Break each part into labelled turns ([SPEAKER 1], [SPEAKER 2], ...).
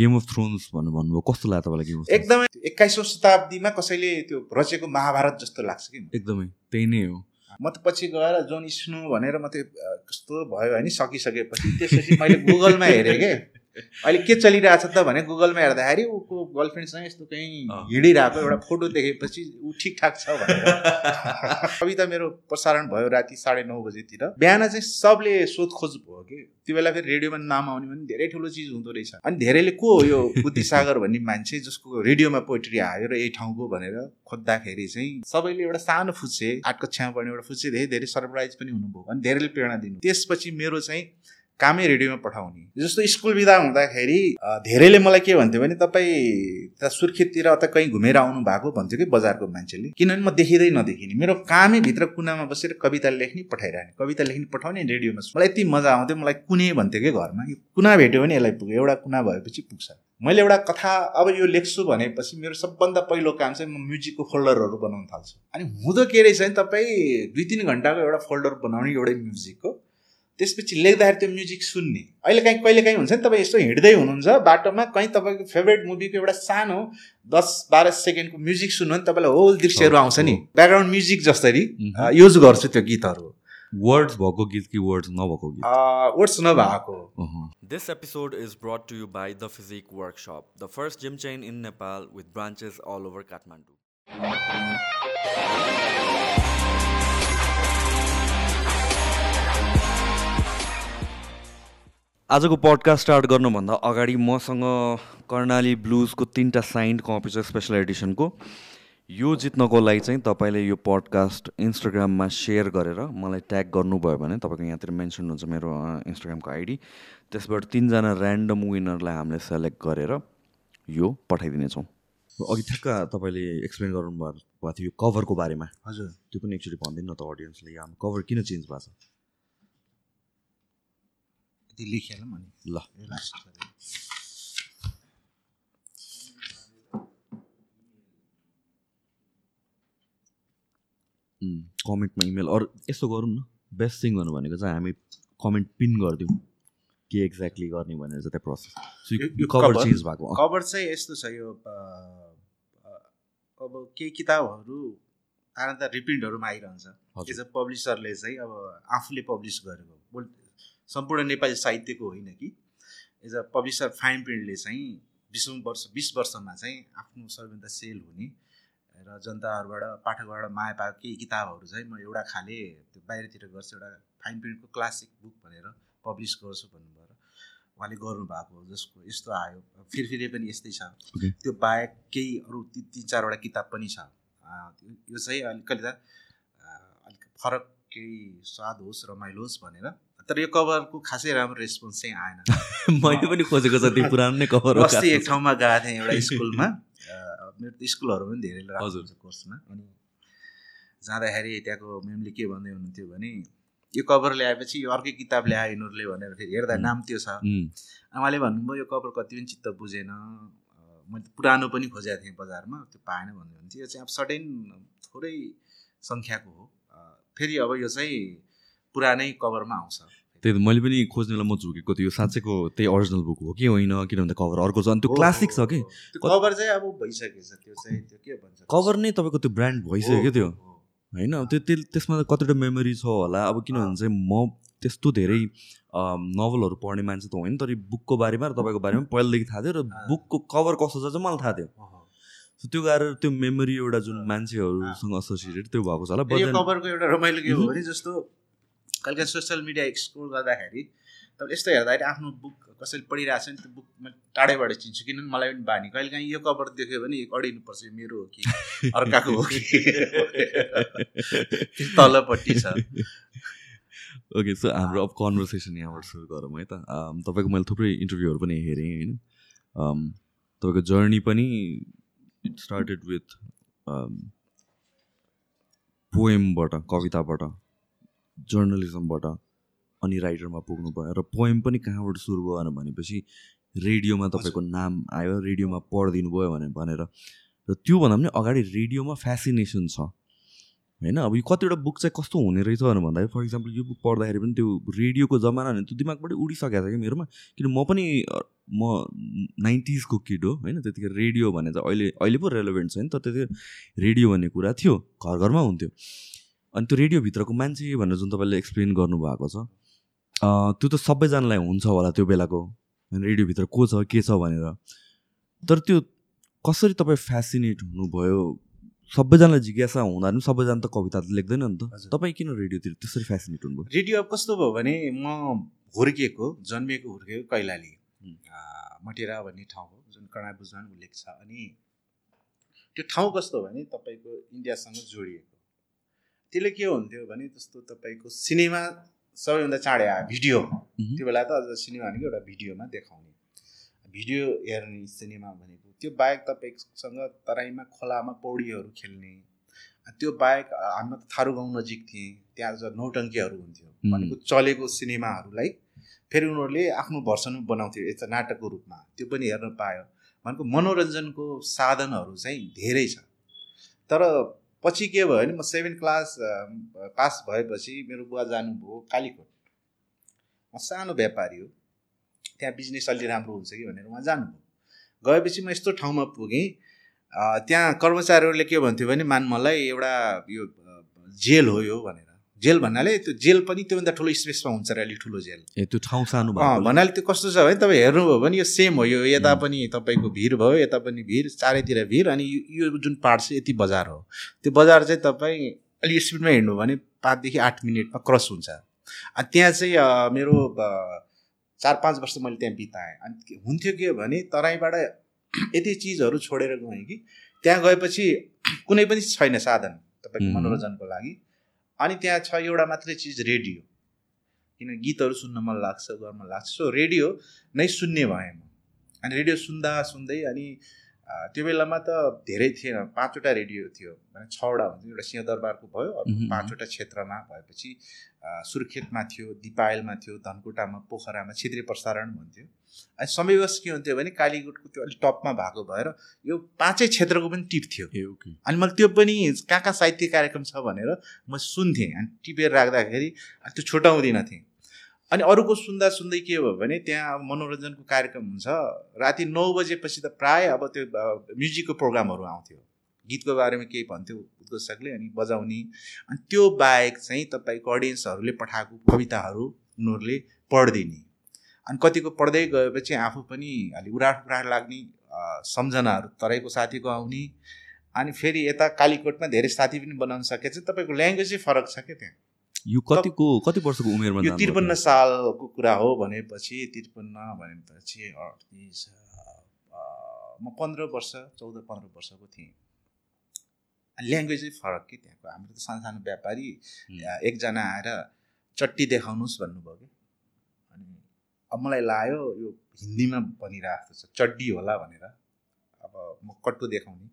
[SPEAKER 1] Game of thrones भन्नु भन्नुभयो। कस्तो लाग्यो तपाईँलाई गेम अफ
[SPEAKER 2] एकदमै एक्काइसौँ शताब्दीमा कसैले त्यो रचेको महाभारत जस्तो लाग्छ कि?
[SPEAKER 1] एकदमै। त्यही नै हो।
[SPEAKER 2] म त पछि गएर जोन स्नु भनेर म त्यो कस्तो भयो होइन सकिसकेपछि त्यसपछि मैले गुगलमा हेरेँ के? अहिले के चलिरहेछ त भने गुगलमा हेर्दाखेरि ऊको गर्लफ्रेन्डसँग यस्तो कहीँ। हिँडिरहेको एउटा फोटो देखेपछि ऊ ठिकठाक छ भनेर। कविता मेरो प्रसारण भयो राति साढे नौ बजीतिर। बिहान चाहिँ सबले सोधखोज भयो कि। त्यो बेला फेरि रेडियोमा नाम आउने पनि धेरै ठुलो चिज हुँदो रहेछ। अनि धेरैले को हो यो बुद्धिसागर भन्ने मान्छे जसको रेडियोमा पोइट्री आयो र यही ठाउँको भनेर खोज्दाखेरि चाहिँ सबैले एउटा सानो फुच्चे आठ कक्षामा पढ्ने एउटा फुच्चे धेरै धेरै सरप्राइज पनि हुनुभयो। अनि धेरैले प्रेरणा दिनु त्यसपछि मेरो चाहिँ कामै रेडियोमा पठाउने। जस्तो स्कुल बिदा हुँदाखेरि धेरैले मलाई के भन्थ्यो भने तपाईँ त्यहाँ सुर्खेततिर अथवा कहीँ घुमेर आउनु भएको भन्थ्यो कि बजारको मान्छेले? किनभने म देखिँदै नदेखिने। मेरो कामै भित्र कुनामा बसेर कविता लेख्ने पठाइरहने कविता लेख्ने पठाउने रेडियोमा मलाई यति मजा आउँथ्यो। मलाई कुनै भन्थ्यो कि घरमा यो कुना भेट्यो भने यसलाई पुग्यो। एउटा कुना भएपछि पुग्छ। मैले एउटा कथा अब यो लेख्छु भनेपछि मेरो सबभन्दा पहिलो काम चाहिँ म म्युजिकको फोल्डरहरू बनाउन थाल्छु। अनि हुँदो के रहेछ भने तपाईँ दुई तिन घन्टाको एउटा फोल्डर बनाउने एउटै म्युजिकको त्यसपछि लेख्दाखेरि त्यो म्युजिक सुन्ने। अहिले काहीँ कहिले काहीँ हुन्छ नि तपाईँ यस्तो हिँड्दै हुनुहुन्छ बाटोमा कहीँ तपाईँको फेभरेट मुभीको एउटा सानो दस बाह्र सेकेन्डको म्युजिक सुन्नु भने तपाईँलाई होल दृश्यहरू आउँछ नि। ब्याकग्राउन्ड म्युजिक जसरी। युज गर्छु त्यो गीतहरू।
[SPEAKER 1] वर्ड्स भएको गीत कि वर्ड्स नभएको गीत?
[SPEAKER 2] वर्ड्स नभएको।
[SPEAKER 1] अहँ।
[SPEAKER 3] This episode is brought to you by The Physique Workshop, the first gym chain in Nepal with branches all over
[SPEAKER 1] आजको पडकास्ट स्टार्ट गर्नुभन्दा अगाडि मसँग कर्णाली ब्लुजको तिनवटा साइन्ड कपी छ स्पेसल एडिसनको यो जित्नको लागि चाहिँ तपाईँले यो पडकास्ट इन्स्टाग्राममा सेयर गरेर मलाई ट्याग गर्नुभयो भने तपाईँको यहाँतिर मेन्सन हुन्छ मेरो इन्स्टाग्रामको आइडी त्यसबाट तिनजना ऱ्यान्डम विनरलाई हामीले सेलेक्ट गरेर यो पठाइदिनेछौँ। अघि ठ्याक्क तपाईँले एक्सप्लेन गर्नुभएको भएको थियो यो कभरको बारेमा।
[SPEAKER 2] हजुर।
[SPEAKER 1] त्यो पनि एकचोटि भनिदिनु न त अडियन्सले यहाँ कभर किन चेन्ज भएको छ?
[SPEAKER 2] यति लेखिहालौँ अनि
[SPEAKER 1] ल। कमेन्टमा इमेल। अरू यस्तो गरौँ न। बेस्ट थिङ गर्नु भनेको चाहिँ हामी कमेन्ट पिन गरिदिउँ। के एक्ज्याक्टली गर्ने भनेर चाहिँ त्यो प्रोसेस कभर? चेन्ज भएको
[SPEAKER 2] कभर चाहिँ यस्तो छ यो अब केही किताबहरू आएर त रिप्रिन्टहरूमा आइरहन्छ। एज अ पब्लिसरले चाहिँ अब आफूले पब्लिस गरेको बोल सम्पूर्ण नेपाली साहित्यको होइन कि? एज अ पब्लिसर फाइन प्रिन्टले चाहिँ बिसौँ वर्ष बिस वर्षमा चाहिँ आफ्नो सबैभन्दा सेल हुने र जनताहरूबाट पाठकबाट माया पाएको केही किताबहरू चाहिँ म एउटा खाले त्यो बाहिरतिर गर्छु एउटा फाइन प्रिन्टको क्लासिक बुक भनेर पब्लिस गर्छु भन्नुभयो। र उहाँले गर्नुभएको जसको यस्तो आयो। फिरफिरे पनि यस्तै छ।
[SPEAKER 1] Okay.
[SPEAKER 2] त्यो बाहेक केही अरू ति- तिन चारवटा किताब पनि छ। यो- चाहिँ अलिकति अलिक फरक केही स्वाद होस् रमाइलो होस् भनेर तर यो कभरको खासै राम्रो रेस्पोन्स चाहिँ आएन।
[SPEAKER 1] मैले पनि खोजेको छ त्यो पुरानो नै कभर
[SPEAKER 2] अस्ति एक ठाउँमा गएको थिएँ एउटा स्कुलमा। मेरो त स्कुलहरू पनि धेरै
[SPEAKER 1] हजुर।
[SPEAKER 2] कोर्समा। अनि जाँदाखेरि त्यहाँको म्यामले के भन्दै हुनुहुन्थ्यो भने यो कभर ल्याएपछि यो अर्कै किताब ल्यायो यिनीहरूले भनेर फेरि हेर्दा. नाम त्यो छ। उहाँले भन्नुभयो यो कभर कति पनि चित्त बुझेन। मैले पुरानो पनि खोजेको थिएँ बजारमा। त्यो पाएन भन्नुहुन्थ्यो यो चाहिँ अब सडन थोरै सङ्ख्याको हो। फेरि अब यो चाहिँ पुरानै कभरमा आउँछ।
[SPEAKER 1] त्यही त मैले पनि खोज्नेलाई म झुकेको थियो। यो साँच्चैको त्यही अरिजिनल बुक हो कि? होइन किनभने कभर अर्को छ। अनि त्यो क्लासिक छ कि।
[SPEAKER 2] त्यो कभर चाहिँ अब भइसकेको छ। त्यो चाहिँ त्यो के भन्छ?
[SPEAKER 1] कभर नै तपाईँको त्यो ब्रान्ड भइसक्यो क्या त्यो। होइन त्यो त्यो त्यसमा त कतिवटा मेमोरी छ होला। अब किनभने चाहिँ म त्यस्तो धेरै नोभलहरू पढ्ने मान्छे त होइन तर बुकको बारेमा र तपाईँको बारेमा पहिलादेखि थाहा थियो। र। बुकको कभर कस्तो छ चाहिँ मलाई थाहा थियो। त्यो गरेर त्यो मेमोरी एउटा जुन। मान्छेहरूसँग एसोसिएटेड त्यो भएको छ होला
[SPEAKER 2] कभरको एउटा रमाइलो के हो। भने जस्तो कहिले काहीँ सोसियल मिडिया एक्सप्लोर गर्दाखेरि तपाईँले यस्तो हेर्दाखेरि आफ्नो बुक कसैले पढिरहेको छ नि त्यो बुक मैले टाढैबाट चिन्छु। किनभने मलाई पनि बानी। कहिले काहीँ यो कभर देख्यो भने अडिनुपर्छ यो मेरो हो कि अर्काको हो कि? तलपट्टि छ।
[SPEAKER 1] ओके सो हाम्रो अब कन्भर्सेसन यहाँबाट सुरु गरौँ है त। तपाईँको मैले थुप्रै इन्टरभ्यूहरू पनि हेरेँ होइन? तपाईँको जर्नी पनि इट स्टार्टेड विथ पोएमबाट कविताबाट। जर्नलिजमबाट अनि राइटरमा पुग्नु भयो र पोएम पनि कहाँबाट सुरु भयो भनेपछि रेडियोमा तपाईँको नाम आयो रेडियोमा पढिदिनु भयो भने भनेर। र त्योभन्दा पनि अगाडि रेडियोमा फेसिनेसन छ होइन? अब यो कतिवटा बुक चाहिँ कस्तो हुने रहेछ भनेर भन्दाखेरि फर इक्जाम्पल यो बुक पढ्दाखेरि पनि त्यो रेडियोको जमाना भने त्यो दिमागबाटै उडिसकेको छ कि मेरोमा? किन म पनि म नाइन्टिजको किड हो होइन? त्यतिखेर रेडियो भने चाहिँ अहिले अहिले पो रेलोभेन्ट छ नि त त्यतिखेर रेडियो भन्ने कुरा थियो घर घरमा हुन्थ्यो। अनि त्यो रेडियोभित्रको मान्छे भनेर जुन तपाईँले एक्सप्लेन गर्नुभएको छ त्यो त सबैजनालाई हुन्छ होला त्यो बेलाको। होइन रेडियोभित्र को छ के छ भनेर। तर त्यो कसरी तपाईँ फ्यासिनेट हुनुभयो? सबैजनालाई जिज्ञासा हुँदा पनि सबैजना त कविता त लेख्दैन नि त। तपाईँ किन रेडियोतिर त्यसरी फ्यासिनेट हुनुभयो?
[SPEAKER 2] रेडियो अब कस्तो भयो भने म हुर्किएको जन्मिएको हुर्किएको कैलाली। मटेरा भन्ने ठाउँ हो जुन कर्णा बुझान उल्लेख छ। अनि त्यो ठाउँ कस्तो भने तपाईँको इन्डियासँग जोडिएको। त्यसले के हुन्थ्यो भने जस्तो तपाईँको सिनेमा सबैभन्दा चाँडै आयो भिडियो। त्यो बेला त अझ सिनेमा भनेको एउटा भिडियोमा देखाउने। भिडियो हेर्ने सिनेमा भनेको त्यो बाहेक तपाईँसँग तराईमा खोलामा पौडीहरू खेल्ने। त्यो बाहेक हाम्रो त थारू गाउँ नजिक थिएँ। त्यहाँ ज नौटङ्कीहरू हुन्थ्यो। भनेको चलेको सिनेमाहरूलाई फेरि उनीहरूले आफ्नो भर्सन बनाउँथ्यो यता नाटकको रूपमा। त्यो पनि हेर्न पायो। भनेको मनोरञ्जनको साधनहरू चाहिँ धेरै छ। तर पछि के भयो भने म सेभेन क्लास पास भएपछि मेरो बुवा जानुभयो कालीकोट। म सानो व्यापारी हो। त्यहाँ बिजनेस अलि राम्रो हुन्छ कि भनेर उहाँ जानुभयो। गएपछि म यस्तो ठाउँमा पुगेँ त्यहाँ कर्मचारीहरूले के भन्थ्यो भने मान मलाई एउटा यो जेल हो यो भनेर। जेल भन्नाले त्यो जेल पनि त्योभन्दा ठुलो स्पेसमा हुन्छ र अलिक ठुलो जेल।
[SPEAKER 1] ए त्यो ठाउँ सानो
[SPEAKER 2] भन्नाले त्यो कस्तो छ भने तपाईँ हेर्नुभयो भने यो सेम हो यो यता। पनि तपाईँको भिड भयो यता पनि भिड चारैतिर भिड अनि यो जुन पार्ट छ यति बजार हो। त्यो बजार चाहिँ तपाईँ अलिक स्पिडमा हिँड्नु भने पाँचदेखि आठ मिनटमा क्रस हुन्छ। अनि त्यहाँ चाहिँ मेरो चार पाँच वर्ष मैले त्यहाँ बिताएँ। अनि हुन्थ्यो के भने तराईबाट यति चिजहरू छोडेर गएँ कि त्यहाँ गएपछि कुनै पनि छैन साधन। तपाईँको। मनोरञ्जनको लागि। अनि त्यहाँ छ एउटा मात्रै चिज रेडियो। किन गीतहरू सुन्न मन लाग्छ गर्न लाग्छ। सो रेडियो नै सुन्ने भएँ म। अनि रेडियो सुन्दा सुन्दै अनि त्यो बेलामा त धेरै थिएन। पाँचवटा रेडियो थियो। भने छवटा हुन्थ्यो। एउटा सिंहदरबारको भयो पाँचवटा क्षेत्रमा भएपछि सुर्खेतमा थियो दिपायलमा थियो धनकुटामा पोखरामा क्षेत्रीय प्रसारण भन्थ्यो। अनि समयवश के हुन्थ्यो भने कालीकोटको त्यो अलिक टपमा भएको भएर यो पाँचै क्षेत्रको पनि टिप थियो। अनि मैले त्यो पनि कहाँ कहाँ साहित्य कार्यक्रम छ भनेर म सुन्थेँ। अनि टिपेर राख्दाखेरि त्यो छुट्याउँदिनँ थिएँ। अनि अरूको सुन्दा सुन्दै के भयो भने त्यहाँ अब मनोरञ्जनको कार्यक्रम हुन्छ। राति नौ बजेपछि त प्राय अब त्यो म्युजिकको प्रोग्रामहरू आउँथ्यो। गीतको बारेमा केही भन्थ्यो उद्घोषकले अनि बजाउने। अनि त्यो बाहेक चाहिँ तपाईँको अडियन्सहरूले पठाएको कविताहरू उनीहरूले पढिदिने। अनि कतिको पढ्दै गएपछि आफू पनि अलिक उराट उराट लाग्ने सम्झनाहरू तराईको साथीको आउने। अनि फेरि यता कालीकोटमा धेरै साथी पनि बनाउन सकेछ तपाईँको ल्याङ्ग्वेजै फरक छ क्या त्यहाँ?
[SPEAKER 1] यो कतिको कति वर्षको उमेरमा
[SPEAKER 2] यो? त्रिपन्न सालको कुरा हो भनेपछि त्रिपन्न भनेपछि अडतिस म पन्ध्र वर्ष चौध पन्ध्र वर्षको थिएँ। ल्याङ्ग्वेजै फरक के त्यहाँको? हाम्रो त सानो सानो व्यापारी एकजना आएर चट्टी देखाउनुहोस् भन्नुभयो कि? अनि अब मलाई लाग्यो यो हिन्दीमा भनिरहेको छ चड्डी होला भनेर। अब म कट्टु देखाउने।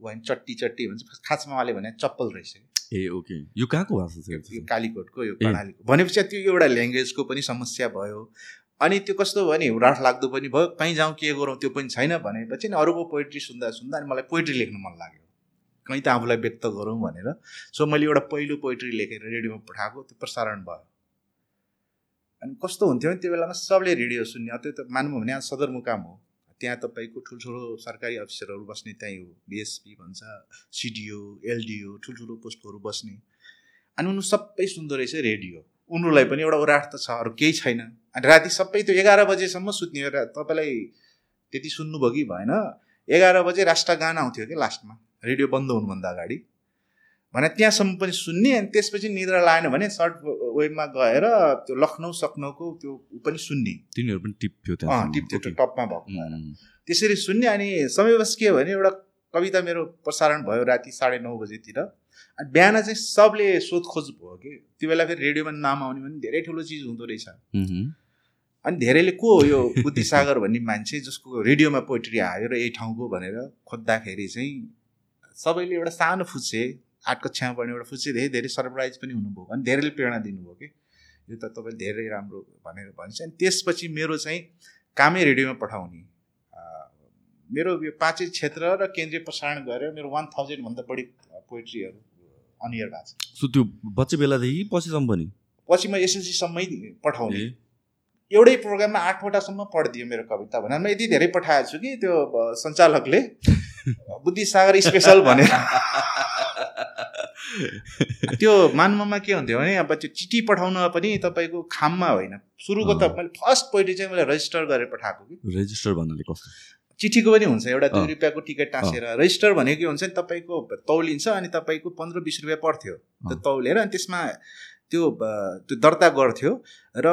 [SPEAKER 2] ऊ होइन चट्टी चट्टी भन्छ खासमा उहाँले भने चप्पल रहेछ कि?
[SPEAKER 1] ए ओके। यो कहाँको भाषा छ
[SPEAKER 2] यो कालीकोटको यो। कर्णालीको। भनेपछि त्यो एउटा ल्याङ्ग्वेजको पनि समस्या भयो। अनि त्यो कस्तो भयो नि राठ लाग्दो पनि भयो। कहीँ जाउँ के गरौँ त्यो पनि छैन भनेपछि नि अरूको पोइट्री सुन्दा सुन्दा अनि मलाई पोइट्री लेख्नु मन लाग्यो। कहीँ त आफूलाई व्यक्त गरौँ भनेर। सो मैले एउटा पहिलो पोइट्री लेखेर रेडियोमा पठाएको त्यो प्रसारण भयो। अनि कस्तो हुन्थ्यो भने त्यो बेलामा सबले रेडियो सुन्ने। त्यो त मान्नु भने सदरमुकाम हो। त्यहाँ तपाईँको ठुल्ठुलो सरकारी अफिसरहरू बस्ने त्यहीँ हो बिएसपी भन्छ सिडिओ एलडिओ ठुल्ठुलो पोस्टहरू बस्ने। अनि उनीहरू सबै सुन्दो रहेछ रेडियो। उनीहरूलाई पनि एउटा उराट त छ अरू केही छैन। अनि राति सबै त्यो एघार बजेसम्म सुत्ने तपाईँलाई त्यति सुन्नुभयो कि भएन। एघार बजे राष्ट्रगान आउँथ्यो कि लास्टमा। रेडियो बन्द हुनुभन्दा अगाडि। भने त्यहाँसम्म पनि सुन्ने अनि त्यसपछि निद्रा लागेन भने सर्ट वेबमा गएर त्यो लखनऊ सक्नौको त्यो पनि सुन्ने।
[SPEAKER 1] तिनीहरू पनि टिप्थ्यो त्यहाँ
[SPEAKER 2] टिप्थ्यो त्यो टपमा भएको त्यसरी सुन्ने अनि समयवश के भने एउटा कविता मेरो प्रसारण भयो राति साढे नौ बजीतिर। अनि बिहान चाहिँ सबले सोधखोज भयो कि त्यो बेला फेरि रेडियोमा नाम आउने पनि धेरै ठुलो चिज हुँदो रहेछ। अनि धेरैले को हो यो बुद्धिसागर भन्ने मान्छे जसको रेडियोमा पोइट्री आयो र यही ठाउँको भनेर खोज्दाखेरि चाहिँ सबैले एउटा सानो फुच्चे आठ कक्षामा पढ्ने एउटा फुच्चे धेरै धेरै सरप्राइज पनि हुनुभयो अनि धेरैले प्रेरणा दिनुभयो कि यो त तपाईँले धेरै राम्रो भनेर भन्छ अनि त्यसपछि मेरो चाहिँ कामै रेडियोमा पठाउने मेरो यो पाँचै क्षेत्र र केन्द्रीय प्रसारण गरेर मेरो वान थाउजन्डभन्दा बढी पोइट्रीहरू अन इयर भएको छ।
[SPEAKER 1] सो त्यो बच्चे बेलादेखि पछिसम्म पनि?
[SPEAKER 2] पछि म एसएलसीसम्मै पठाउने। एउटै प्रोग्राममा आठवटासम्म पढिदियो मेरो कविता भनेर म यति धेरै पठाएको छु कि त्यो सञ्चालकले बुद्धिसागर स्पेसल भनेर। त्यो मान्ममा के हुन्थ्यो भने अब त्यो चिठी पठाउन पनि तपाईँको खाममा होइन। सुरुको त। मैले फर्स्ट पहिलो चाहिँ मैले रजिस्टर गरेर पठाएको कि।
[SPEAKER 1] रेजिस्टर भन्नाले कस्तो?
[SPEAKER 2] चिठीको पनि हुन्छ एउटा दुई। रुपियाँको टिकट टाँसेर रजिस्टर भनेको के हुन्छ नि तपाईँको तौलिन्छ अनि तपाईँको पन्ध्र बिस रुपियाँ पर्थ्यो। त्यो। तौलेर अनि त्यसमा त्यो त्यो दर्ता गर्थ्यो र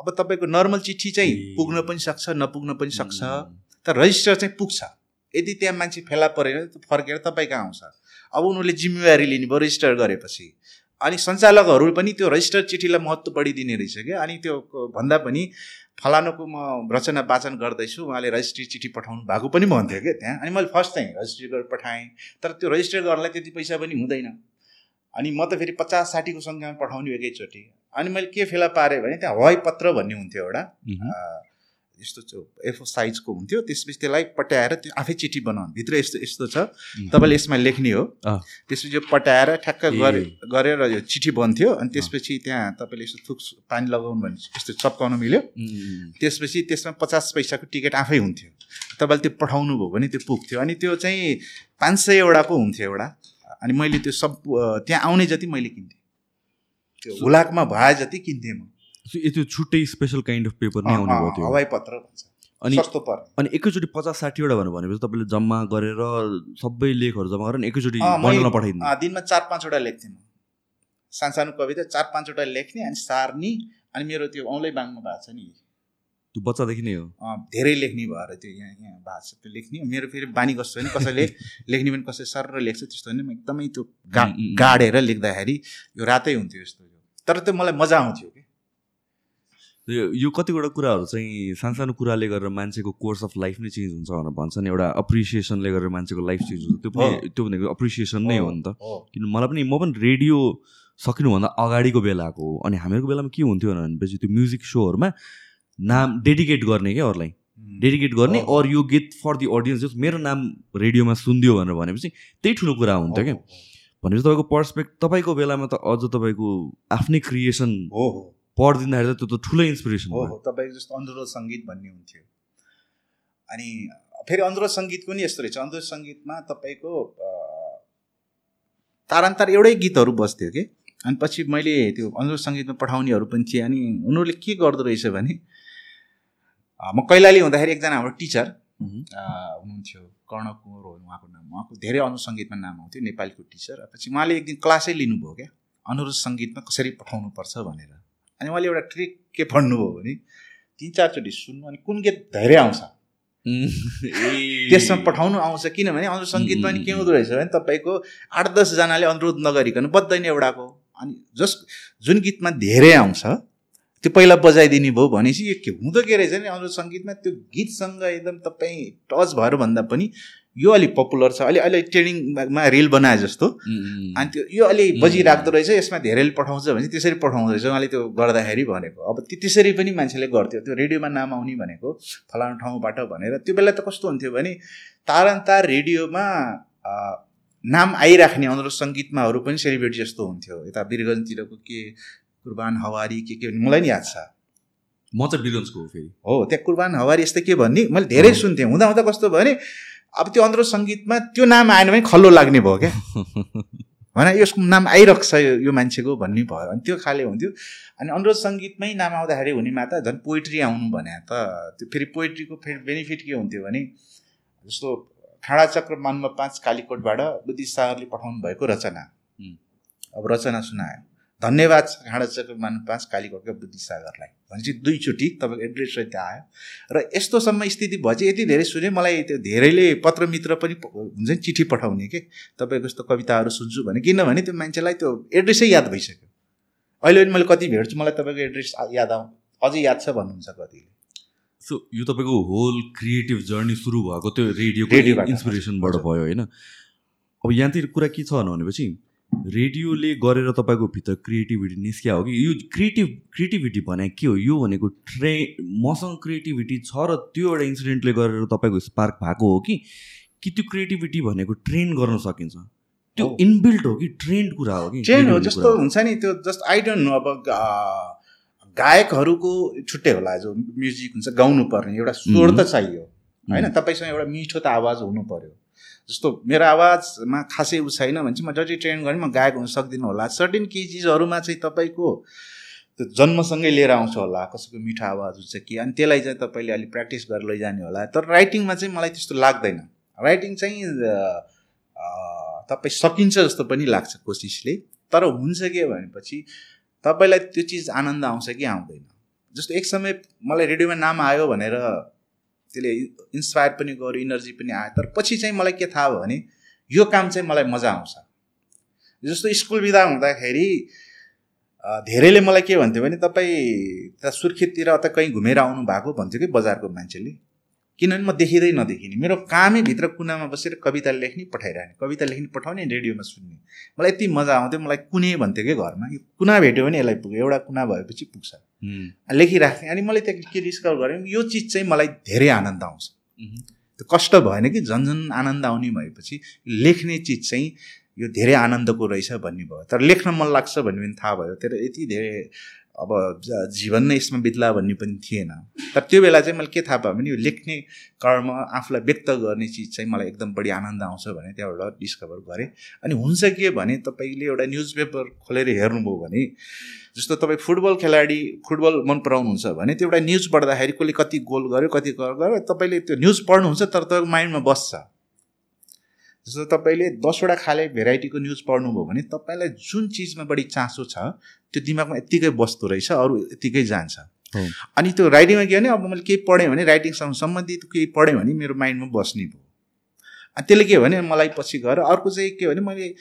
[SPEAKER 2] अब तपाईँको नर्मल चिठी चाहिँ। पुग्न पनि सक्छ नपुग्न पनि सक्छ। तर रजिस्टर चाहिँ पुग्छ। यदि त्यहाँ मान्छे फेला परेन फर्केर तपाईँ कहाँ आउँछ? अब उनीहरूले जिम्मेवारी लिने भयो रजिस्टर गरेपछि। अनि सञ्चालकहरू पनि त्यो रजिस्टर चिठीलाई महत्त्व बढिदिने रहेछ क्या। अनि त्यो भन्दा पनि फलानुको म रचना वाचन गर्दैछु उहाँले रजिस्ट्री चिठी पठाउनु भएको पनि भन्थ्यो क्या त्यहाँ। अनि मैले फर्स्ट चाहिँ रजिस्ट्री गरेर पठाएँ तर त्यो रजिस्टर गर्नलाई त्यति पैसा पनि हुँदैन। अनि म त फेरि पचास साठीको सङ्ख्यामा पठाउने एकैचोटि अनि मैले के फेला पारेँ भने त्यहाँ हवाई पत्र भन्ने हुन्थ्यो एउटा। यस्तो एफो साइजको हुन्थ्यो त्यसपछि त्यसलाई पट्याएर त्यो आफै चिठी बनाउनु। भित्र यस्तो यस्तो छ। तपाईँले यसमा लेख्ने हो। त्यसपछि यो पट्याएर ठ्याक्क। गरे गरेर यो चिठी बन्थ्यो अनि त्यसपछि त्यहाँ तपाईँले यस्तो थुक पानी लगाउनु भने यस्तो चप्काउनु मिल्यो। त्यसपछि त्यसमा पचास पैसाको टिकट आफै हुन्थ्यो। तपाईँले त्यो पठाउनु भयो भने त्यो पुग्थ्यो। अनि त्यो चाहिँ पाँच सयवटाको हुन्थ्यो एउटा। अनि मैले त्यो सब त्यहाँ आउने जति मैले किन्थेँ। त्यो हुलाकमा भए जति किन्थेँ म।
[SPEAKER 1] त्यो छुट्टै स्पेसल काइन्ड अफ पेपर नै आउने भयो त्यो।
[SPEAKER 2] हवाई पत्र भन्छ।
[SPEAKER 1] अनि अनि एकैचोटि पचास साठीवटा भनेर भनेपछि तपाईँले जम्मा गरेर सबै लेखहरू जम्मा गरेर एकैचोटि बन्डलमा पठाइदिनु
[SPEAKER 2] दिनमा चार पाँचवटा लेख्थेँ म। सानसानो कविता चार पाँचवटा लेख्ने अनि सार्ने अनि मेरो त्यो औँलै बाङ्गमा भएको छ नि।
[SPEAKER 1] त्यो बच्चादेखि नै हो।
[SPEAKER 2] धेरै लेख्ने भएर त्यो यहाँ यहाँ भएको छ त्यो लेख्ने मेरो फेरि बानी कस्तो भने कसैले लेख्ने पनि कसै सर लेख्छ त्यस्तो होइन। म एकदमै त्यो गा। गाडेर लेख्दाखेरि यो रातै हुन्थ्यो यस्तो। तर त्यो मलाई मजा आउँथ्यो कि।
[SPEAKER 1] यो कतिवटा कुराहरू चाहिँ सानसानो कुराले गरेर मान्छेको कोर्स अफ लाइफ नै चेन्ज हुन्छ भनेर भन्छन्। एउटा अप्रिसिएसनले गरेर मान्छेको लाइफ चेन्ज हुन्छ। त्यो पनि त्यो भनेको अप्रिसिएसन नै हो नि त। किन मलाई पनि म पनि रेडियो सकिनुभन्दा अगाडिको बेलाको हो। अनि हामीहरूको बेलामा के हुन्थ्यो भनेपछि त्यो म्युजिक सोहरूमा नाम डेडिकेट गर्ने क्या अरूलाई। डेडिकेट गर्ने। अर यो गीत फर दि अडियन्स जस मेरो नाम रेडियोमा सुनिदियो भनेर भनेपछि त्यही ठुलो कुरा हुन्थ्यो क्या। भनेपछि तपाईँको पर्सपेक्ट तपाईँको बेलामा त अझ तपाईँको आफ्नै क्रिएसन
[SPEAKER 2] हो।
[SPEAKER 1] पढिदिँदाखेरि त त्यो त ठुलो इन्सपिरेसन
[SPEAKER 2] हो तपाईँको जस्तो अनुरोध सङ्गीत भन्ने हुन्थ्यो। अनि फेरि अनुरोध सङ्गीतको नि यस्तो रहेछ। अनुरोध सङ्गीतमा तपाईँको तारान्तार एउटै गीतहरू बस्थ्यो कि? अनि पछि मैले त्यो अनुरोध सङ्गीतमा पठाउनेहरू पनि थिएँ। अनि उनीहरूले के गर्दो रहेछ भने म कैलाली हुँदाखेरि एकजना हाम्रो टिचर। हुनुहुन्थ्यो। कर्ण कुँवर हो उहाँको नाम। उहाँको धेरै अनुरोध सङ्गीतमा नाम आउँथ्यो नेपालीको टिचर। पछि उहाँले एक दिन क्लासै लिनुभयो क्या। अनुरोध सङ्गीतमा कसरी पठाउनुपर्छ भनेर। अनि उहाँले एउटा ट्रिक के पढ्नुभयो भने तिन चारचोटि सुन्नु अनि कुन गीत धेरै आउँछ? त्यसमा पठाउनु आउँछ किनभने अनुरोध सङ्गीतमा पनि के हुँदो रहेछ भने तपाईँको आठ दसजनाले अनुरोध नगरिकन बज्दैन एउटाको अनि जस जुन गीतमा धेरै आउँछ त्यो पहिला बजाइदिने भयो भनेपछि यो के हुँदो के रहेछ भने अनुरोध सङ्गीतमा? त्यो गीतसँग एकदम तपाईँ टच भएर भन्दा पनि यो अलिक पपुलर छ अहिले अहिले ट्रेनिङमा रिल बनाए जस्तो। अनि त्यो यो अलि बजिराख्दो रहेछ यसमा धेरैले पठाउँछ भने त्यसरी पठाउँदो रहेछ। उहाँले त्यो गर्दाखेरि भनेको। अब त्यो त्यसरी पनि मान्छेले गर्थ्यो। त्यो रेडियोमा नाम आउने भनेको फलानु ठाउँबाट भनेर। त्यो बेला त कस्तो हुन्थ्यो भने तारन्तार रेडियोमा नाम आइराख्ने अनुरोध सङ्गीतमाहरू पनि सेलिब्रेटी जस्तो हुन्थ्यो। यता वीरगन्जतिरको के कुर्बान हवारी के के मलाई नि याद छ।
[SPEAKER 1] म चाहिँ बिरगन्जको हो फेरि।
[SPEAKER 2] हो त्यहाँ कुर्बान हवारी यस्तै के भन्ने? मैले धेरै सुन्थेँ। हुँदा हुँदा कस्तो भयो भने अब त्यो अनुरोध सङ्गीतमा त्यो नाम आएन भने खल्लो लाग्ने भयो क्या। होइन यसको नाम आइरहेको छ यो मान्छेको भन्ने भयो। अनि त्यो खाले हुन्थ्यो। अनि अनुरोध सङ्गीतमै नाम आउँदाखेरि हुनेमा त झन् पोइट्री आउनु भने त। त्यो फेरि पोइट्रीको फेरि बेनिफिट के हुन्थ्यो भने जस्तो चक्र मानमा पाँच कालीकोटबाट बुद्धिस्ट सागरले पठाउनु भएको रचना। अब रचना सुनायो। धन्यवाद छ खाँडा चक्र मानमा पाँच कालीकोटका बुद्धिस्ट सागरलाई भनेपछि दुईचोटि तपाईँको एड्रेस सहित आयो। र यस्तोसम्म स्थिति चाहिँ यति धेरै सुने मलाई त्यो धेरैले पत्र मित्र पनि हुन्छ नि चिठी पठाउने के? तपाईँको यस्तो कविताहरू सुन्छु भने किनभने त्यो मान्छेलाई त्यो एड्रेसै याद भइसक्यो। अहिले पनि मैले कति भेट्छु मलाई तपाईँको एड्रेस याद आउँ अझै याद छ भन्नुहुन्छ कतिले?
[SPEAKER 1] सो यो तपाईँको होल क्रिएटिभ जर्नी सुरु भएको त्यो रेडियोको
[SPEAKER 2] रेडियोबाट।
[SPEAKER 1] इन्सपिरेसनबाट। भयो होइन? अब यहाँतिर कुरा के छ भनेपछि रेडियोले गरेर तपाईँको भित्र क्रिएटिभिटी निस्किया हो कि? यो क्रिएटिभ क्रिएटिभिटी भने के हो? यो भनेको ट्रे मसँग क्रिएटिभिटी छ र त्यो एउटा इन्सिडेन्टले गरेर तपाईँको स्पार्क भएको हो कि? कि त्यो क्रिएटिभिटी भनेको ट्रेन गर्न सकिन्छ? त्यो। इनबिल्ट हो कि ट्रेन्ड कुरा हो कि?
[SPEAKER 2] चेन हो जस्तो। हुन्छ नि त्यो जस्ट आई डोन्ट नो अब गायकहरूको छुट्टै होला जो म्युजिक हुन्छ गाउनु पर्ने एउटा स्वर त चाहियो। होइन. तपाईँसँग एउटा मिठो त आवाज हुनु पर्यो। जस्तो मेरो आवाजमा खासै उ छैन भने चाहिँ म जति ट्रेन गरेँ म गायक हुन सक्दिनँ होला। सर्टेन केही चिजहरूमा चाहिँ तपाईँको त्यो जन्मसँगै लिएर आउँछ होला कसैको मिठो आवाज हुन्छ कि अनि त्यसलाई चाहिँ तपाईँले अलिक प्र्याक्टिस गरेर लैजाने होला। तर राइटिङमा चाहिँ मलाई त्यस्तो लाग्दैन। राइटिङ चाहिँ तपाईँ सकिन्छ जस्तो पनि लाग्छ कोसिसले। तर हुन्छ के भनेपछि तपाईँलाई त्यो चिज आनन्द आउँछ कि आउँदैन। जस्तो एक समय मलाई रेडियोमा नाम आयो भनेर त्यसले इन्सपायर पनि गर्यो इनर्जी पनि आयो। तर पछि चाहिँ मलाई के थाहा भयो भने यो काम चाहिँ मलाई मजा आउँछ। जस्तो स्कुल बिदा हुँदाखेरि धेरैले मलाई के भन्थ्यो भने तपाईँ त सुर्खेततिर अथवा कहीँ घुमेर आउनु भएको भन्थ्यो कि बजारको मान्छेले? किनभने म देखिँदै नदेखिने। मेरो कामै भित्र कुनामा बसेर कविता लेख्ने पठाइरहने कविता लेख्ने पठाउने रेडियोमा सुन्ने। मलाई यति मजा आउँथ्यो। मलाई कुनै भन्थ्यो कि घरमा? यो कुना भेट्यो भने यसलाई पुग्यो। एउटा कुना भएपछि पुग्छ. लेखिराख्थेँ। अनि मैले त्यहाँ के डिस्कभर गरेँ यो चिज चाहिँ मलाई धेरै आनन्द आउँछ. त्यो कष्ट भएन कि झन् झन् आनन्द आउने भएपछि लेख्ने चिज चाहिँ यो धेरै आनन्दको रहेछ भन्ने भयो। तर लेख्न मन लाग्छ भन्ने पनि थाहा भयो। तर यति धेरै अब जीवन नै यसमा बित्ला भन्ने पनि थिएन। तर त्यो बेला चाहिँ मैले के थाहा पाएँ भने यो लेख्ने कर्म आफूलाई व्यक्त गर्ने चिज चाहिँ मलाई एकदम बढी आनन्द आउँछ भने त्यहाँबाट डिस्कभर गरेँ। अनि हुन्छ के भने तपाईँले एउटा न्युज पेपर खोलेर हेर्नुभयो भने जस्तो तपाईँ फुटबल खेलाडी फुटबल मन पराउनुहुन्छ भने त्यो एउटा न्युज पढ्दाखेरि कसले कति गोल गर्यो कति गोल गर्यो तपाईँले त्यो न्युज पढ्नुहुन्छ तर तपाईँको माइन्डमा बस्छ। जस्तो तपाईँले दसवटा खाले भेराइटीको न्युज पढ्नुभयो भने तपाईँलाई जुन चिजमा बढी चासो छ त्यो दिमागमा यत्तिकै बस्दो रहेछ अरू यत्तिकै जान्छ। अनि त्यो राइटिङमा के भने अब मैले केही पढेँ भने राइटिङसँग सम्बन्धित केही पढेँ भने मेरो माइन्डमा बस्ने भयो। अनि त्यसले के भने मलाई पछि गएर अर्को चाहिँ के भने मैले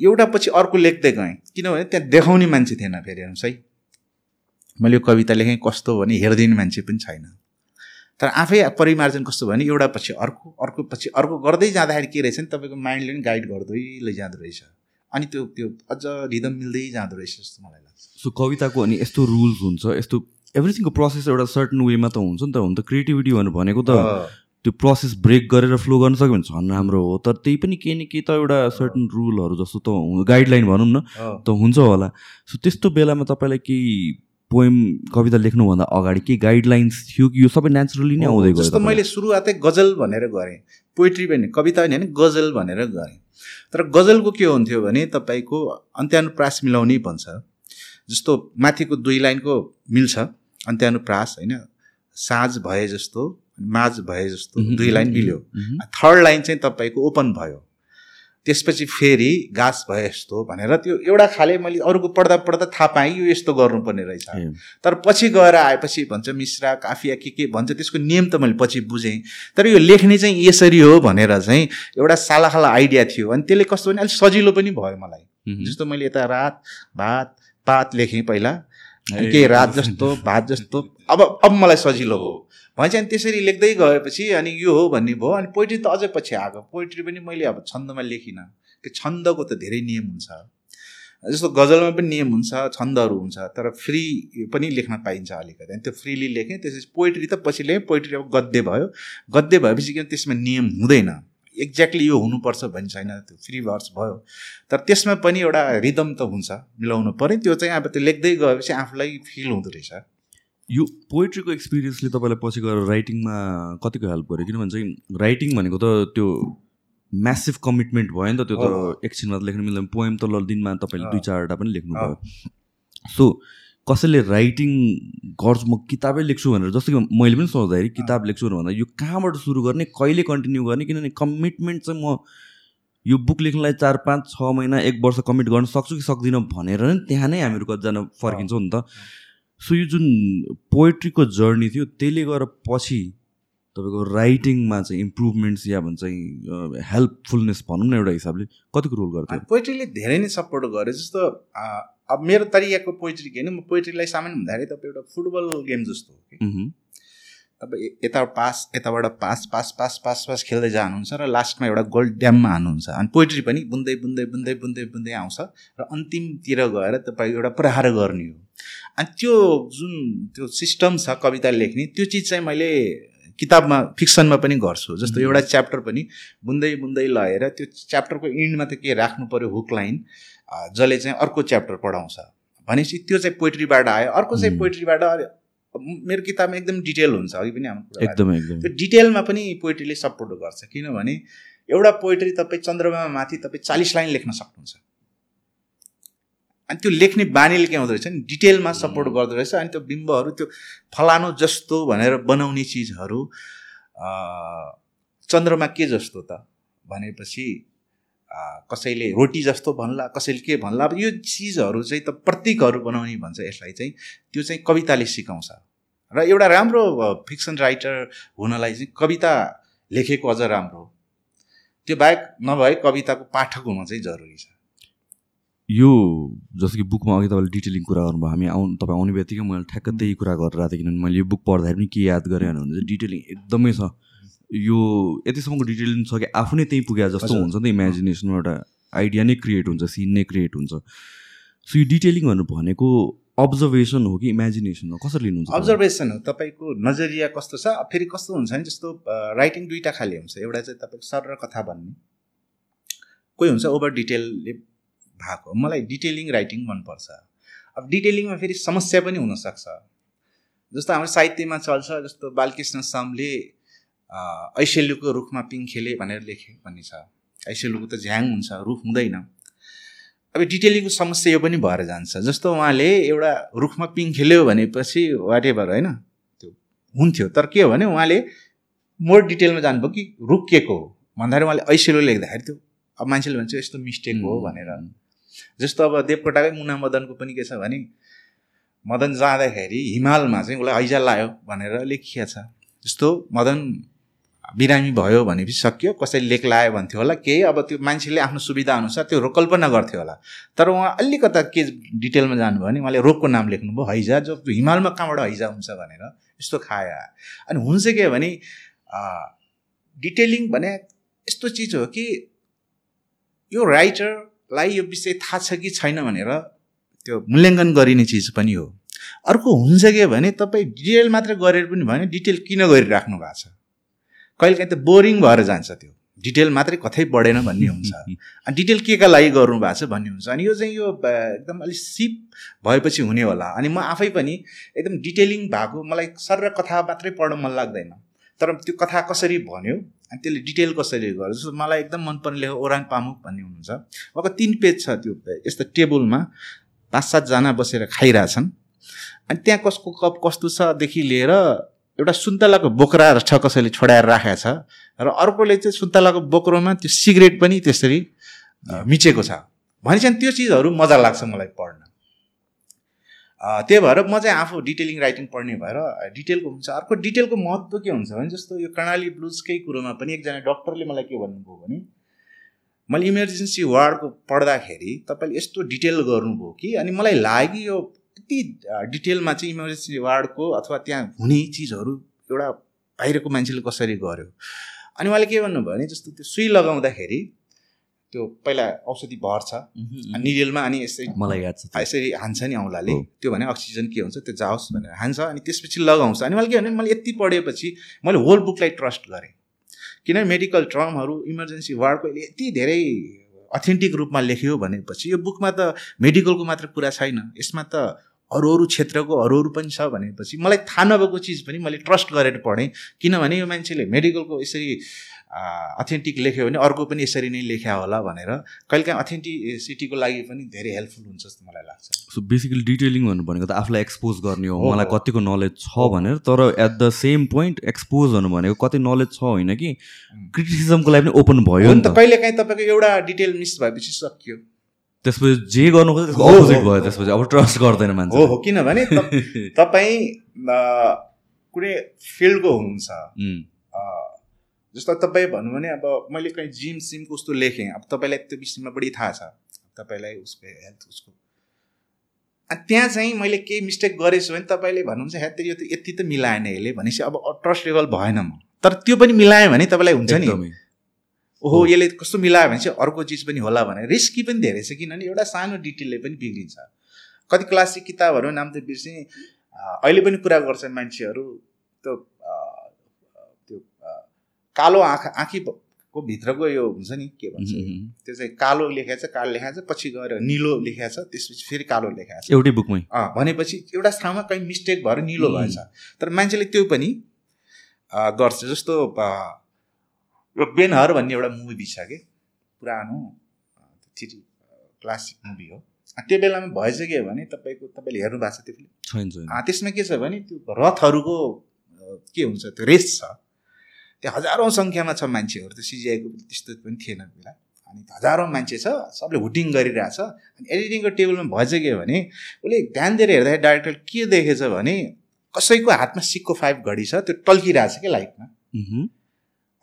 [SPEAKER 2] एउटा पछि अर्को लेख्दै गएँ। किनभने त्यहाँ देखाउने मान्छे थिएन फेरि हेर्नुहोस् है। मैले यो कविता लेखेँ कस्तो भने हेरिदिने मान्छे पनि छैन। तर आफै परिमार्जन कस्तो भयो भने एउटा पछि अर्को अर्को पछि अर्को गर्दै जाँदाखेरि के रहेछ नि तपाईँको माइन्डले पनि गाइड गर्दै लैजाँदो रहेछ। अनि त्यो त्यो अझ रिदम मिल्दै जाँदो रहेछ जस्तो मलाई लाग्छ।
[SPEAKER 1] सो कविताको अनि यस्तो रुल्स हुन्छ यस्तो एभ्रिथिङको प्रोसेस एउटा सर्टन वेमा त हुन्छ नि त। हुन त क्रिएटिभिटी भनेर भनेको त त्यो प्रोसेस ब्रेक गरेर फ्लो गर्न सक्यो भने झन् राम्रो हो। तर त्यही पनि केही न केही त एउटा सर्टन रुलहरू जस्तो त गाइडलाइन भनौँ न। त हुन्छ होला। सो त्यस्तो बेलामा तपाईँलाई केही पोएम कविता लेख्नुभन्दा अगाडि केही गाइडलाइन्स थियो कि यो सबै नेचुरली नै आउँदै गयो
[SPEAKER 2] जस्तो मैले सुरुवातै गजल भनेर गरेँ। पोइट्री पनि कविता पनि होइन गजल भनेर गरेँ। तर गजलको के हुन्थ्यो भने तपाईँको अन्त्यानुप्रास मिलाउनै भन्छ जस्तो माथिको दुई लाइनको मिल्छ अन्त्यानुप्रास होइन साँझ भए जस्तो माझ भए जस्तो दुई लाइन मिल्यो। थर्ड लाइन चाहिँ तपाईँको ओपन भयो। त्यसपछि फेरि घाँस भए जस्तो भनेर त्यो एउटा खाले मैले अरूको पढ्दा पढ्दा थाहा पाएँ यो यस्तो गर्नुपर्ने रहेछ। तर पछि गएर आएपछि भन्छ मिश्रा काफिया के के भन्छ त्यसको नियम त मैले पछि बुझेँ। तर यो लेख्ने चाहिँ यसरी हो भनेर चाहिँ एउटा सालाखाला आइडिया थियो। अनि त्यसले कस्तो भने अलिक सजिलो पनि भयो मलाई। जस्तो मैले यता रात भात पात लेखेँ पहिला। केही रात जस्तो भात जस्तो अब अब मलाई सजिलो हो। भने चाहिँ त्यसरी लेख्दै गएपछि अनि यो हो भन्ने भयो अनि पोइट्री त अझै पछि आएको पोइट्री पनि मैले अब छन्दमा लेखिनँ। त्यो छन्दको त धेरै नियम हुन्छ। जस्तो गजलमा पनि नियम हुन्छ छन्दहरू हुन्छ तर फ्री पनि लेख्न पाइन्छ अलिकति। अनि त्यो फ्रीली लेखेँ त्यसपछि पोइट्री त पछि लेखेँ पोइट्री अब गद्य भयो। गद्य भएपछि किन त्यसमा नियम हुँदैन। एक्ज्याक्टली यो हुनुपर्छ भन्ने छैन त्यो फ्री भर्स भयो। तर त्यसमा पनि एउटा रिदम त हुन्छ मिलाउनु पऱ्यो। त्यो चाहिँ अब त्यो लेख्दै गएपछि आफूलाई फिल हुँदो रहेछ।
[SPEAKER 1] यो पोइट्रीको एक्सपिरियन्सले तपाईँलाई पछि गएर राइटिङमा कतिको हेल्प गर्यो किनभने चाहिँ राइटिङ भनेको त त्यो म्यासिभ कमिटमेन्ट भयो नि त त्यो। त एकछिनमा त लेख्न मिल्दैन पोएम त ल दिनमा तपाईँले दुई। चारवटा पनि लेख्नु
[SPEAKER 2] अँ।
[SPEAKER 1] भयो सो कसैले राइटिङ गर्छु म किताबै लेख्छु भनेर जस्तो कि मैले पनि सोच्दाखेरि किताब लेख्छु भनेर भन्दा यो कहाँबाट सुरु गर्ने कहिले कन्टिन्यू गर्ने किनभने कमिटमेन्ट चाहिँ म यो बुक लेख्नलाई चार पाँच छ महिना एक वर्ष कमिट गर्न सक्छु कि सक्दिनँ भनेर नै त्यहाँ नै हामीहरू कतिजना फर्किन्छौँ नि त सो यो जुन पोएट्रीको जर्नी थियो त्यसले गएर पछि तपाईँको राइटिङमा चाहिँ इम्प्रुभमेन्ट्स या भन्छ हेल्पफुलनेस भनौँ न एउटा हिसाबले कतिको रोल गर्थ्यो?
[SPEAKER 2] पोइट्रीले धेरै नै सपोर्ट गर्यो जस्तो अब मेरो तरिकाको पोइट्री के होइन म पोइट्रीलाई सामान्य भन्दाखेरि तपाईँ एउटा फुटबल गेम जस्तो हो कि। ए- यता पास यताबाट pass pass pass pass pass खेल्दै जानुहुन्छ र लास्टमा एउटा गोल ड्याममा हाल्नुहुन्छ अनि पोइट्री पनि बुन्दै बुन्दै बुन्दै बुन्दै बुन्दै आउँछ र अन्तिमतिर गएर तपाईँ एउटा प्रहार गर्ने हो। अनि त्यो जुन त्यो सिस्टम छ कविता लेख्ने त्यो चिज चाहिँ मैले किताबमा फिक्सनमा पनि गर्छु। जस्तो एउटा च्याप्टर पनि बुन्दै बुन्दै लगेर त्यो च्याप्टरको इन्डमा त के राख्नु पऱ्यो हुक लाइन जसले चाहिँ अर्को च्याप्टर पढाउँछ। भनेपछि त्यो चाहिँ पोइट्रीबाट आयो। अर्को चाहिँ। पोइट्रीबाट। मेरो किताबमा एकदम डिटेल हुन्छ अघि पनि हाम्रो
[SPEAKER 1] एकदम एकदम।
[SPEAKER 2] त्यो डिटेलमा पनि पोइट्रीले सपोर्ट गर्छ। किनभने एउटा पोइट्री तपाईँ चन्द्रमामा माथि तपाईँ चालिस लाइन लेख्न सक्नुहुन्छ। अनि त्यो लेख्ने बानीले के हुँदो रहेछ नि? डिटेलमा सपोर्ट गर्दो रहेछ। अनि त्यो बिम्बहरू त्यो फलानु जस्तो भनेर बनाउने चिजहरू चन्द्रमा के जस्तो त भनेपछि कसैले रोटी जस्तो भन्ला कसैले के भन्ला अब यो चिजहरू चाहिँ त प्रतीकहरू बनाउने भन्छ यसलाई चाहिँ। त्यो चाहिँ कविताले सिकाउँछ। र एउटा राम्रो फिक्सन राइटर हुनलाई चाहिँ कविता लेखेको अझ राम्रो हो। त्यो बाहेक नभए कविताको पाठक हुन चाहिँ जरुरी छ।
[SPEAKER 1] यो जस्तो कि बुकमा अघि तपाईँले डिटेलिङ कुरा गर्नुभयो हामी आउनु तपाईँ आउने बित्तिकै मैले ठ्याक्क त्यही कुरा गरेर आएको थिएँ किनभने मैले यो बुक पढ्दाखेरि पनि के याद गरेँ भने चाहिँ डिटेलिङ एकदमै छ। यो यतिसम्मको डिटेलिङ छ कि आफू नै त्यहीँ पुगे जस्तो। हुन्छ नि त इमेजिनेसनमा एउटा आइडिया नै क्रिएट हुन्छ सिन नै क्रिएट हुन्छ। सो यो डिटेलिङहरू भनेको अब्जर्भेसन हो कि इमेजिनेसन हो? कसरी लिनुहुन्छ?
[SPEAKER 2] अब्जर्भेसन हो। तपाईँको नजरिया कस्तो छ? फेरि कस्तो हुन्छ भने जस्तो राइटिङ दुईवटा खाले हुन्छ। एउटा चाहिँ तपाईँको सर र कथा भन्ने। कोही हुन्छ? ओभर डिटेलले भएको मलाई डिटेलिङ राइटिङ मनपर्छ। अब डिटेलिङमा फेरि समस्या पनि हुनसक्छ। जस्तो हाम्रो साहित्यमा चल्छ जस्तो बालकृष्ण समले ऐसेलुको रुखमा पिङ खेले भनेर लेखे भन्ने छ ऐसेलुको त झ्याङ हुन्छ रुख हुँदैन। अब डिटेलिङको समस्या यो पनि भएर जान्छ। जस्तो उहाँले एउटा रुखमा पिङ खेल्यो भनेपछि वाट एभर होइन त्यो हुन्थ्यो। तर के हो भने उहाँले मोर डिटेलमा जानुभयो कि रुख के को हो? भन्दाखेरि उहाँले ऐसेलो लेख्दाखेरि त्यो अब मान्छेले भन्छ यस्तो मिस्टेक हो भनेर। जस्तो अब देवकोटाकै मुना मदनको पनि के छ भने मदन जाँदाखेरि हिमालमा चाहिँ उसलाई हैजा लायो भनेर लेखिया छ। जस्तो मदन बिरामी भयो भनेपछि सक्यो कसैले लेख लायो भन्थ्यो होला केही अब त्यो मान्छेले आफ्नो सुविधा अनुसार त्यो रो- कल्पना गर्थ्यो होला। तर उहाँ अलिकता के डिटेलमा जानुभयो भने उहाँले रोगको नाम लेख्नुभयो हैजा जो हिमालमा कहाँबाट हैजा हुन्छ भनेर। यस्तो खायो। अनि हुन्छ के भने डिटेलिङ भने यस्तो चिज हो कि यो राइटरलाई यो विषय थाहा छ कि छैन भनेर त्यो मूल्याङ्कन गरिने चिज पनि हो। अर्को हुन्छ के भने तपाईँ डिटेल मात्र गरेर पनि भने डिटेल किन गरिराख्नु भएको छ? कहिलेकाहीँ त बोरिङ भएर जान्छ त्यो। डिटेल मात्रै कतै बढेन भन्ने हुन्छ। अनि डिटेल के का लागि गर्नु भएको छ भन्ने हुन्छ। अनि यो चाहिँ यो एकदम अलिक सिप भएपछि हुने होला। अनि म आफै पनि एकदम डिटेलिङ भएको मलाई सर कथा मात्रै पढ्न मन लाग्दैन। तर त्यो कथा कसरी भन्यो अनि त्यसले डिटेल कसरी गर्यो? जस्तो मलाई एकदम मनपर्ने लेखक ओराङ पामुक भन्ने हुनुहुन्छ। उहाँको तिन पेज छ त्यो यस्तो टेबलमा पाँच सातजना बसेर खाइरहेछन्। अनि त्यहाँ कसको कप कस्तो छदेखि लिएर एउटा सुन्तलाको बोक्रा छ कसैले छोडाएर राखेको छ र अर्कोले चाहिँ सुन्तलाको बोक्रोमा त्यो सिगरेट पनि त्यसरी मिचेको छ। भनेपछि त्यो चिजहरू मजा लाग्छ मलाई पढ्न। त्यही भएर म चाहिँ आफू डिटेलिङ राइटिङ पढ्ने भएर डिटेलको हुन्छ अर्को डिटेलको महत्त्व के हुन्छ भने जस्तो यो कर्णाली ब्लुजकै कुरोमा पनि एकजना डक्टरले मलाई के भन्नुभयो भने मैले इमर्जेन्सी वार्डको पढ्दाखेरि तपाईँले यस्तो डिटेल गर्नुभयो कि अनि मलाई लाग्यो यो यति अ, डिटेलमा चाहिँ इमर्जेन्सी वार्डको अथवा त्यहाँ हुने चिजहरू एउटा बाहिरको मान्छेले कसरी गर्यो? अनि उहाँले के भन्नुभयो भने जस्तो त्यो सुई लगाउँदाखेरि त्यो पहिला औषधि भर्छ अनि निडेलमा अनि यसरी
[SPEAKER 1] मलाई याद छ।
[SPEAKER 2] यसरी हान्छ नि औँलाले। त्यो भने अक्सिजन के हुन्छ त्यो जाओस् भनेर हान्छ अनि त्यसपछि लगाउँछ। अनि मैले के भने मैले यति पढेपछि मैले होल बुकलाई ट्रस्ट गरेँ। किनभने मेडिकल टर्महरू इमर्जेन्सी वार्डको यति धेरै अथेन्टिक रूपमा लेख्यो भनेपछि यो बुकमा त मेडिकलको मात्र कुरा छैन। यसमा त अरू अरू क्षेत्रको अरू अरू पनि छ भनेपछि मलाई थाहा नभएको चिज पनि मैले ट्रस्ट गरेर पढेँ। किनभने यो मान्छेले मेडिकलको यसरी अथेन्टिक लेख्यो भने अर्को पनि यसरी नै लेख्या होला भनेर कहिलेकाहीँ अथेन्टिसिटीको लागि पनि धेरै हेल्पफुल हुन्छ जस्तो मलाई लाग्छ।
[SPEAKER 1] सो बेसिकली डिटेलिङ भन्नु भनेको त आफूलाई एक्सपोज गर्ने हो। मलाई। कतिको नलेज छ भनेर तर at the same point expose हुनु भनेको कति नलेज छ होइन कि? क्रिटिसिजमको लागि पनि ओपन भयो नि
[SPEAKER 2] त कहिलेकाहीँ तपाईँको एउटा डिटेल मिस भएपछि सकियो।
[SPEAKER 1] त्यसपछि जे गर्नु त्यसको अपोजिट भयो। त्यसपछि अब ट्रस्ट गर्दैन मान्छे
[SPEAKER 2] हो किनभने तप- तपाईँ कुनै फिल्डको हुनुहुन्छ। जस्तो तपाईँ भन्नु भने अब मैले कहीँ जिम सिम कस्तो लेखेँ अब तपाईँलाई त्यो विषयमा बढी थाहा छ। तपाईँलाई उसको हेल्थ उसको अनि त्यहाँ चाहिँ मैले केही मिस्टेक गरेछु भने तपाईँले भन्नुहुन्छ हेत यो त यति त मिलाएन यसले भनेपछि अब ट्रस्ट लेभल भएन म। तर त्यो पनि मिलायो भने तपाईँलाई हुन्छ नि। ओहो। यसले कस्तो मिलायो भने चाहिँ अर्को चिज पनि होला भने। रिस्की पनि धेरै छ किनभने एउटा सानो डिटेलले पनि बिग्रिन्छ। कति क्लासिक किताबहरू नाम त बिर्सेँ। अहिले पनि कुरा गर्छन् मान्छेहरू। त्यो कालो आँखा आँखीको भित्रको यो हुन्छ नि के भन्छ. त्यो चाहिँ कालो लेखेको छ कालो लेखाएको छ पछि गएर निलो लेखेको छ त्यसपछि फेरि कालो लेखाएको छ
[SPEAKER 1] एउटै बुकमै?
[SPEAKER 2] भनेपछि एउटा ठाउँमा कहीँ मिस्टेक भएर निलो. भएछ। तर मान्छेले त्यो पनि गर्छ। जस्तो यो बेनहर भन्ने एउटा मुभी छ कि? पुरानो थ्री क्लासिक मुभी हो। त्यो बेलामा भएछ के भने तपाईँको तपाईँले हेर्नु भएको छ त्यो फिल्म त्यसमा के छ भने त्यो रथहरूको के हुन्छ त्यो रेस छ। त्यो हजारौँ सङ्ख्यामा छ मान्छेहरू त्यो सिजिआईको त्यस्तो पनि थिएन बेला अनि हजारौँ मान्छे छ सबले हुटिङ गरिरहेछ अनि एडिटिङको टेबलमा के भने उसले ध्यान दिएर हेर्दाखेरि डाइरेक्टर के देखेछ भने कसैको हातमा सिक्को फाइभ घडी छ त्यो टल्किरहेछ क्या लाइटमा
[SPEAKER 1] Mhm.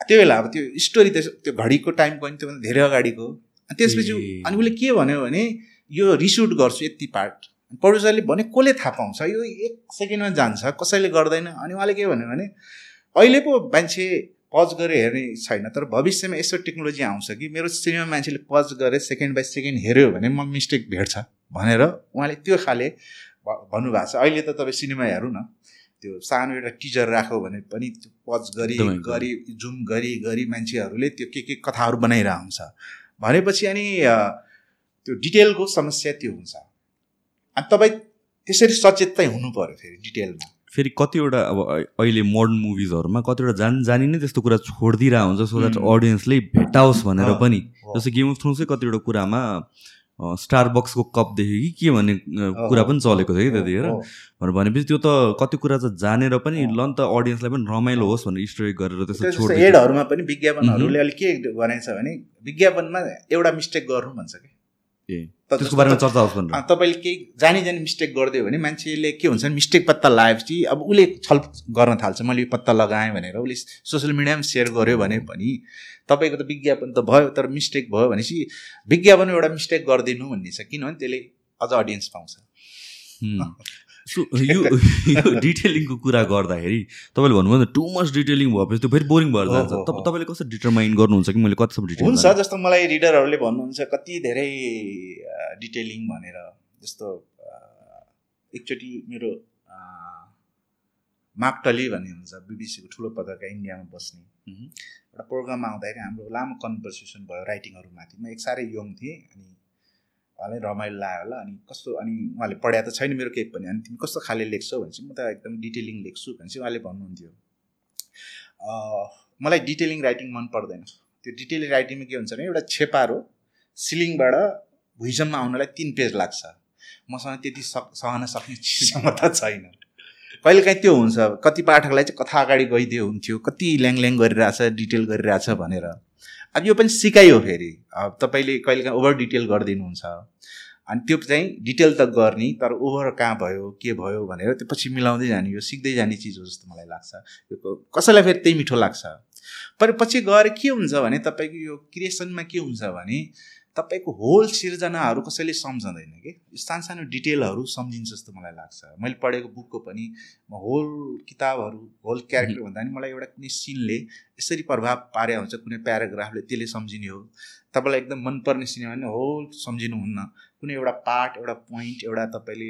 [SPEAKER 2] त्यो बेला अब त्यो स्टोरी त त्यो घडीको टाइम पनि त्योभन्दा धेरै अगाडिको। अनि त्यसपछि। अनि उसले के भन्यो भने यो रिसुट गर्छु यति पार्ट प्रड्युसरले भने कसले थाहा पाउँछ यो एक सेकेन्डमा जान्छ कसैले गर्दैन अनि उहाँले के भन्यो भने अहिले पो मान्छे पज गरेर हेर्ने छैन तर भविष्यमा यस्तो टेक्नोलोजी आउँछ कि मेरो सिनेमा मान्छेले पज गरेर सेकेन्ड बाई सेकेन्ड हेऱ्यो भने म मिस्टेक भेट्छ भनेर उहाँले त्यो खाले भन्नुभएको छ। अहिले त तपाईँ सिनेमा हेरौँ न त्यो सानो एउटा टिजर राख्यो भने पनि त्यो पज गरी गरी जुम गरी गरी मान्छेहरूले त्यो के के कथाहरू बनाइरहेको हुन्छ भनेपछि अनि त्यो डिटेलको समस्या त्यो हुन्छ। अनि तपाईँ त्यसरी सचेत चाहिँ हुनु पऱ्यो फेरि डिटेलमा।
[SPEAKER 1] फेरि कतिवटा अब अहिले मोडर्न मुभिजहरूमा कतिवटा जान जानी नै त्यस्तो कुरा छोडिदिरहेको हुन्छ सो द्याट. अडियन्सले भेटाओस् भनेर पनि। जस्तो गेम अफ थ्रोन्सै कतिवटा कुरामा स्टार बक्सको कप देख्यो कि के भन्ने कुरा पनि चलेको थियो कि त्यतिखेर। भनेपछि त्यो त कति कुरा चाहिँ जानेर पनि। ल नि त अडियन्सलाई पनि रमाइलो होस् भनेर स्टोरी गरेर त्यस्तो
[SPEAKER 2] एडहरूमा पनि विज्ञापनहरूले अलिक के भनेको छ भने विज्ञापनमा एउटा मिस्टेक गर्नु भन्छ कि।
[SPEAKER 1] ए।
[SPEAKER 2] त-
[SPEAKER 1] त्यसको बारेमा चर्चा होस्
[SPEAKER 2] तपाईँले केही जानी जानी मिस्टेक गरिदियो भने मान्छेले के हुन्छ भने मिस्टेक पत्ता लगाएपछि अब उसले छल गर्न थाल्छ। मैले यो पत्ता लगाएँ भनेर उसले सोसियल मिडियामा सेयर गर्यो भने पनि तपाईँको त विज्ञापन त भयो तर मिस्टेक भयो भनेपछि विज्ञापन एउटा मिस्टेक गरिदिनु भन्ने छ। किनभने त्यसले अझ अडियन्स पाउँछ।
[SPEAKER 1] सो यो यो डिटेलिङको कुरा गर्दाखेरि तपाईँले भन्नुभयो टु मच डिटेलिङ भएपछि त्यो फेरि बोरिङ भएर जान्छ। तपाईँले कसरी डिटरमाइन गर्नुहुन्छ कि मैले कतिसम्म डिटेल
[SPEAKER 2] हुन्छ जस्तो मलाई रिडरहरूले भन्नुहुन्छ कति धेरै डिटेलिङ भनेर जस्तो एकचोटि मेरो अ, माकटली भन्ने हुन्छ बिबिसीको ठुलो पत्रकार इन्डियामा बस्ने। एउटा प्रोग्राममा आउँदाखेरि हाम्रो लामो कन्भर्सेसन भयो राइटिङहरूमाथि म एक साह्रै यङ थिएँ अनि उहाँलाई रमाइलो लाग्यो होला। अनि कस्तो अनि उहाँले पढाए त छैन मेरो केही पनि। अनि तिमी कस्तो खाले लेख्छौ भनेपछि म त एकदम डिटेलिङ लेख्छु भनेपछि उहाँले भन्नुहुन्थ्यो। मलाई डिटेलिङ राइटिङ मन पर्दैन। त्यो डिटेलिङ राइटिङमा के हुन्छ भने एउटा छेपारो सिलिङबाट भुइँसम्म आउनलाई तिन पेज लाग्छ। मसँग त्यति सक सहन सक्ने क्षमता छैन। कहिलेकाहीँ त्यो हुन्छ। कति पाठकलाई चाहिँ कथा अगाडि गइदियो हुन्थ्यो। कति ल्याङ ल्याङ गरिरहेछ डिटेल गरिरहेछ भनेर। अब यो पनि सिकाइयो फेरि। अब तपाईँले कहिलेकाहीँ ओभर डिटेल गरिदिनुहुन्छ। अनि त्यो चाहिँ डिटेल त गर्ने तर ओभर कहाँ भयो के भयो भनेर त्यो पछि मिलाउँदै जाने यो सिक्दै जाने चिज हो जस्तो मलाई लाग्छ। यो कसैलाई फेरि त्यही मिठो लाग्छ। तर पछि गएर के हुन्छ भने तपाईँको यो क्रिएसनमा के हुन्छ भने तपाईँको होल सिर्जनाहरू कसैले सम्झँदैन कि? सानो सानो डिटेलहरू सम्झिन्छ जस्तो मलाई लाग्छ। मैले पढेको बुकको पनि म होल किताबहरू होल क्यारेक्टर भन्दा पनि मलाई एउटा कुनै सिनले यसरी प्रभाव पारे हुन्छ कुनै प्याराग्राफले त्यसले सम्झिने हो। तपाईँलाई एकदम मनपर्ने सिनेमा भने होल सम्झिनुहुन्न। कुनै एउटा पार्ट एउटा पोइन्ट एउटा तपाईँले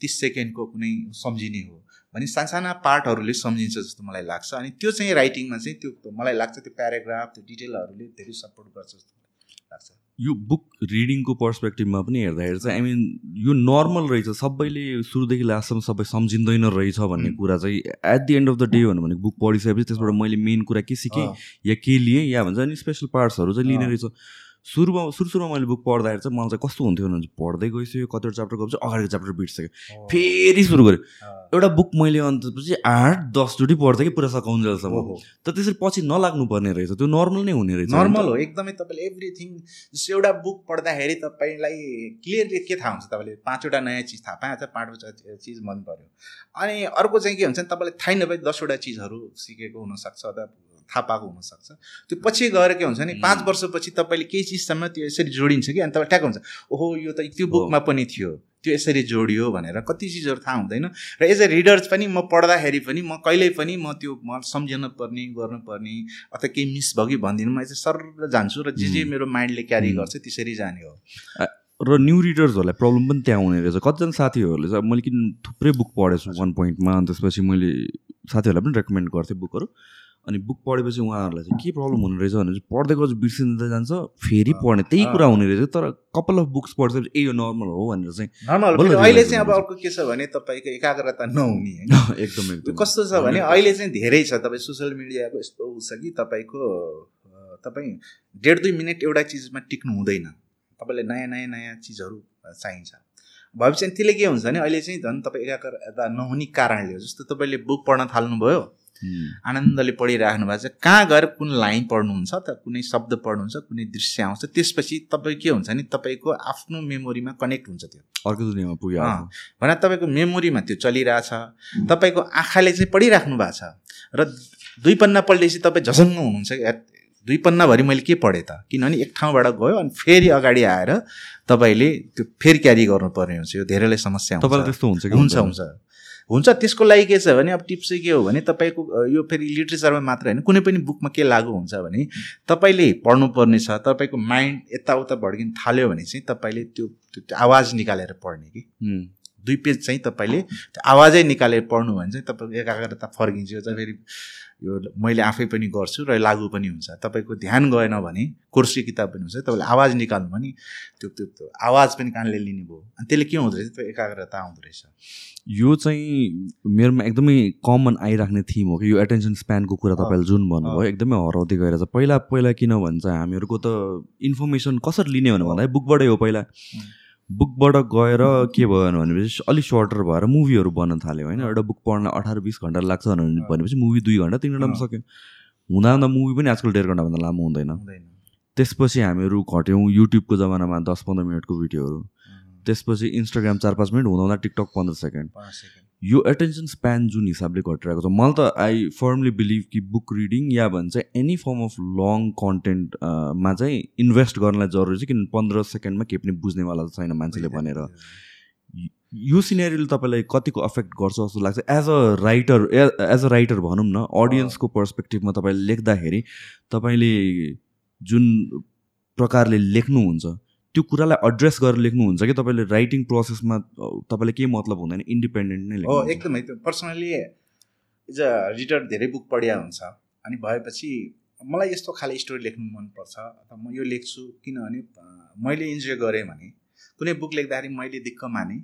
[SPEAKER 2] तिस सेकेन्डको कुनै सम्झिने हो भने सानसाना पार्टहरूले सम्झिन्छ जस्तो मलाई लाग्छ। अनि त्यो चाहिँ राइटिङमा चाहिँ त्यो मलाई लाग्छ त्यो प्याराग्राफ त्यो डिटेलहरूले धेरै सपोर्ट गर्छ जस्तो लाग्छ।
[SPEAKER 1] यो बुक रिडिङको पर्सपेक्टिभमा पनि हेर्दाखेरि चाहिँ आई मिन यो नर्मल रहेछ। सबैले सुरुदेखि लास्टसम्म सबै सम्झिँदैन रहेछ भन्ने। कुरा चाहिँ at the end of the day भन्नु भने बुक पढिसकेपछि त्यसबाट मैले मेन कुरा के सिकेँ या के लिएँ या भन्छ नि स्पेसल पार्ट्सहरू चाहिँ लिने। रहेछ। सुरुमा सुरु सुरुमा मैले बुक पढ्दाखेरि चाहिँ मलाई चाहिँ कस्तो हुन्थ्यो भने पढ्दै गइसक्यो कतिवटा च्याप्टर गएपछि अगाडिको च्याप्टर बिर्सक्यो फेरि सुरु गरेँ
[SPEAKER 2] अँ,
[SPEAKER 1] एउटा बुक मैले अन्तपछि आठ दसचोटि पढ्थेँ कि पुरा सकाउन्जेलसम्म। त त्यसरी पछि नलाग्नु पर्ने रहेछ। त्यो नर्मल नै हुने रहेछ।
[SPEAKER 2] नर्मल हो। एकदमै तपाईँले एभ्रिथिङ जस्तो एउटा बुक पढ्दाखेरि तपाईँलाई क्लियरली के थाहा हुन्छ तपाईँले? पाँचवटा नयाँ चिज थाहा पाएँ अथवा पाँचवटा चिज मन पऱ्यो अनि अर्को चाहिँ के हुन्छ भने तपाईँलाई थाहै नभए दसवटा चिजहरू सिकेको हुनसक्छ अथवा थाहा पाएको हुनसक्छ त्यो पछि गएर के हुन्छ
[SPEAKER 1] हुँ।
[SPEAKER 2] पाँच वर्षपछि तपाईँले केही चिजसम्म त्यो यसरी जोडिन्छ कि अनि तपाईँ ट्याक हुन्छ ओहो यो त त्यो। बुकमा पनि थियो त्यो यसरी जोडियो भनेर कति चिजहरू थाहा हुँदैन र एज अ रिडर्स पनि म पढ्दाखेरि पनि म कहिल्यै पनि म त्यो म सम्झिन पर्ने गर्नुपर्ने अथवा केही मिस भयो कि भन्दिनँ म चाहिँ सर जान्छु र जे जे। मेरो माइन्डले क्यारी। गर्छ त्यसरी जाने हो
[SPEAKER 1] र न्यू रिडर्सहरूलाई प्रब्लम पनि त्यहाँ हुने रहेछ कतिजना साथीहरूले चाहिँ मैले किन थुप्रै बुक पढेको छु वान पोइन्टमा अनि त्यसपछि मैले साथीहरूलाई पनि रेकमेन्ड गर्थेँ बुकहरू अनि बुक पढेपछि उहाँहरूलाई चाहिँ के प्रब्लम हुने रहेछ भने चाहिँ पढ्दै गएपछि बिर्सिँदै जान्छ फेरि पढ्ने त्यही। कुरा हुने रहेछ। तर कपाल अफ बुक्स पढ्छ ए यो नर्मल हो भनेर चाहिँ
[SPEAKER 2] नर्मल अहिले चाहिँ अब। अर्को के छ भने तपाईँको एकाग्रता नहुने होइन।
[SPEAKER 1] एकदम एकदम।
[SPEAKER 2] कस्तो छ भने अहिले चाहिँ धेरै छ। तपाईँ सोसियल मिडियाको यस्तो छ कि तपाईँको तपाईँ डेढ दुई मिनट एउटा चिजमा टिक्नु हुँदैन। तपाईँलाई नयाँ नयाँ नयाँ चिजहरू चाहिन्छ। भएपछि त्यसले के हुन्छ भने अहिले चाहिँ झन् तपाईँ एकाग्रता नहुने कारणले हो। जस्तो तपाईँले बुक पढ्न थाल्नुभयो आनन्दले पढिराख्नु भएको छ। कहाँ गएर कुन लाइन पढ्नुहुन्छ त कुनै शब्द पढ्नुहुन्छ कुनै दृश्य आउँछ त्यसपछि तपाईँ के हुन्छ नि तपाईँको आफ्नो मेमोरीमा कनेक्ट हुन्छ त्यो।
[SPEAKER 1] अर्को दुनियाँमा पुग्यो
[SPEAKER 2] भने तपाईँको मेमोरीमा त्यो चलिरहेछ। तपाईँको आँखाले चाहिँ पढिराख्नु भएको छ। र दुई पन्ना पल्टेपछि तपाईँ झसङ्ग हुनुहुन्छ। दुई पन्नाभरि मैले के पढेँ त? किनभने एक ठाउँबाट गयो अनि फेरि अगाडि आएर तपाईँले त्यो फेरि क्यारी गर्नुपर्ने हुन्छ। यो धेरैलाई समस्या हुन्छ।
[SPEAKER 1] त्यस्तो हुन्छ
[SPEAKER 2] हुन्छ? हुन्छ त्यसको लागि के छ भने अब टिप्स चाहिँ के हो भने तपाईँको यो फेरि लिट्रेचरमा मात्र होइन कुनै पनि बुकमा के लागु हुन्छ भने तपाईँले पढ्नुपर्ने छ तपाईँको माइन्ड यताउता भड्किन थाल्यो भने चाहिँ तपाईँले त्यो आवाज निकालेर पढ्ने कि? दुई पेज चाहिँ तपाईँले आवाजै निकालेर पढ्नु भने चाहिँ तपाईँको एकाग्रता फर्किन्छ यो चाहिँ फेरि यो मैले आफै पनि गर्छु र लागु पनि हुन्छ। तपाईँको ध्यान गएन भने कोर्सी किताब पनि हुन्छ तपाईँले आवाज निकाल्नु भने त्यो त्यो त्यो आवाज पनि कानले लिने भयो अनि त्यसले के हुँदो रहेछ त्यो एकाग्रता आउँदो रहेछ।
[SPEAKER 1] यो चाहिँ मेरोमा एकदमै कमन आइराख्ने थिम हो कि यो एटेन्सन स्प्यानको कुरा तपाईँले जुन भन्नुभयो। एकदमै हराउँदै गइरहेछ पहिला पहिला किन भन्छ हामीहरूको त इन्फर्मेसन कसरी लिने भने भन्दा बुकबाटै हो पहिला। बुकबाट गएर के भयो भनेपछि अलिक सर्टर भएर मुभीहरू बन्न थाल्यो होइन। एउटा बुक पढ्न अठार बिस घन्टा लाग्छ। भनेपछि मुभी दुई घन्टा तिन घन्टामा। सक्यो। हुँदा हुँदा मुभी पनि आजकल डेढ घन्टाभन्दा लामो हुँदैन। त्यसपछि हामीहरू घट्यौँ युट्युबको जमानामा दस पन्ध्र मिनटको भिडियोहरू। त्यसपछि इन्स्टाग्राम चार पाँच मिनट हुँदा टिकटक पन्ध्र सेकेन्ड। यो एटेन्सन स्प्यान जुन हिसाबले घटिरहेको छ मलाई त आई फर्मली बिलिभ कि बुक रिडिङ या भन्छ एनी फर्म अफ लङ कन्टेन्टमा चाहिँ इन्भेस्ट गर्नलाई जरुरी छ किन पन्ध्र सेकेन्डमा केही पनि बुझ्नेवाला त छैन मान्छेले भनेर। यो सिनेरीले तपाईँलाई कतिको अफेक्ट गर्छ जस्तो लाग्छ? As a writer as a writer भनौँ न अडियन्सको पर्सपेक्टिभमा तपाईँले लेख्दाखेरि तपाईँले जुन प्रकारले लेख्नुहुन्छ त्यो कुरालाई एड्रेस गरेर लेख्नुहुन्छ कि तपाईँले राइटिङ प्रोसेसमा तपाईँलाई केही मतलब हुँदैन इन्डिपेन्डेन्ट नै
[SPEAKER 2] हो एकदमै। त्यो पर्सनली एज अ रिडर धेरै बुक पढिया हुन्छ। अनि भएपछि मलाई यस्तो खाले स्टोरी लेख्नु मनपर्छ अथवा म यो लेख्छु किनभने मैले इन्जोय गरेँ भने कुनै बुक लेख्दाखेरि मैले दिक्क माने।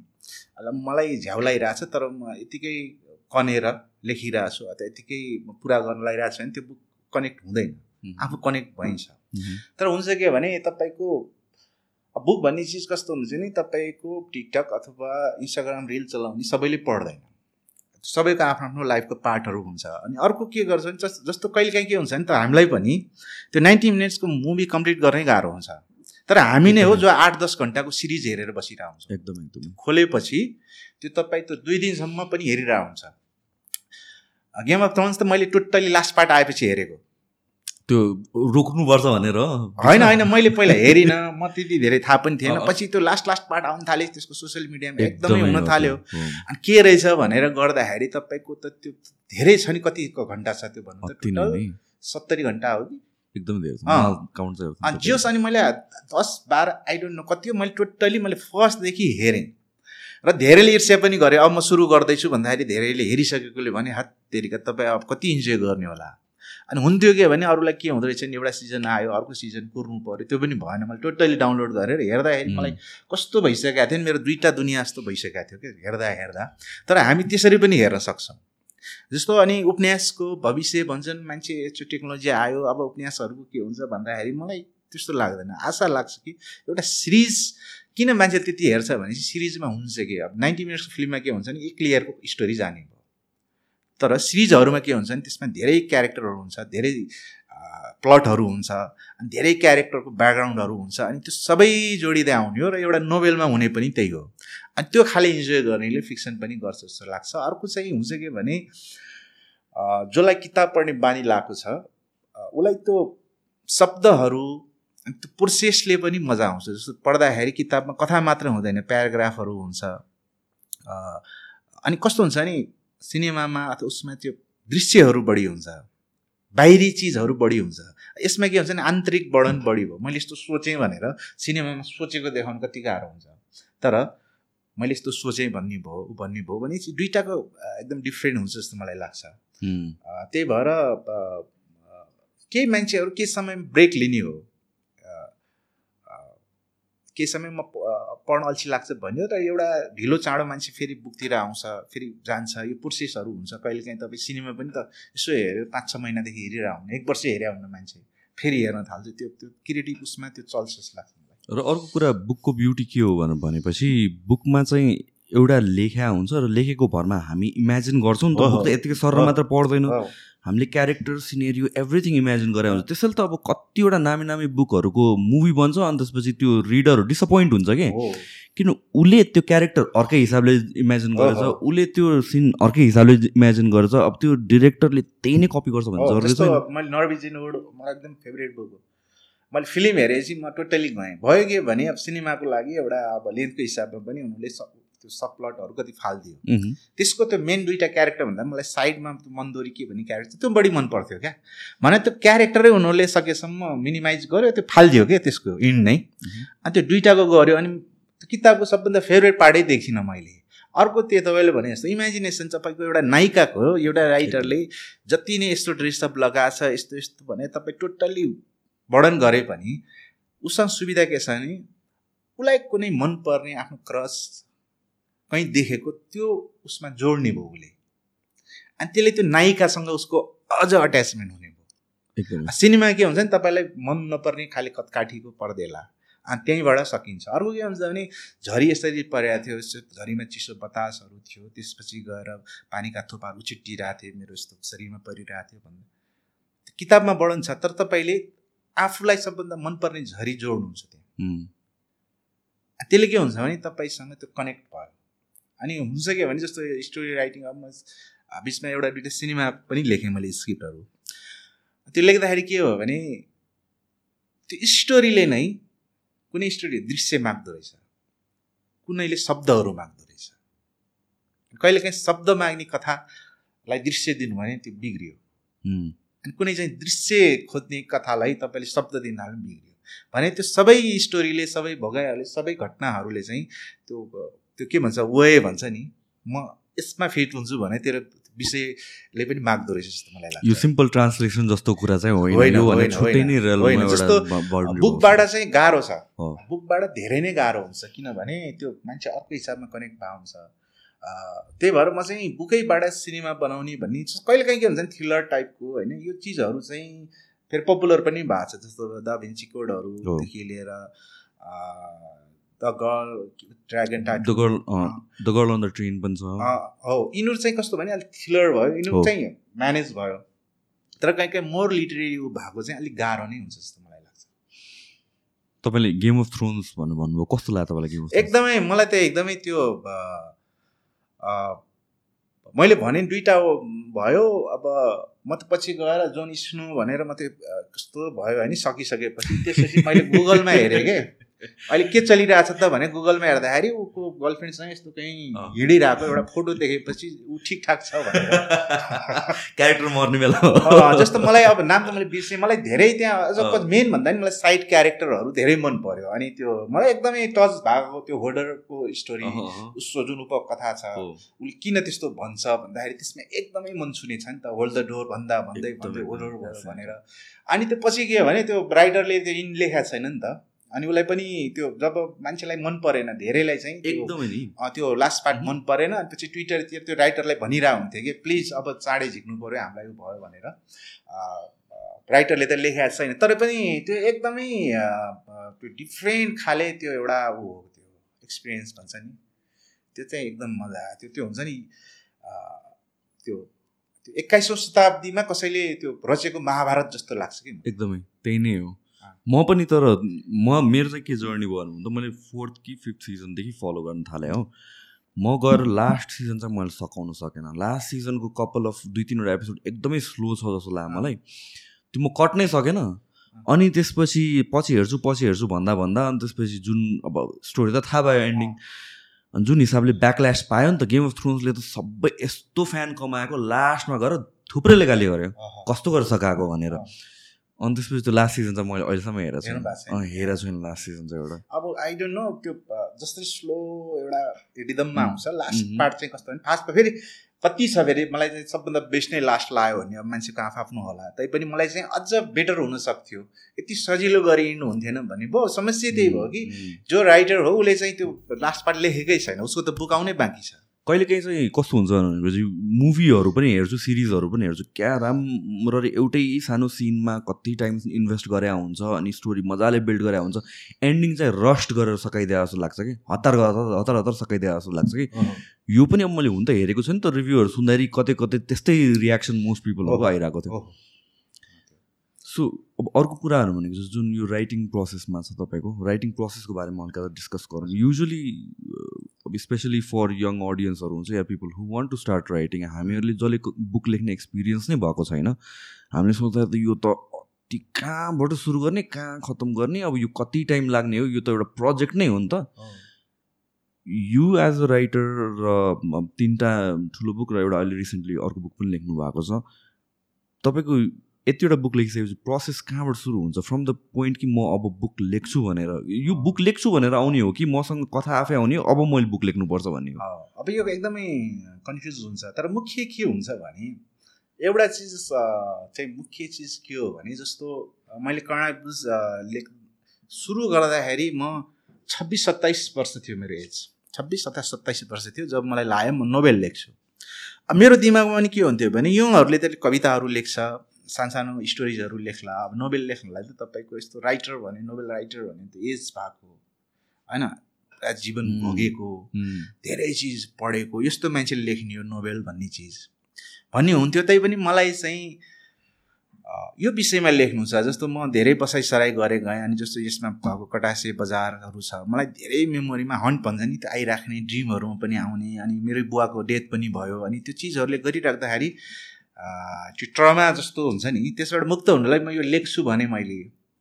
[SPEAKER 2] मलाई झ्याउलाइरहेछ तर म यतिकै कनेर लेखिरहेको छु अथवा यतिकै पुरा गर्न लागिरहेको छु भने त्यो बुक कनेक्ट हुँदैन. आफू कनेक्ट भइन्छ. तर हुन्छ के भने तपाईँको बुक भन्ने चिज कस्तो हुन्छ नि तपाईँको टिकटक अथवा इन्स्टाग्राम रिल चलाउने सबैले पढ्दैन। सबैको आफ्नो आफ्नो लाइफको पार्टहरू हुन्छ। अनि अर्को के गर्छ भने जस्तो जस्तो कहिलेकाहीँ के हुन्छ नि त हामीलाई पनि त्यो नाइन्टी मिनट्सको मुभी कम्प्लिट गर्नै गाह्रो हुन्छ। तर हामी नै हो जो आठ दस घन्टाको सिरिज हेरेर बसिरहेको हुन्छ
[SPEAKER 1] एकदम एकदम।
[SPEAKER 2] खोलेपछि त्यो तपाईँ त दुई दिनसम्म पनि हेरिरहेको हुन्छ गेम अफ थ्रोन्स त मैले टोटल्ली लास्ट पार्ट आएपछि हेरेको।
[SPEAKER 1] त्यो रोक्नुपर्छ भनेर।
[SPEAKER 2] होइन होइन मैले पहिला हेरिनँ म त्यति धेरै थाहा पनि थिएन। पछि त्यो लास्ट लास्ट पार्ट आउनु थाल्यो त्यसको सोसियल मिडियामा एकदमै हुन थाल्यो। अनि के रहेछ भनेर गर्दाखेरि तपाईँको त त्यो धेरै छ नि कतिको घन्टा छ त्यो भन्नु त सत्तरी घन्टा हो कि?
[SPEAKER 1] एकदम धेरै
[SPEAKER 2] अनि जियोस् अनि मैले दस बाह्र आई डोन्ट नो कति हो मैले टोटल्ली मैले फर्स्टदेखि हेरेँ। र धेरैले ईर्ष्या पनि गरेँ अब म सुरु गर्दैछु भन्दाखेरि धेरैले हेरिसकेकोले भने हात तेरिका तपाईँ अब कति इन्जोय गर्ने होला? अनि हुन्थ्यो के भने अरूलाई के हुँदो रहेछ नि एउटा सिजन आयो अर्को सिजन कुर्नु पऱ्यो त्यो पनि भएन। मैले टोटल्ली डाउनलोड गरेर हेर्दाखेरि मलाई कस्तो भइसकेको थियो नि मेरो दुईवटा दुनियाँ जस्तो भइसकेको थियो क्या हेर्दा हेर्दा। तर हामी त्यसरी पनि हेर्न सक्छौँ। जस्तो अनि उपन्यासको भविष्य भन्छन् मान्छे यस्तो टेक्नोलोजी आयो अब उपन्यासहरूको के हुन्छ भन्दाखेरि मलाई त्यस्तो लाग्दैन। आशा लाग्छ कि एउटा सिरिज किन मान्छे त्यति हेर्छ भने चाहिँ सिरिजमा हुन्छ कि? अब नाइन्टी मिनट्सको फिल्ममा के हुन्छ नि एक क्लियरको स्टोरी जाने तर सिरिजहरूमा के हुन्छ नि त्यसमा धेरै क्यारेक्टरहरू हुन्छ धेरै प्लटहरू हुन्छ अनि धेरै क्यारेक्टरको ब्याकग्राउन्डहरू हुन्छ अनि त्यो सबै जोडिँदै आउने हो र एउटा नोभेलमा हुने पनि त्यही हो। अनि त्यो खालि इन्जोय गर्नेले फिक्सन पनि गर्छ जस्तो लाग्छ। अर्को चाहिँ हुन्छ के भने जसलाई किताब पढ्ने बानी लगाएको छ उसलाई त्यो शब्दहरू त्यो प्रोसेसले पनि मजा आउँछ। जस्तो पढ्दाखेरि किताबमा कथा मात्र हुँदैन प्याराग्राफहरू हुन्छ अनि कस्तो हुन्छ नि सिनेमामा अथवा उसमा त्यो दृश्यहरू बढी हुन्छ। बाहिरी चिजहरू बढी हुन्छ। यसमा के हुन्छ नि आन्तरिक वर्णन बढी भयो। मैले यस्तो सोचेँ भनेर सिनेमामा सोचेको देखाउनु कति गाह्रो हुन्छ। तर मैले यस्तो सोचेँ भन्ने भयो ऊ भन्ने भयो भने चाहिँ दुइटाको एकदम डिफ्रेन्ट हुन्छ जस्तो मलाई लाग्छ। त्यही भएर केही मान्छेहरू केही समय ब्रेक लिने हो? केही समयमा प- अ, पढ्न अल्छी लाग्छ भन्यो र एउटा ढिलो चाँडो मान्छे फेरि बुकतिर आउँछ फेरि जान्छ। यो प्रोसेसहरू हुन्छ। कहिलेकाहीँ तपाईँ सिनेमा पनि त यसो हेऱ्यो पाँच छ महिनादेखि हेरेर आउने एक वर्ष हेरे हुन्न मान्छे। फेरि हेर्न थाल्छ। त्यो त्यो क्रिएटिभ उसमा त्यो चल्छ जस्तो लाग्छ मलाई।
[SPEAKER 1] र अर्को कुरा बुकको ब्युटी के हो भनेर भनेपछि बुकमा चाहिँ एउटा लेखा हुन्छ र लेखेको भरमा हामी इमेजिन गर्छौँ नि त। बुक त यतिकै सर। मात्र पढ्दैनौँ। हामीले क्यारेक्टर सिनेरियो एभ्रिथिङ इमेजिन गरे हुन्छ। त्यसैले त अब कतिवटा नामी नामी बुकहरूको मुभी बन्छ अनि त्यसपछि त्यो रिडरहरू डिसपोइन्ट हुन्छ कि? किन उसले त्यो क्यारेक्टर अर्कै हिसाबले इमेजिन गरेछ। उसले त्यो सिन अर्कै हिसाबले इमेजिन गरेछ अब त्यो डिरेक्टरले त्यही नै कपी गर्छ भने
[SPEAKER 2] हो,
[SPEAKER 1] जरुरी छैन।
[SPEAKER 2] मैले नर्वेजियनवुड मलाई एकदम फेभरेट बुक हो। मैले फिल्म हेरेपछि म टोटली गएँ। भयो के भने अब सिनेमाको लागि एउटा अब लेन्थको हिसाबमा पनि उनीहरूले त्यो सबप्लटहरू कति फालिदियो। त्यसको त्यो मेन दुइटा क्यारेक्टर भन्दा मलाई साइडमा त्यो मन्दोरी के भन्ने क्यारेक्टर त्यो बढी मन पर्थ्यो क्या। भने त्यो क्यारेक्टरै उनीहरूले सकेसम्म मिनिमाइज गर्यो त्यो फालिदियो क्या त्यसको इन्ड नै। अनि त्यो दुइटाको गऱ्यो अनि त्यो किताबको सबभन्दा फेभरेट पार्टै देखिनँ मैले। अर्को त्यो तपाईँले भने जस्तो इमेजिनेसन तपाईँको एउटा नायिकाको एउटा राइटरले जति नै यस्तो ड्रेसअप लगाएको छ यस्तो यस्तो भने तपाईँ टोटल्ली वर्णन गरे पनि उसँग सुविधा के छ भने उसलाई कुनै मनपर्ने आफ्नो क्रस कहीँ देखेको त्यो उसमा जोड्ने भयो उसले। अनि त्यसले त्यो नायिकासँग उसको अझ अट्याचमेन्ट हुने भयो। सिनेमा के हुन्छ नि तपाईँलाई मन नपर्ने खाले कत्काठीको पर्देला। अनि त्यहीँबाट सकिन्छ। अर्को के हुन्छ भने झरी यसरी परेको थियो झरीमा चिसो बतासहरू थियो त्यसपछि गएर पानीका थोपाहरू चिट्टिरहेको थियो मेरो यस्तो शरीरमा परिरहेको थियो भन्दा। किताबमा वर्णन छ तर तपाईँले आफूलाई सबभन्दा मनपर्ने झरी जोड्नुहुन्छ त्यहाँ। त्यसले के हुन्छ भने तपाईँसँग त्यो कनेक्ट भयो। अनि हुन्छ के भने जस्तो स्टोरी राइटिङ अब म बिचमा एउटा दुइटा सिनेमा पनि लेखेँ मैले स्क्रिप्टहरू त्यो लेख्दाखेरि के हो भने त्यो स्टोरीले नै कुनै स्टोरी दृश्य माग्दो रहेछ। कुनैले शब्दहरू माग्दो रहेछ। कहिलेकाहीँ शब्द माग्ने कथालाई दृश्य दिनु भने त्यो बिग्रियो। अनि कुनै चाहिँ दृश्य खोज्ने कथालाई तपाईँले शब्द दिन बिग्रियो। भने त्यो सबै स्टोरीले सबै भोगाइहरूले सबै घटनाहरूले चाहिँ त्यो त्यो के भन्छ वे भन्छ नि म यसमा फिट हुन्छु भने तेरो विषयले पनि माग्दो रहेछ जस्तो मलाई
[SPEAKER 1] यो
[SPEAKER 2] लाग्छ
[SPEAKER 1] सिम्पल ट्रान्सलेसन जस्तो कुरा चाहिँ होइन
[SPEAKER 2] होइन,
[SPEAKER 1] यो
[SPEAKER 2] जस्तो बुकबाट। चाहिँ गाह्रो छ। बुकबाट धेरै नै गाह्रो हुन्छ किनभने त्यो मान्छे अर्को हिसाबमा कनेक्ट अँ, त्यही भएर म चाहिँ बुकैबाट सिनेमा बनाउने भन्ने कहिले काहीँ के हुन्छ नि थ्रिलर टाइपको होइन यो चिजहरू चाहिँ फेरि पपुलर पनि भएको छ जस्तो द भिन्ची। कोडहरूदेखि लिएर the girl dragon
[SPEAKER 1] the girl the girl on the train पनि छ।
[SPEAKER 2] हो यिनीहरू चाहिँ कस्तो भने अलिक थ्रिलर भयो। यिनीहरू चाहिँ म्यानेज भयो। तर कहीँ कहीँ मोर लिटरेरी भएको चाहिँ अलिक गाह्रो नै हुन्छ जस्तो मलाई लाग्छ।
[SPEAKER 1] तपाईँले गेम अफ थ्रोन्स भन्नु भन्नुभयो कस्तो लाग्यो तपाईँलाई गेम
[SPEAKER 2] एकदमै मलाई त एकदमै त्यो मैले भने दुइटा भयो अब म त पछि गएर जोन स्नो भनेर म त्यो अ, कस्तो भयो होइन सकिसकेपछि त्यसपछि मैले गुगलमा हेरेँ के? अहिले के चलिरहेछ त भने गुगलमा हेर्दाखेरि ऊको गर्लफ्रेन्डसँग यस्तो कहीँ
[SPEAKER 1] अँ।
[SPEAKER 2] हिँडिरहेको एउटा फोटो देखेपछि ऊ ठिकठाक छ भनेर
[SPEAKER 1] क्यारेक्टर मर्ने बेला
[SPEAKER 2] अँ, जस्तो मलाई अब नाम त मैले बिर्सेँ मलाई धेरै त्यहाँ
[SPEAKER 1] अँ।
[SPEAKER 2] अझ मेन भन्दा नि मलाई साइड क्यारेक्टरहरू धेरै मन पर्यो अनि त्यो मलाई एकदमै टच भएको त्यो होल्डरको स्टोरी। उसको जुन उपकथा छ। उसले किन त्यस्तो भन्छ भन्दाखेरि त्यसमा एकदमै मन छुने छ नि त होल्ड द डोर भन्दा भन्दै भन्दै होल्डर भनेर अनि त्यो पछि के हो भने त्यो राइटरले त्यो इन लेखाएको छैन नि त अनि उसलाई पनि त्यो जब मान्छेलाई मन परेन धेरैलाई चाहिँ
[SPEAKER 1] एकदमै
[SPEAKER 2] त्यो लास्ट पार्ट मन परेन अनि पछि ट्विटरतिर त्यो राइटरलाई भनिरहेको हुन्थ्यो कि प्लिज अब चाँडै झिक्नु पऱ्यो हामीलाई यो भयो भनेर। राइटरले त लेखाएको छैन। तर पनि त्यो एकदमै त्यो डिफ्रेन्ट खाले त्यो एउटा ऊ हो त्यो एक्सपिरियन्स भन्छ नि। त्यो चाहिँ एकदम मजा आयो। त्यो त्यो हुन्छ नि त्यो त्यो एक्काइसौँ शताब्दीमा कसैले त्यो रचेको महाभारत जस्तो लाग्छ कि
[SPEAKER 1] एकदमै। त्यही नै हो। म पनि तर म मेरो चाहिँ के जर्नी भयो भने त मैले फोर्थ कि फिफ्थ सिजनदेखि फलो गर्न थालेँ हो। म गएर लास्ट सिजन चाहिँ मैले सकाउन सकेन। लास्ट सिजनको कपाल अफ दुई तिनवटा एपिसोड एकदमै स्लो छ जस्तो लाग्यो मलाई। त्यो म कट्नै सकेन। अनि त्यसपछि पछि हेर्छु पछि हेर्छु भन्दा भन्दा अनि त्यसपछि जुन अब स्टोरी त थाहा भयो एन्डिङ अनि जुन हिसाबले ब्याकल्यास पायो नि त गेम अफ थ्रोन्सले त सबै यस्तो फ्यान कमाएको लास्टमा गएर थुप्रैले गाली गर्यो। कस्तो गरेर सकाएको भनेर। अनि त्यसपछि त्यो लास्ट सिजन चाहिँ मैले अहिलेसम्म हेरेको छु हेरेको छैन लास्ट सिजन चाहिँ एउटा।
[SPEAKER 2] अब आई डोन्ट नो त्यो जस्तै स्लो एउटा रिदममा हुन्छ लास्ट. पार्ट चाहिँ कस्तो भने फास्ट फेरि कति छ फेरि मलाई चाहिँ सबभन्दा बेस्ट नै लास्ट लाग्यो भने अब मान्छेको आफ आफ्नो होला। तैपनि मलाई चाहिँ अझ बेटर हुन सक्थ्यो। यति सजिलो गरिनु हुन्थेन भने भयो समस्या त्यही भयो कि जो राइटर हो उसले चाहिँ त्यो लास्ट पार्ट लेखेकै छैन उसको त बुक आउनै बाँकी छ।
[SPEAKER 1] कहिलेकाहीँ चाहिँ कस्तो हुन्छ भनेपछि मुभीहरू पनि हेर्छु सिरिजहरू पनि हेर्छु क्या राम्ररी एउटै सानो सिनमा कति टाइम इन्भेस्ट गरे हुन्छ अनि स्टोरी मजाले बिल्ड गरे हुन्छ एन्डिङ चाहिँ रस्ट गरेर सकाइदिए जस्तो लाग्छ कि? हतार हतार हतार सकाइदिए जस्तो लाग्छ कि? यो पनि अब मैले हुन त हेरेको छु नि त रिभ्यूहरू सुन्दाखेरि कतै कतै त्यस्तै रियाक्सन मोस्ट पिपलहरूको आइरहेको थियो। सो अब अर्को कुराहरू भनेको जुन यो राइटिङ प्रोसेसमा छ तपाईँको राइटिङ प्रोसेसको बारेमा अलिकति डिस्कस गरौँ। युजली स्पेसली फर यङ अडियन्सहरू हुन्छ या people who want to start writing हामीहरूले जसले बुक लेख्ने एक्सपिरियन्स नै भएको छैन। हामीले सोच्दा त यो त अति कहाँबाट सुरु गर्ने कहाँ खत्तम गर्ने अब यो कति टाइम लाग्ने हो यो त एउटा प्रोजेक्ट नै हो नि त। यु एज अ राइटर र तिनवटा ठुलो बुक र एउटा अहिले रिसेन्टली अर्को बुक पनि लेख्नु भएको छ। तपाईँको यतिवटा बुक लेखिसकेपछि प्रोसेस कहाँबाट सुरु हुन्छ? फ्रम द पोइन्ट कि म अब बुक लेख्छु भनेर। यो बुक लेख्छु भनेर आउने हो कि मसँग कथा आफै आउने अब मैले बुक लेख्नुपर्छ भन्ने हो।
[SPEAKER 2] अब यो एकदमै कन्फ्युज हुन्छ। तर मुख्य के हुन्छ भने एउटा चिज चाहिँ मुख्य चिज के हो भने जस्तो मैले कर्णाबुज लेख सुरु गर्दाखेरि म छब्बिस सत्ताइस वर्ष थियो मेरो एज। छब्बिस सत्ताइस सत्ताइस वर्ष थियो जब मलाई लाग्यो म नोभेल लेख्छु। मेरो दिमागमा पनि के हुन्थ्यो भने युङहरूले त कविताहरू लेख्छ सानसानो स्टोरिजहरू लेख्ला। अब नोभेल लेख्नलाई त तपाईँको यस्तो राइटर भने नोभेल राइटर भने त एज भएको होइन? जीवन भोगेको धेरै चिज पढेको यस्तो मान्छेले लेख्ने हो नोभेल भन्ने चिज। भन्ने हुन्थ्यो तैपनि मलाई चाहिँ यो विषयमा लेख्नु छ जस्तो म धेरै बसाइ सराई गरेँ गएँ अनि जस्तो यसमा भएको कटासे बजारहरू छ मलाई धेरै मेमोरीमा हन्ट भन्छ नि त्यो आइराख्ने ड्रिमहरूमा पनि आउने अनि मेरो बुवाको डेथ पनि भयो अनि त्यो चिजहरूले गरिराख्दाखेरि त्यो ट्रमा जस्तो हुन्छ नि त्यसबाट मुक्त हुनुलाई म यो लेख्छु भने मैले।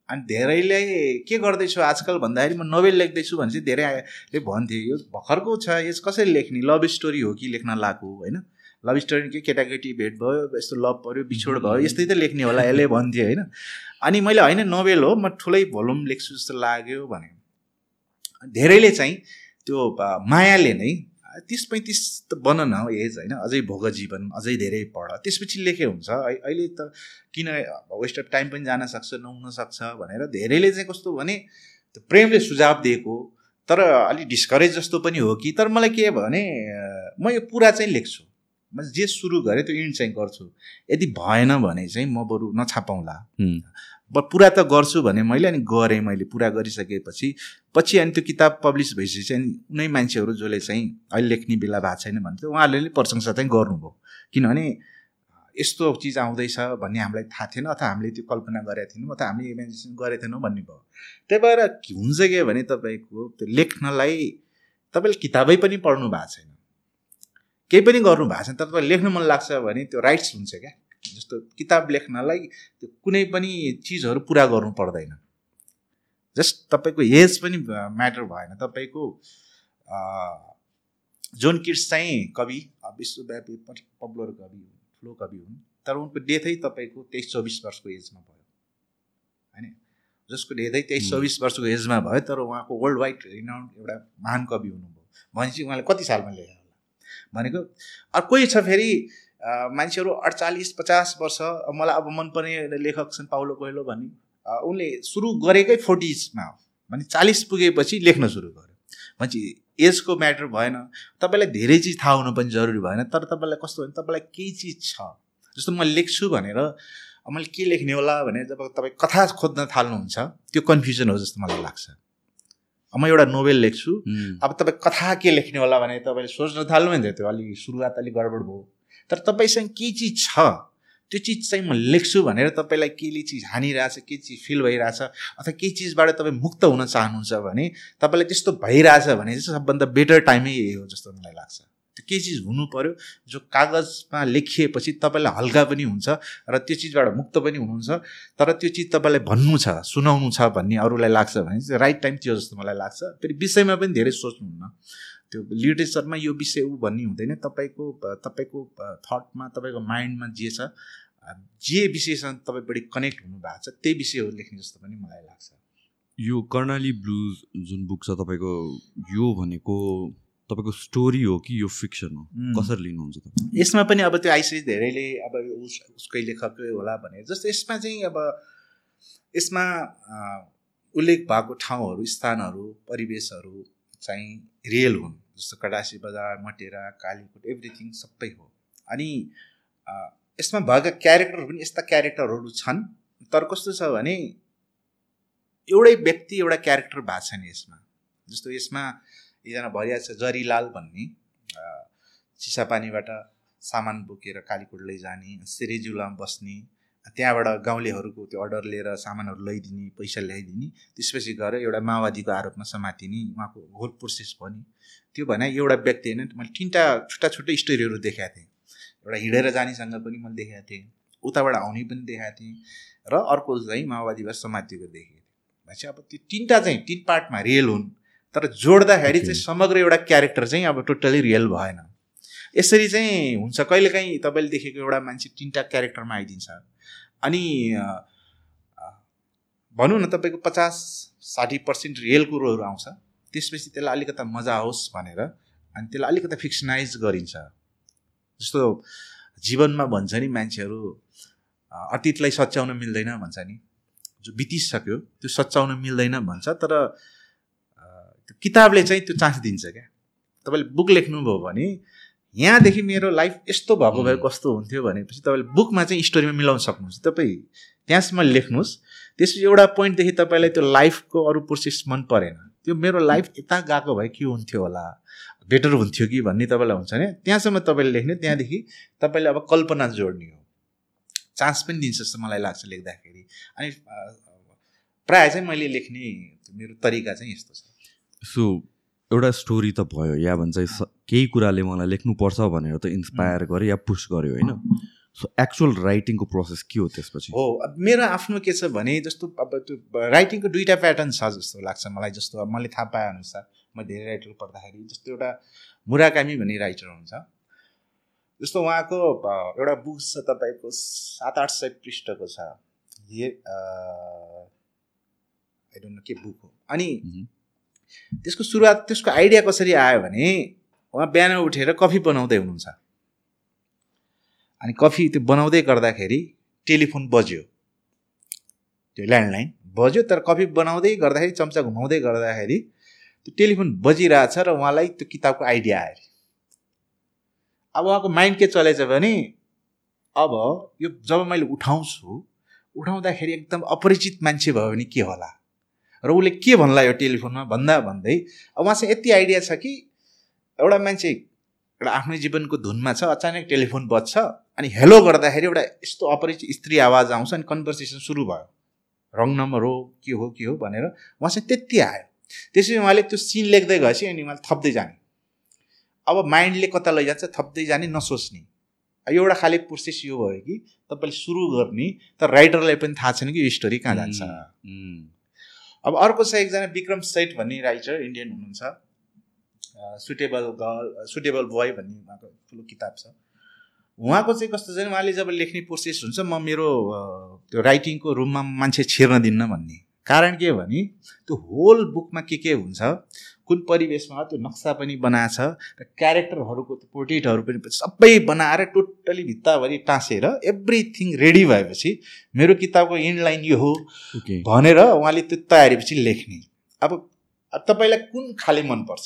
[SPEAKER 2] अनि धेरैले के गर्दैछु आजकल भन्दाखेरि म नोभेल लेख्दैछु भने चाहिँ धेरैले भन्थे यो भर्खरको छ यस कसरी लेख्ने? लभ स्टोरी हो कि लेख्न लाग्यो होइन? लभ स्टोरी के केटाकेटी भेट भयो यस्तो लभ पऱ्यो बिछोड भयो यस्तै त लेख्ने होला यसले भन्थ्यो होइन? अनि मैले होइन नोभेल हो म ठुलै भोलुम लेख्छु जस्तो लाग्यो भने। धेरैले चाहिँ त्यो मायाले नै तिस पैँतिस त बन न एज होइन। अझै भोग जीवन अझै धेरै पढ। त्यसपछि लेखे हुन्छ। अहिले त किन वेस्ट अफ टाइम पनि जान सक्छ नहुन सक्छ भनेर धेरैले चाहिँ कस्तो भने प्रेमले सुझाव दिएको। तर अलिक डिस्करेज जस्तो पनि हो कि तर मलाई के भने म यो पुरा चाहिँ लेख्छु। म जे सुरु गरेँ त्यो इन्ड चाहिँ गर्छु। यदि भएन भने चाहिँ म बरु नछापाउँला। पुरा त गर्छु भने मैले अनि गरेँ मैले पुरा गरिसकेपछि पछि अनि त्यो किताब पब्लिस भइसकेपछि चाहिँ कुनै मान्छेहरू जसले चाहिँ अहिले लेख्ने बेला भएको छैन भने चाहिँ उहाँहरूले प्रशंसा चाहिँ गर्नुभयो। किनभने यस्तो चिज आउँदैछ भन्ने हामीलाई थाहा थिएन अथवा हामीले त्यो कल्पना गरेका थिएनौँ अथवा हामीले इमेजिनेसन गरेका थिएनौँ भन्ने भयो। त्यही भएर हुन्छ के भने तपाईँको त्यो लेख्नलाई तपाईँले किताबै पनि पढ्नु भएको छैन। केही पनि गर्नु भएको छैन तर तपाईँ लेख्नु मन लाग्छ भने त्यो राइट्स हुन्छ क्या। जस्तो किताब लेख्नलाई त्यो कुनै पनि चिजहरू पुरा गर्नु पर्दैन। जस्ट तपाईँको एज पनि म्याटर भएन। तपाईँको जोन किट्स चाहिँ कवि विश्वव्यापी पपुलर कवि हुन् ठुलो कवि हुन्। तर उनको डेथै तपाईँको तेइस चौबिस वर्षको एजमा भयो। होइन? जसको डेथै तेइस चौबिस वर्षको एजमा भयो तर उहाँको वर्ल्ड वाइड रिनाउन्ड एउटा महान कवि हुनुभयो। भनेपछि उहाँले कति सालमा लेखेर होला? भनेको अर्को छ फेरि मान्छेहरू अडचालिस पचास वर्ष मलाई अब मनपर्ने लेखक छन् पाउलो कोइलो भन्ने। उनले सुरु गरेकै फोर्टिजमा हो। भने चालिस पुगेपछि लेख्न सुरु गर्यो। भनेपछि एजको म्याटर भएन। तपाईँलाई धेरै चिज थाहा हुनु पनि जरुरी भएन। तर तपाईँलाई कस्तो भने तपाईँलाई केही चिज छ। जस्तो म लेख्छु भनेर मैले के लेख्ने होला? भने जब तपाईँ कथा खोज्न थाल्नुहुन्छ त्यो कन्फ्युजन हो जस्तो मलाई लाग्छ। म एउटा नोभेल लेख्छु। अब तपाईँ कथा के लेख्ने होला भने तपाईँले सोच्न थाल्नु भने त्यो अलिक सुरुवात अलिक गडबड भयो। तर तपाईँसँग के चिज छ? त्यो चिज चाहिँ म लेख्छु भनेर तपाईँलाई केले चिज हानिरहेछ के चिज फिल भइरहेछ अथवा केही चिजबाट तपाईँ मुक्त हुन चाहनुहुन्छ भने तपाईँलाई त्यस्तो भइरहेछ भने चाहिँ सबभन्दा बेटर टाइमै यही हो जस्तो मलाई लाग्छ। त्यो केही चिज हुनु पऱ्यो जो कागजमा लेखिएपछि तपाईँलाई हल्का पनि हुन्छ र त्यो चिजबाट मुक्त पनि हुनुहुन्छ तर त्यो चिज तपाईँलाई भन्नु छ सुनाउनु छ भन्ने अरूलाई लाग्छ भने चाहिँ राइट टाइम त्यो जस्तो मलाई लाग्छ। फेरि विषयमा पनि धेरै सोच्नुहुन्न। त्यो लिटरेचरमा यो विषय ऊ भन्ने हुँदैन। तपाईँको तपाईँको थटमा तपाईँको माइन्डमा जे छ जे विषयसँग तपाईँ बढी कनेक्ट हुनु भएको छ त्यही विषयहरू लेख्ने जस्तो पनि मलाई लाग्छ।
[SPEAKER 1] यो कर्णाली ब्लुज जुन बुक छ तपाईँको यो भनेको तपाईँको स्टोरी हो कि यो फिक्सन हो? कसरी लिनुहुन्छ तपाईँ?
[SPEAKER 2] यसमा पनि अब त्यो आइसिएस धेरैले अब उस उसकै लेखकै होला भने जस्तो यसमा चाहिँ अब यसमा उल्लेख भएको ठाउँहरू स्थानहरू परिवेशहरू चाहिँ रियल हुन्। जस्तो कडासी बजार मटेरा कालीकोट एभ्रिथिङ सबै हो। अनि यसमा भएका क्यारेक्टरहरू पनि यस्ता क्यारेक्टरहरू छन्। तर कस्तो छ भने एउटै व्यक्ति एउटा क्यारेक्टर भएको छ नि यसमा। जस्तो यसमा एकजना भरिया छ जरीलाल भन्ने। चिसापानीबाट सामान बोकेर कालीकोट लैजाने सिरेजुलामा बस्ने त्यहाँबाट गाउँलेहरूको त्यो अर्डर लिएर सामानहरू ल्याइदिने पैसा ल्याइदिने त्यसपछि गएर एउटा माओवादीको आरोपमा समातिने उहाँको होल प्रोसेस भयो नि त्यो भने एउटा व्यक्ति होइन मैले तिनवटा छुट्टा छुट्टै स्टोरीहरू देखाएको थिएँ। एउटा हिँडेर जानेसँग पनि मैले देखाएको थिएँ उताबाट आउने पनि देखाएको थिएँ र अर्को चाहिँ माओवादीबाट समातिएको देखेको थिएँ। भनेपछि अब त्यो तिनवटा चाहिँ तिन पार्टमा रियल हुन् तर जोड्दाखेरि चाहिँ. समग्र एउटा क्यारेक्टर चाहिँ अब टोटली रियल भएन। यसरी चाहिँ हुन्छ कहिलेकाहीँ तपाईँले देखेको एउटा मान्छे तिनवटा क्यारेक्टरमा आइदिन्छ। अनि भनौँ न तपाईँको पचास साठी पर्सेन्ट रियल कुरोहरू आउँछ। त्यसपछि त्यसलाई अलिकता मजा आओस् भनेर अनि त्यसलाई अलिकता फिक्सनाइज गरिन्छ। जस्तो जीवनमा भन्छ नि मान्छेहरू अतीतलाई सच्याउन मिल्दैन भन्छ नि। जो बितिसक्यो त्यो सच्याउन मिल्दैन भन्छ तर त्यो किताबले चाहिँ त्यो चान्स दिन्छ क्या। तपाईँले बुक लेख्नुभयो भने यहाँदेखि मेरो लाइफ यस्तो भएको भए. कस्तो हुन्थ्यो भनेपछि तपाईँले बुकमा चाहिँ स्टोरीमा मिलाउन सक्नुहुन्छ। तपाईँ त्यहाँसम्म लेख्नुहोस्। त्यसपछि एउटा पोइन्टदेखि तपाईँलाई त्यो लाइफको अरू प्रोसेस मन परेन। त्यो मेरो लाइफ यता गएको भए के हुन्थ्यो होला? बेटर हुन्थ्यो कि भन्ने तपाईँलाई हुन्छ भने त्यहाँसम्म तपाईँले लेख्ने त्यहाँदेखि तपाईँले अब कल्पना जोड्ने हो। चान्स पनि दिन्छ जस्तो मलाई लाग्छ लेख्दाखेरि। अनि प्रायः चाहिँ मैले लेख्ने मेरो तरिका चाहिँ यस्तो छ।
[SPEAKER 1] सो एउटा स्टोरी त भयो। या भन्छ केही कुराले मलाई लेख्नुपर्छ भनेर त इन्सपायर गर्यो या पुस गर्यो होइन? सो एक्चुअल राइटिङको प्रोसेस के हो त्यसपछि?
[SPEAKER 2] हो अब मेरो आफ्नो के छ भने जस्तो अब त्यो राइटिङको दुईवटा प्याटर्न छ जस्तो लाग्छ मलाई जस्तो अब मैले थाहा पाए अनुसार म धेरै राइटर पढ्दाखेरि जस्तो एउटा मुराकामी भन्ने राइटर हुन्छ। जस्तो उहाँको एउटा बुक छ तपाईँको सात आठ सय पृष्ठको छ। आई डोन्ट नो के बुक हो। अनि। त्यसको सुरुवात त्यसको आइडिया कसरी आयो भने उहाँ बिहान उठेर कफी बनाउँदै हुनुहुन्छ। अनि कफी त्यो बनाउँदै गर्दाखेरि टेलिफोन बज्यो। त्यो ल्यान्डलाइन बज्यो तर कफी बनाउँदै गर्दाखेरि चम्चा घुमाउँदै गर्दाखेरि त्यो टेलिफोन बजिरहेछ र उहाँलाई त्यो किताबको आइडिया आयो। अब उहाँको माइन्ड के चलेछ भने अब यो जब मैले उठाउँछु उठाउँदाखेरि एकदम अपरिचित मान्छे भयो भने के होला? र उसले के भन्ला यो टेलिफोनमा? भन्दा भन्दै अब उहाँसँग यति आइडिया छ कि एउटा मान्छे एउटा आफ्नै जीवनको धुनमा छ अचानक टेलिफोन बज्छ। अनि हेलो गर्दाखेरि एउटा यस्तो अपरिचित स्त्री आवाज आउँछ अनि कन्भर्सेसन सुरु भयो। रङ नम्बर हो के हो के हो भनेर उहाँसँग त्यति आयो। त्यसपछि उहाँले त्यो सिन लेख्दै गएपछि अनि उहाँले थप्दै जाने। अब माइन्डले कता लैजान्छ थप्दै जाने नसोच्ने। एउटा खाले प्रोसेस यो भयो कि तपाईँले सुरु गर्ने तर राइटरलाई पनि थाहा छैन कि यो स्टोरी कहाँ जान्छ. अब अर्को छ एकजना विक्रम सेठ भन्ने राइटर इन्डियन हुनुहुन्छ। सुटेबल गर्ल सुटेबल बोय भन्ने उहाँको ठुलो किताब छ। उहाँको चाहिँ कस्तो छ भने उहाँले जब लेख्ने प्रोसेस हुन्छ म मेरो त्यो राइटिङको रुममा मान्छे छिर्न दिन्न भन्ने। कारण के भने त्यो होल बुकमा के के हुन्छ कुन परिवेशमा त्यो नक्सा पनि बनाएको छ र क्यारेक्टरहरूको त्यो पोर्ट्रेटहरू पनि सबै बनाएर टोटली भित्ताभरि टाँसेर एभ्रिथिङ रेडी भएपछि मेरो किताबको इन्ड लाइन यो हो भनेर उहाँले त्यो तयारीपछि लेख्ने। अब तपाईँलाई कुन खाले मनपर्छ?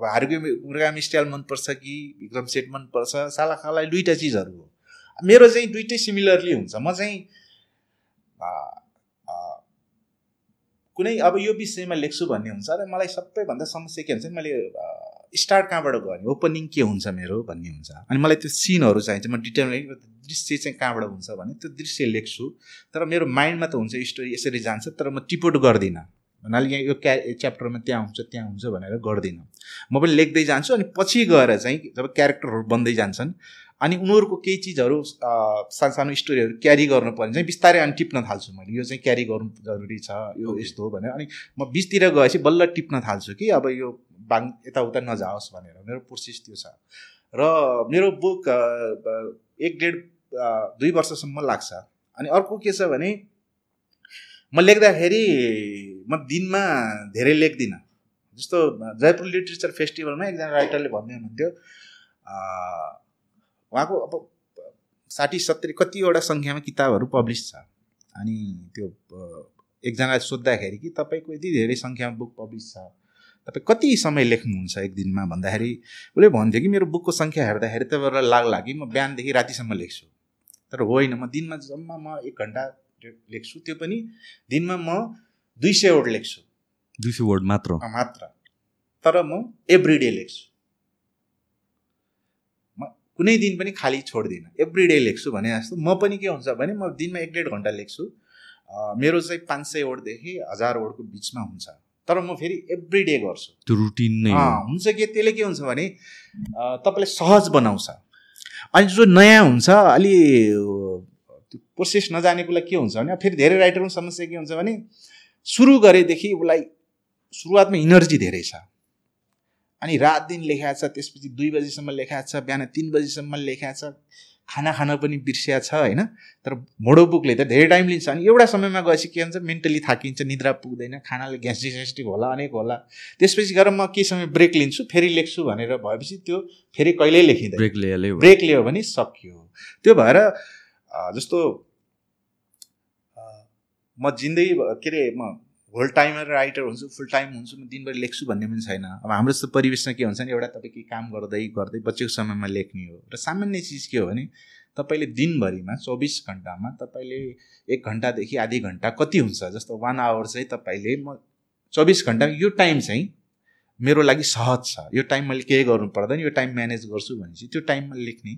[SPEAKER 2] अब हार्गे मुर्गामी स्टाइल मनपर्छ कि विक्रम सेट मनपर्छ साला खालाई दुइटा चिजहरू हो। मेरो चाहिँ दुइटै सिमिलरली हुन्छ। म चाहिँ कुनै अब यो विषयमा लेख्छु भन्ने हुन्छ र मलाई सबैभन्दा समस्या के हुन्छ मैले स्टार्ट कहाँबाट गर्ने? ओपनिङ के हुन्छ मेरो भन्ने हुन्छ। अनि मलाई त्यो सिनहरू चाहिन्छ। म डिटेल दृश्य चाहिँ कहाँबाट हुन्छ भने त्यो दृश्य लेख्छु। तर मेरो माइन्डमा त हुन्छ स्टोरी यसरी जान्छ तर म टिपोट गर्दिनँ। भन्नाले यहाँ यो क्या च्याप्टरमा त्यहाँ हुन्छ त्यहाँ हुन्छ भनेर गर्दिनँ। म पनि लेख्दै जान्छु अनि पछि गएर चाहिँ जब क्यारेक्टरहरू बन्दै जान्छन् अनि उनीहरूको केही चिजहरू सानो सानो स्टोरीहरू क्यारी गर्नु पर्ने चाहिँ बिस्तारै अनि टिप्न थाल्छु मैले। यो चाहिँ क्यारी गर्नु जरुरी छ यो यस्तो हो भनेर। अनि म बिचतिर गएपछि बल्ल टिप्न थाल्छु कि अब यो बाङ यताउता नजाओस् भनेर। मेरो प्रोसेस त्यो छ। र मेरो बुक एक डेढ दुई वर्षसम्म लाग्छ। अनि अर्को के छ भने म लेख्दाखेरि म दिनमा धेरै लेख्दिनँ। जस्तो जयपुर लिटरेचर फेस्टिभलमा एकजना राइटरले भन्दै हुनुहुन्थ्यो उहाँको अब साठी सत्तरी कतिवटा सङ्ख्यामा किताबहरू पब्लिस छ। अनि त्यो अँ, एकजनाले सोद्धाखेरि कि तपाईँको यति धेरै सङ्ख्यामा बुक पब्लिस छ। तपाईँ कति समय लेख्नुहुन्छ एक दिनमा? भन्दाखेरि उसले भन्थ्यो कि मेरो बुकको सङ्ख्या हेर्दाखेरि तपाईँहरूलाई लाग्ला कि म बिहानदेखि रातिसम्म लेख्छु। तर होइन म दिनमा जम्मा म एक घन्टा लेख्छु। त्यो पनि दिनमा म दुई सय वर्ड लेख्छु
[SPEAKER 1] दुई सय वर्ड मात्र
[SPEAKER 2] मात्र। तर म एभ्री डे लेख्छु। म कुनै दिन पनि खाली छोड्दिनँ। एभ्री डे लेख्छु भने जस्तो म पनि के हुन्छ भने म दिनमा एक डेढ घन्टा लेख्छु। मेरो चाहिँ पाँच सय वर्डदेखि हजार वर्डको बिचमा हुन्छ। तर म फेरि एभ्री डे गर्छु।
[SPEAKER 1] त्यो रुटिन नै
[SPEAKER 2] हुन्छ के? त्यसले के हुन्छ भने तपाईँलाई सहज बनाउँछ। अनि जो नयाँ हुन्छ अलि त्यो प्रोसेस नजानेकोलाई के हुन्छ भने फेरि धेरै राइटरको समस्या के हुन्छ भने सुरु गरेदेखि उसलाई सुरुवातमा इनर्जी धेरै छ। अनि रात दिन लेखाएको छ त्यसपछि दुई बजीसम्म लेखाएको छ बिहान तिन बजीसम्म लेखाएको छ खाना खान पनि बिर्सिया छ होइन? तर मोडो बुकले त धेरै टाइम लिन्छ। अनि एउटा समयमा गएपछि के हुन्छ? मेन्टली थाकिन्छ निद्रा पुग्दैन खानाले ग्यास्ट्रिक स्यास्ट्रिक होला अनेक होला। त्यसपछि गएर म केही समय ब्रेक लिन्छु फेरि लेख्छु भनेर भएपछि त्यो फेरि कहिल्यै लेखिँदैन।
[SPEAKER 1] ब्रेक हो।
[SPEAKER 2] ब्रेक लियो भने सक्यो। त्यो भएर जस्तो म जिन्दगी के अरे म होल टाइमर राइटर हुन्छु फुल टाइम हुन्छु म दिनभरि लेख्छु भन्ने पनि छैन। अब हाम्रो जस्तो परिवेशमा के हुन्छ भने एउटा तपाईँ केही काम गर्दै गर्दै बचेको समयमा लेख्ने हो। र सामान्य चिज के हो भने तपाईँले दिनभरिमा चौबिस घन्टामा तपाईँले एक घन्टादेखि आधी घन्टा कति हुन्छ जस्तो वान आवर चाहिँ तपाईँले म चौबिस घन्टा यो टाइम चाहिँ मेरो लागि सहज छ। यो टाइम मैले केही गर्नु पर्दैन यो टाइम म्यानेज गर्छु भनेपछि त्यो टाइममा लेख्ने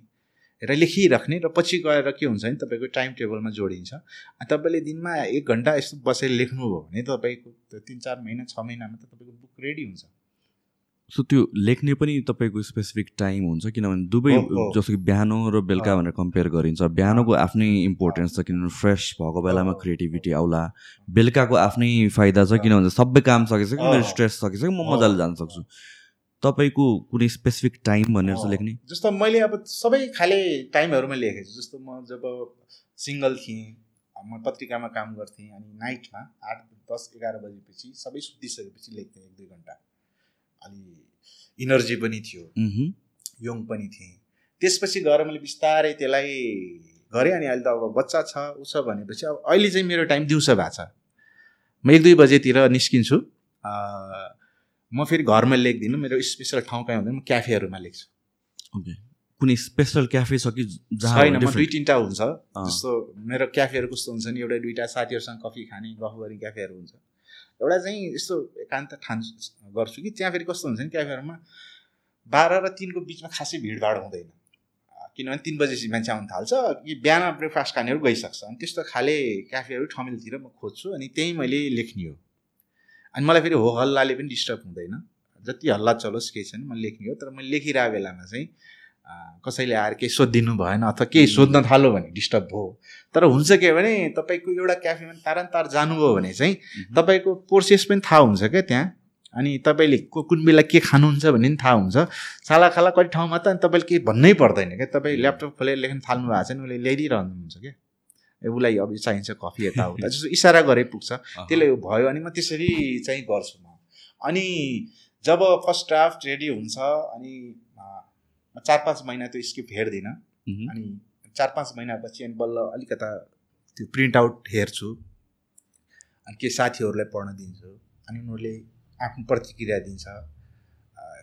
[SPEAKER 2] र लेखिराख्ने र पछि गएर के हुन्छ भने तपाईँको टाइम टेबलमा जोडिन्छ। अनि तपाईँले दिनमा एक घन्टा यस्तो बसेर लेख्नुभयो भने तपाईँको तिन चार महिना छ महिनामा त तपाईँको बुक रेडी हुन्छ।
[SPEAKER 1] सो त्यो लेख्ने पनि तपाईँको स्पेसिफिक टाइम हुन्छ किनभने दुवै। जस्तो कि बिहान र बेलुका भनेर कम्पेयर गरिन्छ। बिहानको आफ्नै इम्पोर्टेन्स छ किनभने फ्रेस भएको बेलामा क्रिएटिभिटी आउला। बेलुकाको आफ्नै फाइदा छ किनभने सबै काम सकिसक्यो मेरो। स्ट्रेस सकिसक्यो म मजाले जान सक्छु। तपाईँको कुनै स्पेसिफिक टाइम भनेर चाहिँ लेख्ने?
[SPEAKER 2] जस्तो मैले अब सबै खाले टाइमहरूमा लेखेको छु। जस्तो म जब सिङ्गल थिएँ म पत्रिकामा काम गर्थेँ अनि नाइटमा आठ दस एघार बजेपछि सबै सुतिसकेपछि लेख्थेँ एक दुई घन्टा। अनि इनर्जी पनि थियो। यङ पनि थिएँ। त्यसपछि गएर मैले बिस्तारै त्यसलाई गरेँ अनि अहिले त अब बच्चा छ छ भनेपछि अब अहिले चाहिँ मेरो टाइम दिउँसो भएको छ। म एक दुई बजेतिर निस्किन्छु। म फेरि घरमा लेख्दिनँ मेरो स्पेसल ठाउँ कहीँ हुँदैन म क्याफेहरूमा लेख्छु।
[SPEAKER 1] ओके कुनै स्पेसल क्याफे छ कि
[SPEAKER 2] छैन म दुई तिनवटा हुन्छ। जस्तो मेरो क्याफेहरू कस्तो हुन्छ नि एउटा दुइटा साथीहरूसँग कफी खाने गफ गर्ने क्याफेहरू हुन्छ। एउटा चाहिँ यस्तो एकान्त ठान गर्छु कि त्यहाँ फेरि कस्तो हुन्छ नि क्याफेहरूमा बाह्र र तिनको बिचमा खासै भिडभाड हुँदैन। किनभने तिन बजेपछि मान्छे आउनु थाल्छ कि बिहान ब्रेकफास्ट खानेहरू गइसक्छ। अनि त्यस्तो खाले क्याफेहरू ठमेलतिर म खोज्छु अनि त्यहीँ मैले लेख्ने हो। अनि मलाई फेरि हो हल्लाले पनि डिस्टर्ब हुँदैन। जति हल्ला चलोस् केही छैन म लेख्ने हो तर मैले लेखिरहेको बेलामा चाहिँ कसैले आएर केही सोधिदिनु भएन अथवा केही सोध्न थाल्यो भने डिस्टर्ब भयो तर हुन्छ के भने तपाईँको एउटा क्याफेमा तारन तार जानुभयो भने चाहिँ। तपाईँको प्रोसेस पनि थाहा हुन्छ क्या त्यहाँ। अनि तपाईँले को- कुन बेला के खानुहुन्छ भन्ने पनि थाहा हुन्छ। साला खाला कति ठाउँमा त अनि तपाईँले केही भन्नै पर्दैन क्या। तपाईँ ल्यापटप खोलेर लेख्न थाल्नु भएको छ नि उसले ल्याइदिइरहनुहुन्छ क्या। उसलाई अब चाहिन्छ कफी यताउता जस्तो इसारा गरे पुग्छ। त्यसले भयो अनि म त्यसरी चाहिँ गर्छु म। अनि जब फर्स्ट ड्राफ्ट रेडी हुन्छ अनि चार पाँच महिना त्यो स्क्रिप्ट हेर्दिनँ। अनि चार पाँच महिनापछि अनि बल्ल अलिकता त्यो प्रिन्ट आउट हेर्छु। अनि के साथीहरूलाई पढ्न दिन्छु। अनि उनीहरूले आफ्नो प्रतिक्रिया दिन्छ।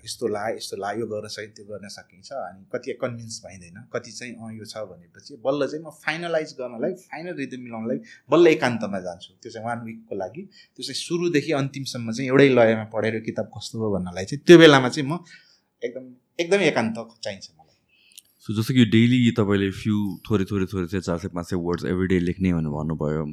[SPEAKER 2] यस्तो ला यस्तो ला यो गर्न सकिन्छ त्यो गर्न सकिन्छ अनि कति कन्भिन्स भइँदैन। कति चाहिँ अँ यो छ भनेपछि बल्ल चाहिँ म फाइनलाइज गर्नलाई फाइनल रिदम मिलाउनलाई बल्ल एकान्तमा जान्छु। त्यो चाहिँ वान विकको लागि। त्यो चाहिँ सुरुदेखि अन्तिमसम्म चाहिँ एउटै लयमा पढेर किताब कस्तो हो भन्नलाई चाहिँ त्यो बेलामा चाहिँ म एकदम एकदमै एकान्त चाहिन्छ मलाई।
[SPEAKER 1] सो जस्तो कि डेली तपाईँले फ्यु थोरै थोरै थोरै चाहिँ चार सय पाँच सय वर्ड्स एभ्री डे लेख्ने भनेर भन्नुभयो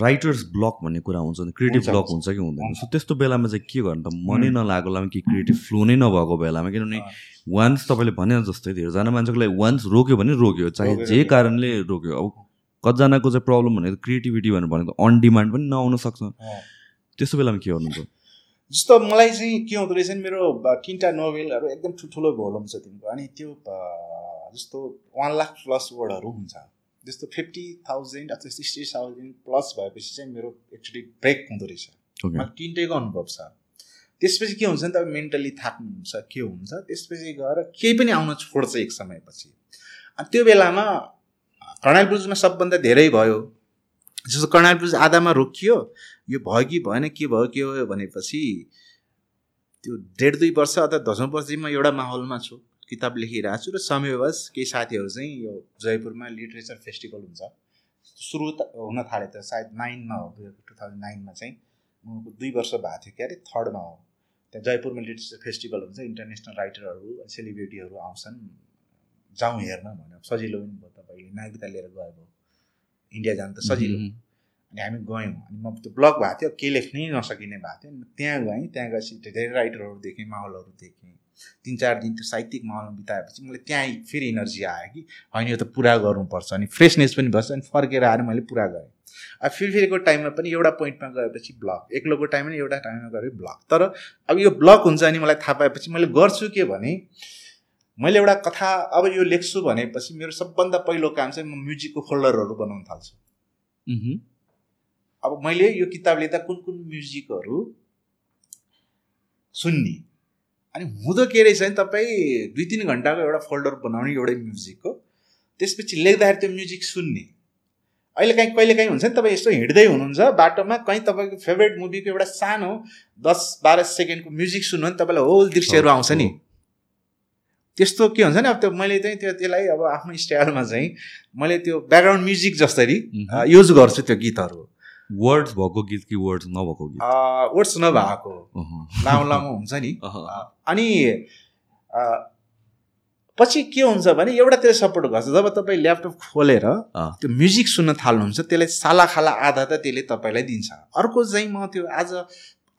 [SPEAKER 1] राइटर्स ब्लक भन्ने कुरा हुन्छ नि क्रिएटिभ ब्लक
[SPEAKER 2] हुन्छ।
[SPEAKER 1] कि हुँदैन। सो त्यस्तो बेलामा चाहिँ के गर्नु त मनै। नलागेको बेलामा कि क्रिएटिभ फ्लो नै नभएको बेलामा किनभने। वान्स तपाईँले भने जस्तै धेरैजना मान्छेको लागि वान्स रोक्यो भने रोक्यो चाहे जे। कारणले रोक्यो अब कतिजनाको चाहिँ प्रब्लम भनेको क्रिएटिभिटी भनेर भनेको अन डिमान्ड पनि नआउन सक्छ। त्यस्तो बेलामा के गर्नु त
[SPEAKER 2] जस्तो मलाई चाहिँ के हुँदो रहेछ नि मेरो तिनवटा नोभेलहरू एकदम ठुल्ठुलो भोलुम छ तिनको अनि त्यो जस्तो वान लाख प्लस वर्डहरू हुन्छ जस्तो फिफ्टी थाउजन्ड अथवा सिक्सटी थाउजन्ड प्लस भएपछि चाहिँ मेरो एक्चुली ब्रेक हुँदो रहेछ. मलाई तिनटैको अनुभव छ। त्यसपछि के हुन्छ नि तपाईँ मेन्टली थाक्नुहुन्छ के हुन्छ? त्यसपछि गएर केही पनि आउन छोड्छ एक समयपछि। अनि त्यो बेलामा कर्णाली ब्लुजमा सबभन्दा धेरै भयो। जस्तो कर्णाली ब्लुज आधामा रोकियो यो भयो कि भएन के भयो के भयो भनेपछि त्यो डेढ दुई वर्ष अथवा दसौँ वर्ष म एउटा माहौलमा छु। किताब लेखिरहेको छु र समयवश केही साथीहरू चाहिँ यो जयपुरमा लिटरेचर फेस्टिभल हुन्छ। सुरु त हुन थाल्यो त सायद नाइनमा हो टु थाउजन्ड नाइनमा चाहिँ। म दुई वर्ष भएको थियो के अरे थर्डमा हो। त्यहाँ जयपुरमा लिटरेचर फेस्टिभल हुन्छ इन्टरनेसनल राइटरहरू सेलिब्रिटीहरू आउँछन्। जाउँ हेर्न भन्यो। सजिलो पनि भयो तपाईँले। नागरिकता लिएर गयो भयो। इन्डिया जानु त सजिलो. अनि हामी गयौँ। अनि म त्यो ब्लग भएको थियो केही लेख्नै नसकिने भएको थियो। अनि त्यहाँ गएँ त्यहाँ गएपछि धेरै राइटरहरू देखेँ माहौलहरू देखेँ। तिन चार दिन त्यो साहित्यिक माहौलमा बिताएपछि मलाई त्यहाँ फेरि इनर्जी आयो कि होइन यो त पुरा गर्नुपर्छ अनि फ्रेसनेस पनि भएछ अनि फर्केर आएर मैले पुरा गरेँ। अब फेरि फेरिको टाइममा पनि एउटा पोइन्टमा गएपछि ब्लग एक्लोको टाइममा पनि एउटा टाइममा गएर ब्लग तर अब यो ब्लग हुन्छ अनि मलाई थाहा पाएपछि मैले गर्छु के भने मैले एउटा कथा अब यो लेख्छु भनेपछि मेरो सबभन्दा पहिलो काम चाहिँ म म्युजिकको फोल्डरहरू बनाउन थाल्छु. अब मैले यो किताब लेख्दा कुन कुन म्युजिकहरू सुन्ने अनि हुँदो के रहेछ भने तपाईँ दुई तिन घन्टाको एउटा फोल्डर बनाउने एउटै म्युजिकको त्यसपछि लेख्दाखेरि त्यो म्युजिक सुन्ने। अहिले काहीँ कहिले काहीँ हुन्छ नि तपाईँ यस्तो हिँड्दै हुनुहुन्छ बाटोमा कहीँ तपाईँको फेभरेट मुभीको एउटा सानो दस बाह्र सेकेन्डको म्युजिक सुन्नु भने तपाईँलाई होल दृश्यहरू आउँछ नि। त्यस्तो के हुन्छ नि अब त्यो मैले चाहिँ त्यो त्यसलाई अब आफ्नो स्टाइलमा चाहिँ मैले त्यो ब्याकग्राउन्ड म्युजिक जसरी
[SPEAKER 1] Mhm.
[SPEAKER 2] युज गर्छु त्यो गीतहरू।
[SPEAKER 1] वर्ड्स भएको गीत कि वर्ड्स नभएको गीत
[SPEAKER 2] वर्ड्स नभएको। लामो लामो हुन्छ नि। अनि पछि के हुन्छ भने एउटातिर सपोर्ट गर्छ जब तपाईँ ल्यापटप खोलेर। त्यो म्युजिक सुन्न थाल्नुहुन्छ त्यसले साला खाला आधा त त्यसले तपाईँलाई दिन्छ अर्को चाहिँ म त्यो आज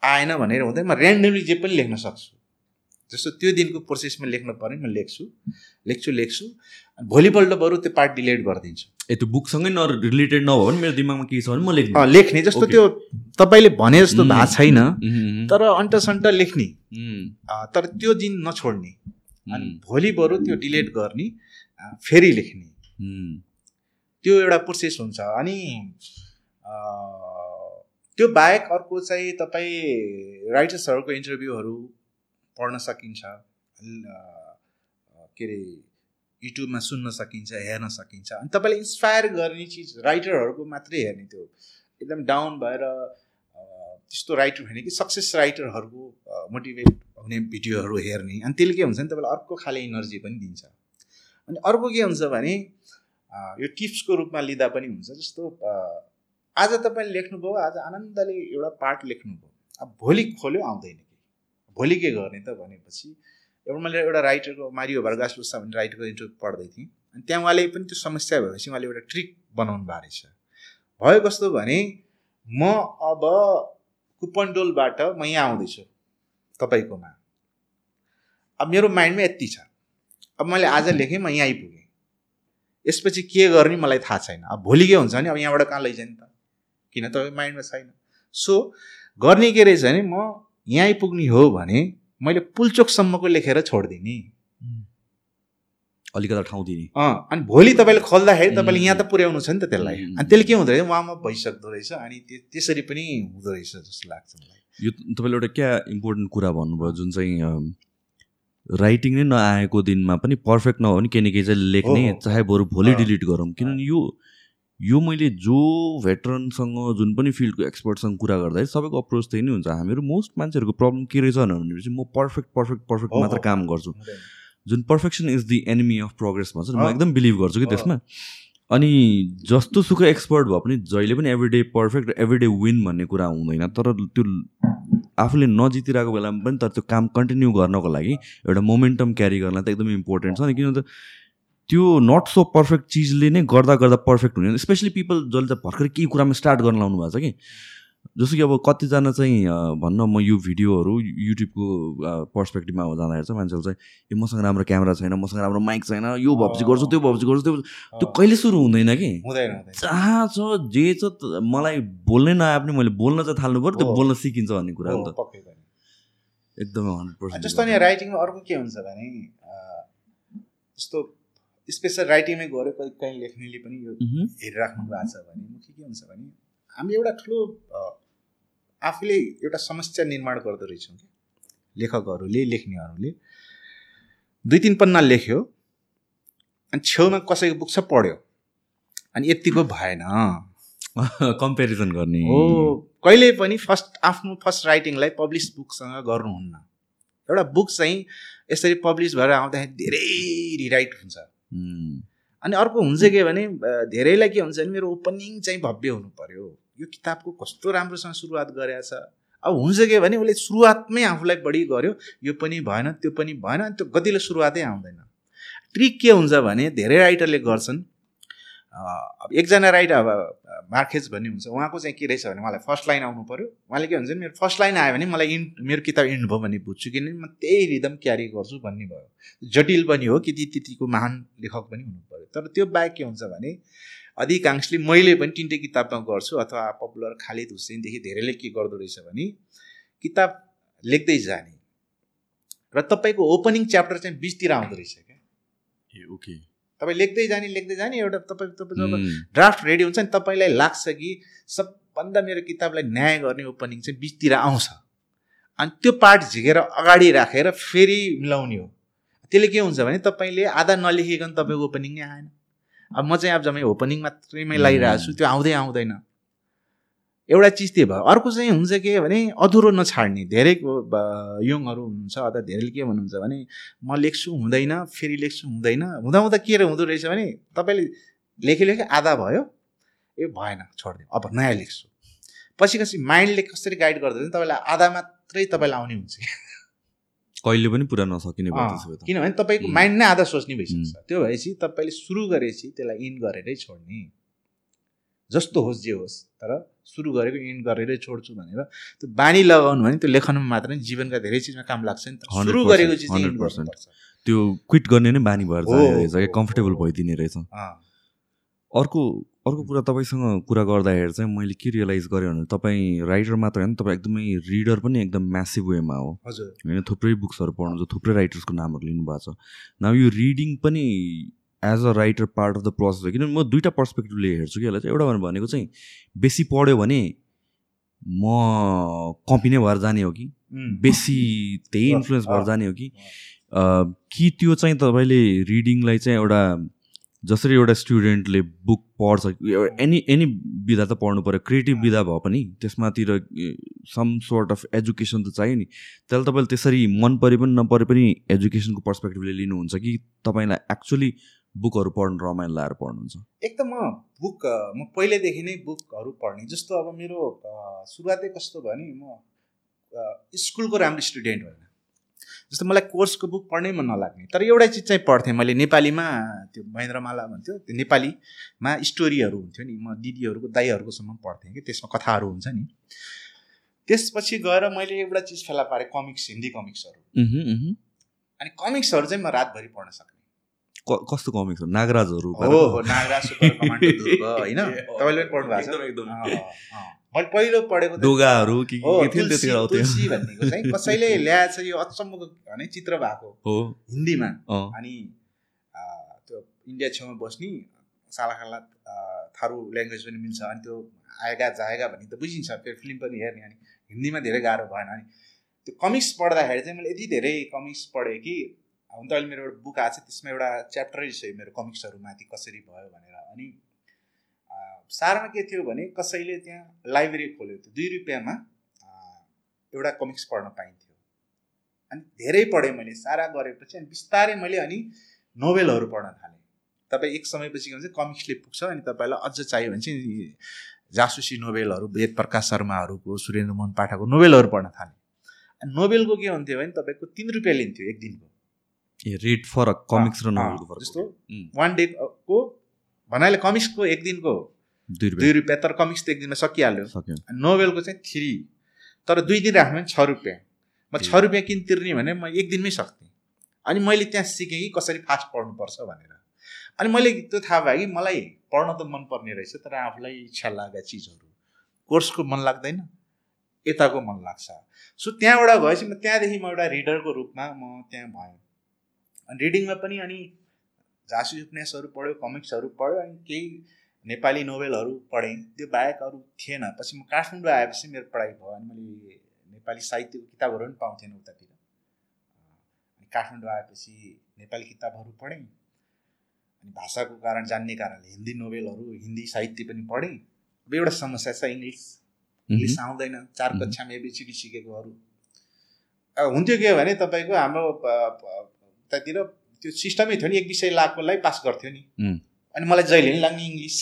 [SPEAKER 2] आएन भनेर हुँदैन म ऱ्यान्डमली जे पनि लेख्न सक्छु जस्तो त्यो दिनको प्रोसेसमा लेख्नु पऱ्यो म लेख्छु लेख्छु लेख्छु भोलिपल्ट बरु त्यो पार्ट डिलिट गरिदिन्छु
[SPEAKER 1] ए त्यो बुकसँगै न रिलेटेड नभयो भने मेरो दिमागमा के छ भने म लेख्छु
[SPEAKER 2] अँ, लेख्ने जस्तो. त्यो तपाईँले भने जस्तो. भएको छैन. तर अन्टसन्ट लेख्ने तर त्यो दिन नछोड्ने अनि. भोलि बरु त्यो डिलिट गर्ने फेरि लेख्ने. त्यो एउटा प्रोसेस हुन्छ अनि त्यो बाहेक अर्को चाहिँ तपाईँ राइटर्सहरूको इन्टरभ्यूहरू पढ्न सकिन्छ के अरे युट्युबमा सुन्न सकिन्छ हेर्न सकिन्छ। अनि तपाईँलाई इन्सपायर गर्ने चिज राइटरहरूको मात्रै हेर्ने त्यो एकदम डाउन भएर त्यस्तो राइटर होइन कि सक्सेस राइटरहरूको मोटिभेट हुने भिडियोहरू हेर्ने। अनि त्यसले के हुन्छ भने तपाईँलाई अर्को खाले इनर्जी पनि दिन्छ। अनि अर्को के हुन्छ भने यो टिप्सको रूपमा लिँदा पनि हुन्छ जस्तो आज तपाईँले लेख्नुभयो आज आनन्दले एउटा पार्ट लेख्नुभयो। अब भोलि खोल्यो आउँदैन। भोलि के गर्ने त भनेपछि एउटा मैले एउटा राइटरको मारियो भर्गास लुसा भन्ने राइटरको इन्टरभ्यू पढ्दै थिएँ। अनि त्यहाँ उहाँले पनि त्यो समस्या भएपछि उहाँले एउटा ट्रिक बनाउनु भएको रहेछ। भयो कस्तो भने म अब कुपनडोलबाट म यहाँ आउँदैछु तपाईँकोमा। अब मेरो माइन्डमा यति छ। अब मैले आज लेखेँ म यहाँ आइपुगेँ। यसपछि के गर्ने मलाई थाहा छैन। अब भोलि के हुन्छ भने अब यहाँबाट कहाँ लैजाने त? किन? तपाईँको माइन्डमा छैन। सो गर्ने के रहेछ भने म यहाँ आइपुग्ने हो भने मैले पुलचोकसम्मको लेखेर छोडिदिने
[SPEAKER 1] अलिकता ठाउँ दिने
[SPEAKER 2] अँ अनि भोलि तपाईँले खोल्दाखेरि तपाईँले. यहाँ त पुर्याउनु छ नि त त्यसलाई. अनि त्यसले के हुँदो रहेछ उहाँमा भइसक्दो रहेछ अनि त्यो त्यसरी पनि हुँदो रहेछ जस्तो लाग्छ मलाई
[SPEAKER 1] यो तपाईँले एउटा क्या इम्पोर्टेन्ट कुरा भन्नुभयो जुन चाहिँ राइटिङ नै नआएको दिनमा पनि पर्फेक्ट नभयो भने केही न केही चाहिँ लेख्ने। चाहे बरु भोलि। डिलिट गरौँ किनभने यो यो मैले जो भेटरनसँग जुन पनि फिल्डको एक्सपर्टसँग कुरा गर्दाखेरि सबैको अप्रोच त्यही नै हुन्छ हामीहरू मोस्ट मान्छेहरूको प्रब्लम के रहेछ भनेपछि म पर्फेक्ट पर्फेक्ट पर्फेक्ट मात्र। काम गर्छु। जुन perfection is the enemy of progress भन्छ म। एकदम बिलिभ गर्छु कि। त्यसमा अनि जस्तो सुकै एक्सपर्ट भए पनि जहिले पनि एभ्री पर्फेक्ट एभ्री विन भन्ने कुरा हुँदैन तर त्यो आफूले नजितिरहेको बेलामा पनि तर त्यो काम कन्टिन्यू गर्नको लागि एउटा मोमेन्टम क्यारी गर्न त एकदमै इम्पोर्टेन्ट छ नि किनभने त त्यो नट सो पर्फेक्ट चिजले नै गर्दा गर्दा पर्फेक्ट हुने स्पेसली पिपल जसले चाहिँ भर्खर केही कुरामा स्टार्ट गर्न लाउनु भएको छ कि। जस्तो कि अब कतिजना चाहिँ भन्न म यो भिडियोहरू युट्युबको पर्सपेक्टिभमा जाँदाखेरि चाहिँ मान्छेहरू चाहिँ ए मसँग राम्रो क्यामेरा छैन मसँग राम्रो माइक छैन यो भप्सी गर्छु त्यो भप्सी गर्छु त्यो त्यो कहिले सुरु हुँदैन कि। जहाँ छ जे छ त- मलाई बोल्नै नआए पनि मैले बोल्न चाहिँ थाल्नु पऱ्यो त्यो। बोल्न सिकिन्छ भन्ने कुरा हो नि त। एकदमै हन्ड्रेड
[SPEAKER 2] जस्तो नि
[SPEAKER 1] पर्सेन्ट
[SPEAKER 2] राइटिङमा अर्को के हुन्छ भने जस्तो स्पेसल राइटिङमै गऱ्यो कहीँ कहीँ लेख्नेले पनि यो हेरिराख्नु भएको छ भने मुख्य के हुन्छ भने हामी एउटा ठुलो आफूले एउटा समस्या निर्माण गर्दो रहेछौँ कि लेखकहरूले लेख्नेहरूले। दुई तिन पन्ना लेख्यो अनि छेउमा कसैको बुक छ पढ्यो। अनि यत्तिको भएन।
[SPEAKER 1] कम्पेरिजन गर्ने।
[SPEAKER 2] हो कहिले पनि फर्स्ट आफ्नो फर्स्ट राइटिङलाई पब्लिस बुकसँग गर्नुहुन्न। एउटा बुक चाहिँ यसरी पब्लिस भएर आउँदाखेरि धेरै रिराइट हुन्छ। अनि अर्को हुन्छ के भने धेरैलाई के हुन्छ भने मेरो ओपनिङ चाहिँ भव्य हुनु पर्यो। यो किताबको कस्तो राम्रोसँग सुरुवात गरेको छ। अब हुन्छ के भने उसले सुरुवातमै आफूलाई बढी गर्यो यो पनि भएन त्यो पनि भएन अनि त्यो गतिलो सुरुवातै आउँदैन। ट्रिक के हुन्छ भने धेरै राइटरले गर्छन् अब एकजना राइटर अब अ, मार्केज भन्ने हुन्छ उहाँको चाहिँ के रहेछ भने मलाई फर्स्ट लाइन आउनु पऱ्यो उहाँले के भन्छ भने मेरो फर्स्ट लाइन आयो भने मलाई इन्ड मेरो किताब इन्ड भयो भन्ने बुझ्छु किनभने म त्यही रिदम क्यारी गर्छु भन्ने भयो। जटिल पनि हो कि त्यतिको महान लेखक पनि हुनु पऱ्यो तर त्यो बाहेक के हुन्छ भने अधिकांशले मैले पनि तिनटै किताबमा गर्छु अथवा पपुलर खालिद हुसेनदेखि धेरैले के गर्दो रहेछ भने किताब लेख्दै जाने। र तपाईँको ओपनिङ च्याप्टर चाहिँ बिचतिर आउँदो रहेछ क्या?
[SPEAKER 1] ए, ओके।
[SPEAKER 2] तपाईँ लेख्दै जाने लेख्दै जाने एउटा तपाईँ तपाईँ जब ड्राफ्ट रेडी हुन्छ नि तपाईँलाई लाग्छ कि सबभन्दा मेरो किताबलाई न्याय गर्ने ओपनिङ चाहिँ बिचतिर आउँछ। अनि त्यो पार्ट झिकेर अगाडि राखेर फेरि मिलाउने हो। त्यसले के हुन्छ भने तपाईँले आधा नलेखिकन तपाईँको ओपनिङ नै आएन। अब म चाहिँ अब जम्मै ओपनिङ मात्रैमै लगाइरहेको छु त्यो आउँदै आउँदैन। एउटा चिज त्यो भयो। अर्को चाहिँ हुन्छ के भने अधुरो नछाड्ने। धेरै यङहरू हुनुहुन्छ अथवा धेरैले के भन्नुहुन्छ भने म लेख्छु हुँदैन फेरि लेख्छु हुँदैन। हुँदा हुँदा के हुँदो रहेछ भने तपाईँले लेखे लेखे आधा भयो ए भएन छोडिदियो। अब नयाँ लेख्छु। पछि पछि माइन्डले कसरी गाइड गर्दो भने तपाईँलाई आधा मात्रै तपाईँलाई आउने हुन्छ।
[SPEAKER 1] कहिले पनि पुरा नसकिने
[SPEAKER 2] किनभने तपाईँको. माइन्ड नै आधा सोच्ने भइसक्छ। त्यो भएपछि तपाईँले सुरु गरेपछि त्यसलाई इन्ड गरेरै छोड्ने। जस्तो होस् जे होस् तर सुरु गरेको इन्ड गरेरै छोड्छु भनेर त्यो बानी लगाउनु भने त्यो लेखनमा मात्र नै जीवनका धेरै चिजमा काम लाग्छ नि त।
[SPEAKER 1] 100%,
[SPEAKER 2] सुरु गरेको चिज
[SPEAKER 1] 100%.
[SPEAKER 2] गर्नुपर्छ
[SPEAKER 1] त्यो क्विट गर्ने नै बानी भएर कम्फर्टेबल। भइदिने रहेछ। अर्को अर्को कुरा तपाईँसँग कुरा गर्दाखेरि चाहिँ मैले के रियलाइज गरेँ भने तपाईँ राइटर मात्र होइन तपाईँ एकदमै रिडर पनि एकदम म्यासिभ वेमा हो।
[SPEAKER 2] हजुर।
[SPEAKER 1] होइन थुप्रै बुक्सहरू पढ्नुहुन्छ थुप्रै राइटर्सको नामहरू लिनुभएको छ। न यो रिडिङ पनि as a writer part of the process हो। किनभने म दुइटा पर्सपेक्टिभले हेर्छु कि यसलाई चाहिँ। एउटा भनेको चाहिँ बेसी पढ्यो भने म कपी नै भएर जाने हो कि। बेसी त्यही इन्फ्लुएन्स भएर जाने हो कि। अ, कि त्यो चाहिँ तपाईँले रिडिङलाई चाहिँ एउटा जसरी एउटा स्टुडेन्टले बुक पढ्छ एनी एनी विधा त पढ्नु पऱ्यो। क्रिएटिभ विधा भए पनि त्यसमातिर सम सोर्ट अफ एजुकेसन त चाहियो नि। त्यसलाई तपाईँले त्यसरी मन परे पनि नपरे पनि एजुकेसनको पर्सपेक्टिभले लिनुहुन्छ कि। तपाईँलाई एक्चुली बुकहरू पढ्नु रमाइलो लगाएर पढ्नुहुन्छ?
[SPEAKER 2] एक त म बुक म पहिल्यैदेखि नै बुकहरू पढ्ने। जस्तो अब मेरो सुरुवातै कस्तो भयो नि म स्कुलको राम्रो स्टुडेन्ट होइन। जस्तो मलाई कोर्सको बुक पढ्नै मन नलाग्ने तर एउटा चिज चाहिँ पढ्थेँ मैले। नेपालीमा त्यो महेन्द्रमाला भन्थ्यो त्यो नेपालीमा स्टोरीहरू हुन्थ्यो नि। म दिदीहरूको दाईहरूकोसम्म पढ्थेँ कि त्यसमा कथाहरू हुन्छ नि। त्यसपछि गएर मैले एउटा चिज फेला पारेँ कमिक्स हिन्दी कमिक्सहरू। अनि कमिक्सहरू चाहिँ म रातभरि पढ्न सक्ने।
[SPEAKER 1] क- कस्तो कमिक्स हो नागराजहरू
[SPEAKER 2] हो नागराज होइन? तपाईँले पनि पढ्नु भएको छ। मैले पहिलो पढेको
[SPEAKER 1] डोगाहरू के के थियो त्यतिखेर आउँथ्यो।
[SPEAKER 2] चाहिँ कसैले ल्याएछ यो अचम्मको भने चित्र भएको
[SPEAKER 1] हो।
[SPEAKER 2] हिन्दीमा। अनि त्यो इन्डिया छेउमा बस्ने सालाखाला थारू ल्याङ्ग्वेज पनि मिल्छ। अनि त्यो आएगा जाएगा भन्ने त बुझिन्छ। फेरि फिल्म पनि हेर्ने। अनि हिन्दीमा धेरै गाह्रो भएन। अनि त्यो कमिक्स पढ्दाखेरि चाहिँ मैले यति धेरै कमिक्स पढेँ कि हुन त अहिले मेरो एउटा बुक आएको छ त्यसमा एउटा च्याप्टरै छ मेरो कमिक्सहरू माथि कसरी भयो भनेर। अनि सारमा के थियो भने कसैले त्यहाँ लाइब्रेरी खोल्यो थियो दुई रुपियाँमा एउटा कमिक्स पढ्न पाइन्थ्यो। अनि धेरै पढेँ मैले सारा गरेपछि अनि बिस्तारै मैले अनि नोभेलहरू पढ्न थालेँ। तपाईँ एक समयपछि के भन्छ कमिक्सले पुग्छ अनि तपाईँलाई अझ चाहियो भने चाहिँ जासुसी नोभेलहरू वेद प्रकाश शर्माहरूको सुरेन्द्र मोहन पाठकको नोभेलहरू पढ्न थालेँ। नोभेलको के हुन्थ्यो भने तपाईँको तिन रुपियाँ लिन्थ्यो एक दिनको।
[SPEAKER 1] रेट फरक कमिक्स र नोभेलको फरक
[SPEAKER 2] जस्तो वान डेको भन्नाले कमिक्सको एक दिनको
[SPEAKER 1] दुई रुपियाँ।
[SPEAKER 2] तर कमिक्स त एक दिनमा सकिहाल्यो। नोभेलको चाहिँ थ्री तर दुई दिन राख्नु भने छ रुपियाँ। म छ रुपियाँ किन तिर्ने भने म एक दिनमै सक्थेँ। अनि मैले त्यहाँ सिकेँ कि कसरी फास्ट पढ्नुपर्छ भनेर। अनि मैले त्यो थाहा भयो कि मलाई पढ्न त मनपर्ने रहेछ तर आफूलाई इच्छा लागेका चिजहरू। कोर्सको मन लाग्दैन। यताको मन लाग्छ। सो त्यहाँबाट भएपछि म त्यहाँदेखि म एउटा रिडरको रूपमा म त्यहाँ भएँ। रिडिङमा पनि अनि झाँसी उपन्यासहरू पढ्यो कमिक्सहरू पढ्यो अनि केही नेपाली नोभेलहरू पढेँ। त्यो बाहेक अरू थिएन। पछि म काठमाडौँ आएपछि मेरो पढाइ भयो अनि मैले नेपाली साहित्यको किताबहरू पनि पाउँथेन उतातिर। अनि काठमाडौँ आएपछि नेपाली किताबहरू पढेँ। अनि भाषाको कारण जान्ने कारणले हिन्दी नोभेलहरू हिन्दी साहित्य पनि पढेँ। अब एउटा समस्या छ इङ्ग्लिस। इङ्ग्लिस आउँदैन। चार। कक्षामा एबिसिडी सिकेकोहरू। अब हुन्थ्यो के भने तपाईँको हाम्रो उतातिर त्यो सिस्टमै थियो नि एक विषय लागेकोलाई पास गर्थ्यो नि. अनि मलाई जहिले नि लाग्ने इङ्ग्लिस।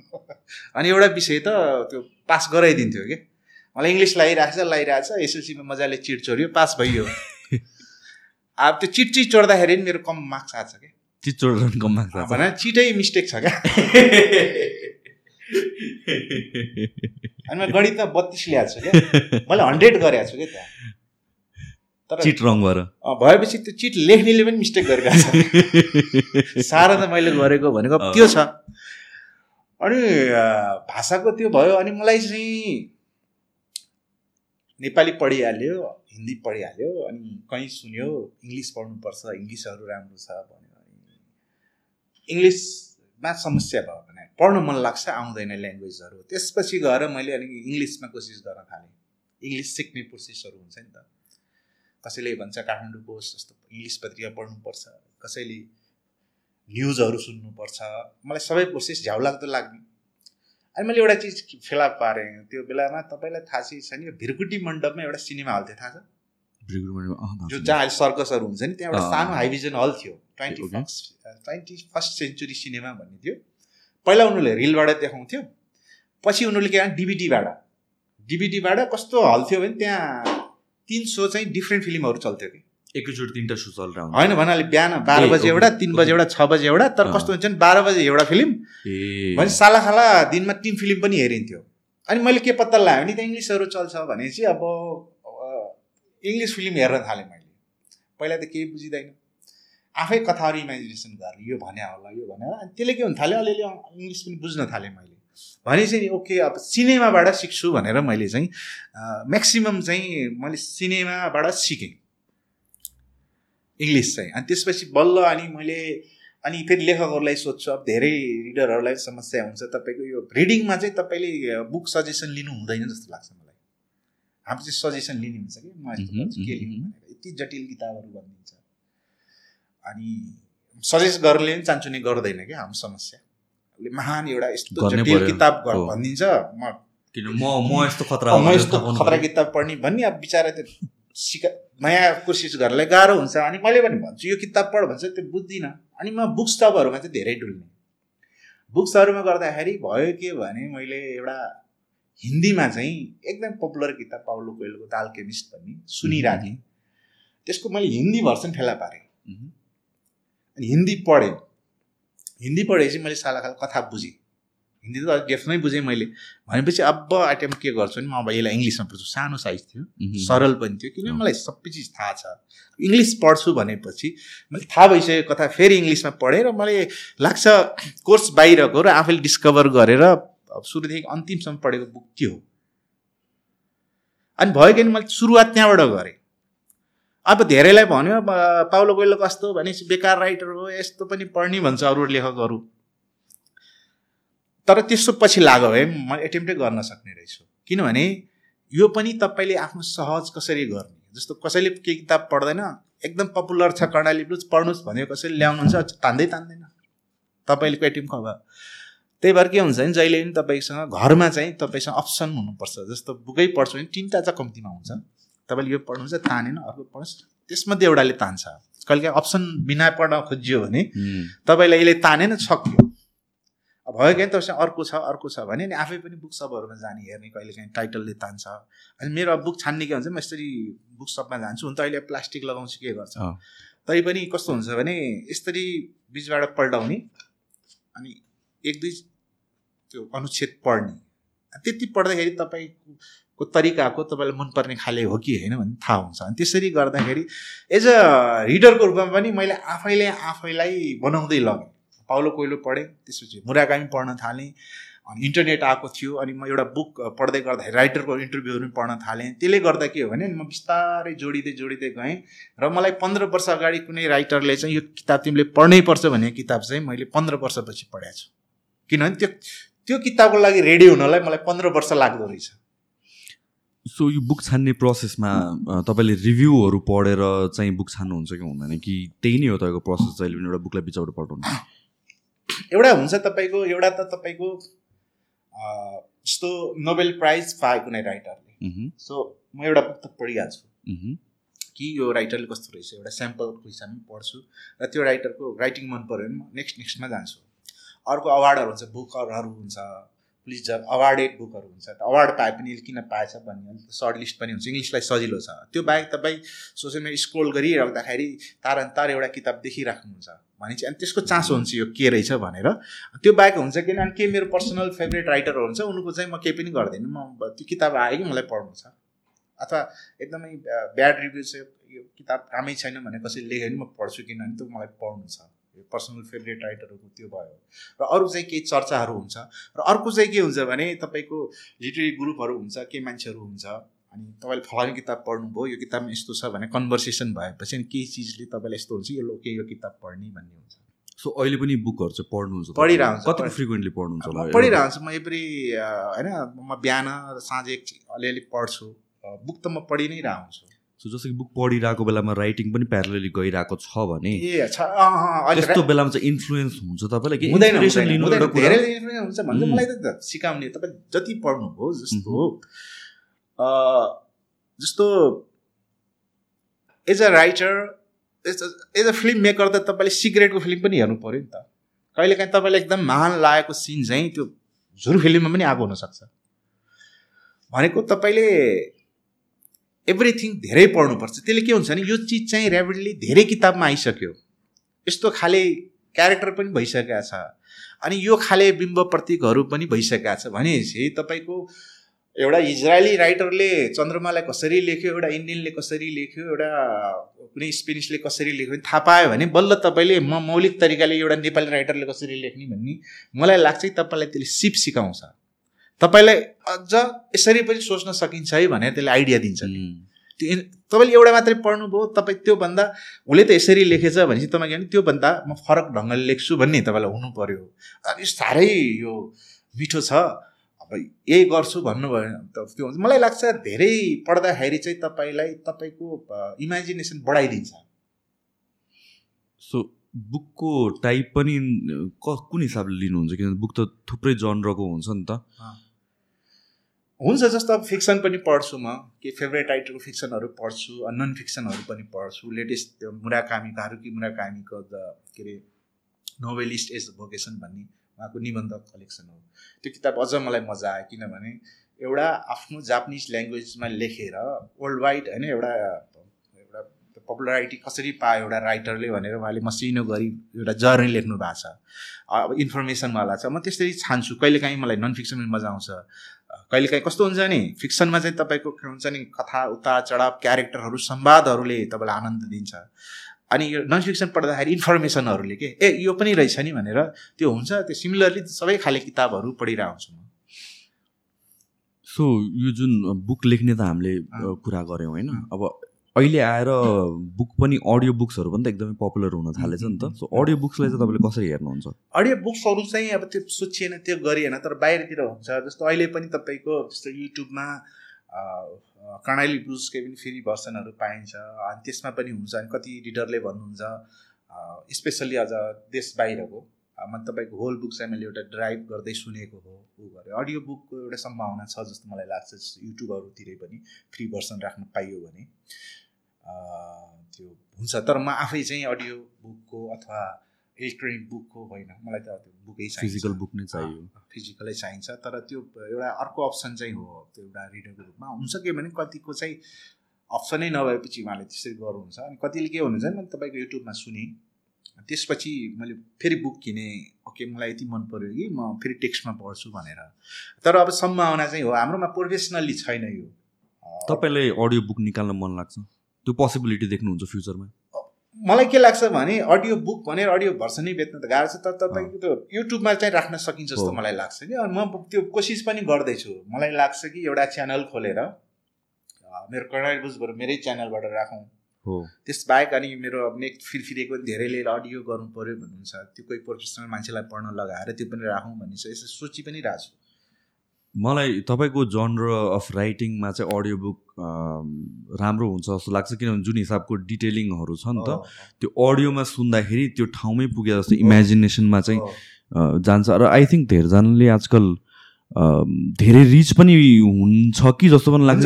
[SPEAKER 2] अनि एउटा विषय त त्यो पास गराइदिन्थ्यो कि? मलाई इङ्ग्लिस लगाइरहेको छ लगाइरहेको छ एसएलसीमा मजाले चिट चोऱ्यो पास भइयो। अब त्यो चिट चिट चोर्दाखेरि नि मेरो कम मार्क्स आएको छ क्या
[SPEAKER 1] चिचोड झन् कम मार्क्स आएको
[SPEAKER 2] भने चिटै मिस्टेक छ क्या। अनि मैले गणितमा बत्तिस ल्याएको छु क्या मैले हन्ड्रेड गरेको छु क्या त्यहाँ? तर
[SPEAKER 1] चिट रङ भएर।
[SPEAKER 2] भएपछि त्यो चिट लेख्नेले पनि मिस्टेक गरिरहेको छ। साह्रो त मैले गरेको भनेको। त्यो छ। अनि भाषाको त्यो भयो अनि मलाई चाहिँ नेपाली पढिहाल्यो हिन्दी पढिहाल्यो अनि कहीँ सुन्यो इङ्ग्लिस पढ्नुपर्छ इङ्ग्लिसहरू राम्रो छ भन्यो अनि इङ्ग्लिसमा समस्या भयो भने पढ्नु मन लाग्छ आउँदैन ल्याङ्ग्वेजहरू। त्यसपछि गएर मैले अलिक इङ्ग्लिसमा कोसिस गर्न थालेँ। इङ्ग्लिस सिक्ने प्रोसेसहरू हुन्छ नि त। कसैले भन्छ काठमाडौँ पोस्ट जस्तो इङ्ग्लिस पत्रिका पढ्नुपर्छ कसैले न्युजहरू सुन्नुपर्छ। मलाई सबै प्रोसेस झ्याउलाग्दो लाग्ने। अनि मैले एउटा चिज फेला पारेँ। त्यो बेलामा तपाईँलाई थाहा छ कि छैन यो भिरकुटी मण्डपमा एउटा सिनेमा हल थियो थाहा छ? जो जहाँ अहिले सर्कसहरू हुन्छ नि त्यहाँ एउटा। सानो हाइभिजन हल थियो। Twenty. First twenty first century cinema भन्ने थियो। पहिला उनीहरूले रिलबाट देखाउँथ्यो पछि उनीहरूले के डिबिडीबाट डिबिडीबाट कस्तो हल थियो भने त्यहाँ तिन सो चाहिँ डिफ्रेन्ट फिल्महरू चल्थ्यो कि।
[SPEAKER 1] एकैचोटि तिनवटा सु चलेर
[SPEAKER 2] होइन भन्नाले बिहान बाह्र बजे एउटा तिन बजे एउटा छ बजे एउटा तर। कस्तो हुन्छ भने बाह्र बजे एउटा फिल्म। भने साला खाला दिनमा तिन फिल्म पनि हेरिन्थ्यो। अनि मैले के पत्ता लगाएँ भने त्यहाँ इङ्ग्लिसहरू चल्छ भने चाहिँ अब इङ्ग्लिस फिल्म हेर्न थालेँ मैले। पहिला त केही बुझिँदैन। आफै कथाहरू इमेजिनेसन गरेँ यो भने होला यो भने होला। अनि त्यसले के हुन थाल्यो अलिअलि इङ्ग्लिस पनि बुझ्न थालेँ मैले। भने चाहिँ ओके अब सिनेमाबाट सिक्छु भनेर मैले चाहिँ म्याक्सिमम् चाहिँ मैले सिनेमाबाट सिकेँ। इङ्ग्लिस चाहिँ। अनि त्यसपछि बल्ल अनि मैले अनि फेरि लेखकहरूलाई सोध्छु अब धेरै रिडरहरूलाई समस्या हुन्छ तपाईँको यो रिडिङमा चाहिँ तपाईँले बुक सजेसन लिनु हुँदैन जस्तो लाग्छ मलाई। हाम्रो चाहिँ सजेसन लिने हुन्छ कि? म यस्तो के लिनु। भनेर। यति जटिल किताबहरू भनिदिन्छ। अनि सजेस्ट गर्नेले पनि चान्चुने गर्दैन क्या? हाम्रो समस्या। उसले महान एउटा यस्तो जटिल। किताब। भनिदिन्छ म
[SPEAKER 1] किन म म यस्तो खतरा
[SPEAKER 2] म यस्तो खतरा। किताब पढ्ने भन्ने अब बिचरा त्यो सिका नयाँ कोसिस गर्नलाई गाह्रो हुन्छ अनि मैले पनि भन्छु यो किताब पढ भन्छ त्यो बुझ्दिनँ अनि म बुक स्टपहरूमा चाहिँ धेरै डुल्ने बुक स्टपहरूमा गर्दाखेरि भयो के भने मैले एउटा हिन्दीमा चाहिँ एकदम पपुलर किताब पाउलो कोइलोको द अल्केमिस्ट भन्ने सुनिरहेको थिएँ त्यसको मैले हिन्दी भर्सन फेला पारेँ। अनि हिन्दी पढेँ हिन्दी पढेपछि मैले सालाखाल कथा बुझेँ। हिन्दी त डेफमै बुझेँ मैले। भनेपछि अब आइटम के गर्छु नि म अब यसलाई इङ्ग्लिसमा पढ्छु सानो साइज थियो। सरल पनि थियो किनभने। मलाई सबै चिज थाहा छ। इङ्ग्लिस पढ्छु भनेपछि मैले थाहा भइसकेको कथा फेरि इङ्ग्लिसमा पढेँ र मलाई लाग्छ कोर्स बाहिरको र आफैले डिस्कभर गरेर सुरुदेखि अन्तिमसम्म पढेको बुक त्यो हो? अनि भयो कि मैले सुरुवात त्यहाँबाट गरेँ। अब धेरैलाई भन्यो पाउलो कोइलो कस्तो भनेपछि बेकार राइटर हो यस्तो पनि पढ्ने भन्छ अरू लेखकहरू। तर त्यस्तो पछि लाग्यो है म एटेम्प्टै गर्न सक्ने रहेछु। किनभने यो पनि तपाईँले आफ्नो सहज कसरी गर्ने? जस्तो कसैले केही किताब पढ्दैन एकदम पपुलर छ कर्णाली ब्लुज पढ्नुहोस् भन्यो कसैले ल्याउनुहुन्छ तान्दै तान्दैन। तपाईँले एटिम खबर त्यही भएर के हुन्छ भने जहिले पनि तपाईँसँग घरमा चाहिँ तपाईँसँग अप्सन हुनुपर्छ। जस्तो बुकै पढ्छु भने तिनवटा चाहिँ कम्तीमा हुन्छ। तपाईँले यो पढ्नुहुन्छ तानेन अर्को पढ्नुहोस्। त्यसमध्ये एउटाले तान्छ। कहिले काहीँ अप्सन बिना पढ्न खोजियो भने। तपाईँलाई यसले तानेन सक्यो। अब भयो कि तपाईँसँग अर्को छ अर्को छ भने नि आफै पनि बुक सपहरूमा जाने हेर्ने कहिले काहीँ टाइटलले तान्छ। अनि मेरो अब बुक छान्ने के हुन्छ म यसरी बुक सपमा जान्छु। हुन त अहिले प्लास्टिक लगाउँछु के गर्छ?
[SPEAKER 1] अँ।
[SPEAKER 2] तै पनि कस्तो हुन्छ भने यसरी बिचबाट पल्टाउने अनि एक दुई त्यो अनुच्छेद पढ्ने। त्यति पढ्दाखेरि तपाईँको तरिकाको तपाईँलाई मनपर्ने खाले हो कि होइन भन्ने थाहा हुन्छ। अनि त्यसरी गर्दाखेरि एज अ रिडरको रूपमा पनि मैले आफैले आफैलाई बनाउँदै लगेँ। पाउलो कोइलो पढेँ त्यसपछि मुराकामी पढ्न थालेँ अनि इन्टरनेट आएको थियो अनि म एउटा बुक पढ्दै गर्दाखेरि राइटरको इन्टरभ्यूहरू पनि पढ्न थालेँ। त्यसले गर्दा के हो भने म बिस्तारै जोडिँदै जोडिँदै गएँ र मलाई पन्ध्र वर्ष अगाडि कुनै राइटरले चाहिँ यो किताब तिमीले पढ्नै पर्छ भन्ने किताब चाहिँ मैले पन्ध्र वर्षपछि पढाएको छु। किनभने त्यो त्यो किताबको लागि रेडी हुनलाई मलाई पन्ध्र वर्ष लाग्दो रहेछ।
[SPEAKER 1] सो यो बुक छान्ने प्रोसेसमा तपाईँले रिभ्यूहरू पढेर चाहिँ बुक छान्नुहुन्छ कि हुँदैन? कि त्यही नै हो तपाईँको प्रोसेस जहिले पनि एउटा बुकलाई बिचबाट पठाउनु?
[SPEAKER 2] एउटा हुन्छ तपाईँको एउटा त तपाईँको जस्तो नोबेल प्राइज पाए कुनै राइटरले। सो म एउटा बुक त पढिहाल्छु। कि यो राइटरले कस्तो रहेछ एउटा स्याम्पलको हिसाबमा पढ्छु र त्यो राइटरको राइटिङ मन पऱ्यो भने म नेक्स्ट नेक्स्टमा जान्छु। अर्को अवार्डहरू हुन्छ बुकरहरू हुन्छ प्लिज अवार्डेड बुकहरू हुन्छ त अवार्ड पाए पनि किन पाएछ भन्ने अलिक सर्ट लिस्ट पनि हुन्छ। इङ्ग्लिसलाई सजिलो छ। त्यो बाहेक तपाईँ सोसियल मिडिया स्क्रोल गरिराख्दाखेरि तार तार एउटा किताब देखिराख्नुहुन्छ। भने चाहिँ अनि त्यसको चासो हुन्छ यो के रहेछ? भनेर। त्यो बाहेक हुन्छ किन अनि के मेरो पर्सनल फेभरेट राइटरहरू हुन्छ उनको चाहिँ म केही पनि गर्दिनँ। म त्यो किताब आयो कि मलाई पढ्नु छ। अथवा एकदमै ब्याड रिभ्यू छ यो किताब कामै छैन भने कसैले लेख्यो भने म पढ्छु किनभने त्यो मलाई पढ्नु छ। पर्सनल फेभरेट राइटरहरूको त्यो भयो। र अरू चाहिँ केही चर्चाहरू हुन्छ। र अर्को चाहिँ के हुन्छ भने तपाईँको लिटरेरी ग्रुपहरू हुन्छ के मान्छेहरू हुन्छ अनि तपाईँले फलाने किताब पढ्नुभयो यो किताबमा यस्तो छ भने कन्भर्सेसन भएपछि अनि केही चिजले तपाईँलाई यस्तो हुन्छ यो के यो किताब पढ्ने भन्ने हुन्छ।
[SPEAKER 1] सो अहिले पनि बुकहरू चाहिँ पढ्नुहुन्छ तपाईँले?
[SPEAKER 2] पढिरहेको छु,
[SPEAKER 1] कतिको
[SPEAKER 2] पढ-
[SPEAKER 1] फ्रिक्वेन्टली पढ्नुहुन्छ होला
[SPEAKER 2] म एभ्री होइन म बिहान र साँझ एक अलिअलि पढ्छु। बुक त म पढि नै रहन्छु।
[SPEAKER 1] सो जस्तो कि बुक पढिरहेको बेलामा राइटिङ पनि प्यारलली गइरहेको छ भने त्यस्तो बेलामा चाहिँ इन्फ्लुएन्स हुन्छ तपाईँलाई कि
[SPEAKER 2] हुँदैन
[SPEAKER 1] लिनु
[SPEAKER 2] धेरै हुन्छ. मलाई त सिकाउने तपाईँ जति पढ्नुभयो जस्तो जस्तो as a writer as a film maker त तपाईँले सिक्रेटको फिल्म पनि हेर्नु पऱ्यो नि त। कहिलेकाहीँ तपाईँलाई एकदम महान लागेको सिन चाहिँ त्यो झुर फिल्ममा पनि आएको हुनसक्छ। भनेको तपाईँले एभ्रिथिङ धेरै पढ्नुपर्छ। त्यसले के हुन्छ भने यो चिज चाहिँ ऱ्यापिडली धेरै किताबमा आइसक्यो। यस्तो खाले क्यारेक्टर पनि भइसकेका छ। अनि यो खाले बिम्ब प्रतीकहरू पनि भइसकेका छ। भनेपछि तपाईँको एउटा इजरायली राइटरले चन्द्रमालाई कसरी लेख्यो एउटा इन्डियनले कसरी लेख्यो एउटा कुनै स्पेनिसले कसरी लेख्यो थाहा पायो भने बल्ल तपाईँले म मौलिक तरिकाले एउटा नेपाली राइटरले कसरी लेख्ने भन्ने मलाई लाग्छ तपाईँलाई त्यसले सिप सिकाउँछ। तपाईँलाई अझ यसरी पनि सोच्न सकिन्छ है भनेर त्यसले आइडिया दिन्छ. त्यो तपाईँले एउटा मात्रै पढ्नुभयो तपाईँ त्योभन्दा उसले त यसरी लेखेछ भनेपछि तपाईँ भने त्योभन्दा म फरक ढङ्गले लेख्छु भन्ने तपाईँलाई हुनु अब यो साह्रै यो मिठो छ। अब यही गर्छु भन्नुभयो भने त त्यो मलाई लाग्छ धेरै पढ्दाखेरि चाहिँ तपाईँलाई तपाईँको इमेजिनेसन बढाइदिन्छ।
[SPEAKER 1] सो बुकको टाइप पनि क कुन हिसाबले लिनुहुन्छ? किनभने बुक त थुप्रै जनरको हुन्छ नि त।
[SPEAKER 2] हुन्छ जस्तो अब फिक्सन पनि पढ्छु म के फेभरेट राइटरको फिक्सनहरू पढ्छु नन फिक्सनहरू पनि पढ्छु लेटेस्ट त्यो मुराकामीको हारुकी मुराकामीको द के अरे नोभेलिस्ट एज भोकेसन भन्ने उहाँको निबन्ध कलेक्सन हो। त्यो किताब अझ मलाई मजा आयो किनभने एउटा आफ्नो जापानिज ल्याङ्ग्वेजमा लेखेर वर्ल्ड वाइड होइन एउटा पपुलरिटी कसरी पायो एउटा राइटरले भनेर उहाँले मसिनो गरी एउटा जर्नी लेख्नु भएको छ। अब इन्फर्मेसनवाला छ। म त्यसरी छान्छु। कहिलेकाहीँ मलाई नन फिक्सन पनि मजा आउँछ। कहिलेकाहीँ कस्तो हुन्छ नि फिक्सनमा चाहिँ तपाईँको के हुन्छ नि कथा उतार चढाव क्यारेक्टरहरू संवादहरूले तपाईँलाई आनन्द दिन्छ। अनि यो नन फिक्सन पढ्दाखेरि इन्फर्मेसनहरूले के ए यो पनि रहेछ नि भनेर त्यो हुन्छ। त्यो सिमिलरली सबै खाले किताबहरू पढिरहेको हुन्छु म।
[SPEAKER 1] सो यो जुन बुक लेख्ने त हामीले कुरा गऱ्यौँ होइन? अब अहिले आएर बुक पनि अडियो बुक्सहरू पनि त एकदमै पपुलर हुन थालेछ नि त। सो अडियो बुक्सलाई चाहिँ तपाईँले कसरी हेर्नुहुन्छ?
[SPEAKER 2] अडियो बुक्सहरू चाहिँ अब त्यो सोचिएन त्यो गरिएन तर बाहिरतिर हुन्छ। जस्तो अहिले पनि तपाईँको जस्तो युट्युबमा कर्णाली ब्लुजकै पनि फेरि भर्सनहरू पाइन्छ अनि त्यसमा पनि हुन्छ अनि कति रिडरले भन्नुहुन्छ स्पेसल्ली अझ देश बाहिरको। अ, म तपाईँको होल बुक चाहिँ मैले एउटा ड्राइभ गर्दै सुनेको हो ऊ गरेँ अडियो बुकको एउटा सम्भावना छ जस्तो मलाई लाग्छ जस्तो युट्युबहरूतिरै पनि फ्री भर्सन राख्न पाइयो भने। त्यो हुन्छ तर म आफै चाहिँ अडियो बुकको अथवा इलेक्ट्रोनिक बुकको होइन मलाई त त्यो बुकै चाहिन्छ।
[SPEAKER 1] फिजिकल बुक नै चाहियो।
[SPEAKER 2] फिजिकलै चाहिन्छ तर त्यो एउटा अर्को अप्सन चाहिँ हो त्यो एउटा रिडरको रूपमा। हुन्छ के भने कतिको चाहिँ अप्सनै नभएपछि उहाँले त्यसरी गर्नुहुन्छ। अनि कतिले के भन्नुहुन्छ भने मैले तपाईँको युट्युबमा सुनेँ। त्यसपछि मैले फेरि बुक किनेँ ओके मलाई यति मन पऱ्यो कि म फेरि टेक्स्टमा पढ्छु भनेर। तर अब सम्भावना चाहिँ हो हाम्रोमा प्रोफेसनल्ली छैन यो।
[SPEAKER 1] तपाईँलाई अडियो बुक निकाल्न मन लाग्छ? त्यो पोसिबिलिटी देख्नुहुन्छ फ्युचरमा
[SPEAKER 2] मलाई के लाग्छ भने अडियो बुक भनेर अडियो भर्सनै बेच्न त गाह्रो छ तर तपाईँको त्यो युट्युबमा चाहिँ राख्न सकिन्छ जस्तो। मलाई लाग्छ कि। अनि म त्यो कोसिस पनि गर्दैछु। मलाई लाग्छ कि एउटा च्यानल खोलेर मेरो कर्णाली बुझबाट मेरै च्यानलबाट राखौँ। त्यसबाहेक अनि मेरो अब नेक्स्ट फिरफिरेको धेरैले अडियो गर्नु पऱ्यो भन्नुहुन्छ। त्यो कोही प्रोफेसनल मान्छेलाई पढ्न लगाएर त्यो पनि राखौँ भन्ने छ यसो सोची पनि रहेको छु
[SPEAKER 1] मलाई तपाईँको जनर अफ राइटिङमा चाहिँ अडियो बुक राम्रो हुन्छ जस्तो लाग्छ किनभने जुन हिसाबको डिटेलिङहरू छ नि त त्यो अडियोमा सुन्दाखेरि त्यो ठाउँमै पुगे जस्तो इमेजिनेसनमा चाहिँ जान्छ। र आई थिङ्क धेरैजनाले आजकल धेरै रिच पनि हुन्छ कि जस्तो पनि लाग्छ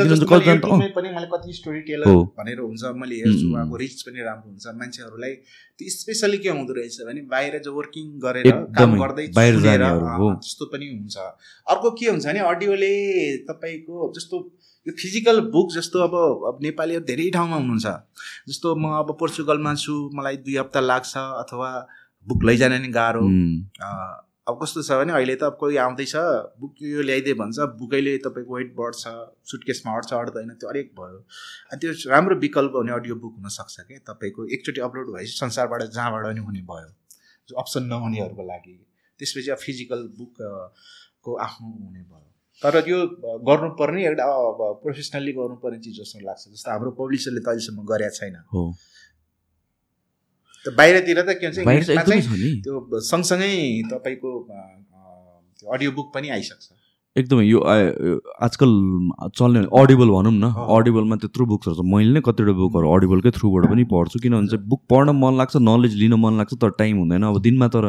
[SPEAKER 2] पनि मैले कति स्टोरी टेलर। भनेर हुन्छ मैले हेर्छु उहाँको रिच पनि राम्रो हुन्छ। मान्छेहरूलाई त्यो स्पेसली के हुँदो रहेछ भने बाहिर जो वर्किङ गरेर काम गर्दै। त्यस्तो पनि हुन्छ। अर्को के हुन्छ भने अडियोले तपाईँको जस्तो यो फिजिकल बुक जस्तो अब अब नेपालीहरू धेरै ठाउँमा हुनुहुन्छ। जस्तो म अब पोर्चुगलमा छु मलाई दुई हप्ता लाग्छ अथवा बुक लैजान नि गाह्रो। अब कस्तो छ भने अहिले त अब कोही आउँदैछ बुक यो ल्याइदिए भन्छ बुकैले तपाईँको वेट बढ्छ सुटकेसमा अट्छ अट्दैन त्यो अलिक भयो। अनि त्यो राम्रो विकल्प हुने अडियो बुक हुनसक्छ क्या तपाईँको एकचोटि अपलोड भएपछि संसारबाट जहाँबाट पनि हुने भयो जो अप्सन नहुनेहरूको लागि। त्यसपछि अब फिजिकल बुक अ, को आफ्नो हुने भयो। तर अ, गर्नुपर्ने एउटा प्रोफेसनल्ली गर्नुपर्ने चिज जस्तो लाग्छ जस्तो हाम्रो पब्लिसरले त अहिलेसम्म गरेका छैन।
[SPEAKER 1] हो।
[SPEAKER 2] बाहिरतिर त के हुन्छ
[SPEAKER 1] बाहिर त
[SPEAKER 2] इङ्ग्लिसमा
[SPEAKER 1] एकदमै
[SPEAKER 2] चाहिँ
[SPEAKER 1] छ नि।
[SPEAKER 2] त्यो सँगसँगै तपाईँको अडियो बुक पनि आइसक्छ।
[SPEAKER 1] एकदमै यो आजकल चल्ने अडिबल भनौँ न। अडिबलमा त्यत्रो बुक्सहरू छ। मैले नै कतिवटा बुकहरू अडिबलकै थ्रुबाट पनि पढ्छु। किनभने चाहिँ बुक पढ्न मन लाग्छ नलेज लिन मन लाग्छ तर टाइम हुँदैन। अब दिनमा तर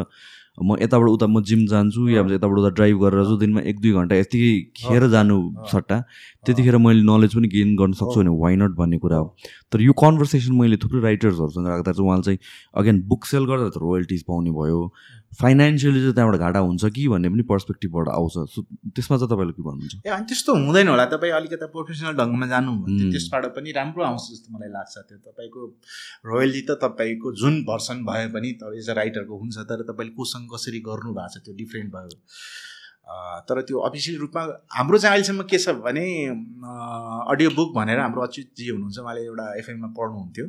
[SPEAKER 1] म यताबाट उता म जिम जान्छु या यताबाट उता ड्राइभ गरेर जान्छु दिनमा एक दुई घन्टा यतिकै खेर जानु। सट्टा। त्यतिखेर मैले नलेज पनि गेन गर्न सक्छु भने वाइ नट भन्ने कुरा हो। तर यो कन्भर्सेसन मैले थुप्रै राइटर्सहरूसँग राख्दा चाहिँ उहाँले चाहिँ अगेन बुक सेल गर्दा त रोयल्टिज पाउने भयो। फाइनेन्सियली चाहिँ त्यहाँबाट घाटा हुन्छ कि भन्ने पनि पर्सपेक्टिभबाट आउँछ। सो त्यसमा चाहिँ तपाईँले के भन्नुहुन्छ?
[SPEAKER 2] ए अनि त्यस्तो हुँदैन होला। तपाईँ अलिकति प्रोफेसनल ढङ्गमा जानु भने। त्यसबाट पनि राम्रो आउँछ जस्तो मलाई लाग्छ। त्यो तपाईँको रोयल्टी त तपाईँको जुन भर्सन भए पनि एज अ राइटरको हुन्छ। तर तपाईँले कोसँग कसरी गर्नु भएको छ त्यो डिफ्रेन्ट भयो। तर त्यो अफिसियल रूपमा हाम्रो चाहिँ अहिलेसम्म के छ भने अडियो बुक भनेर हाम्रो अच्युतजी हुनुहुन्छ उहाँले एउटा एफएममा पढ्नुहुन्थ्यो।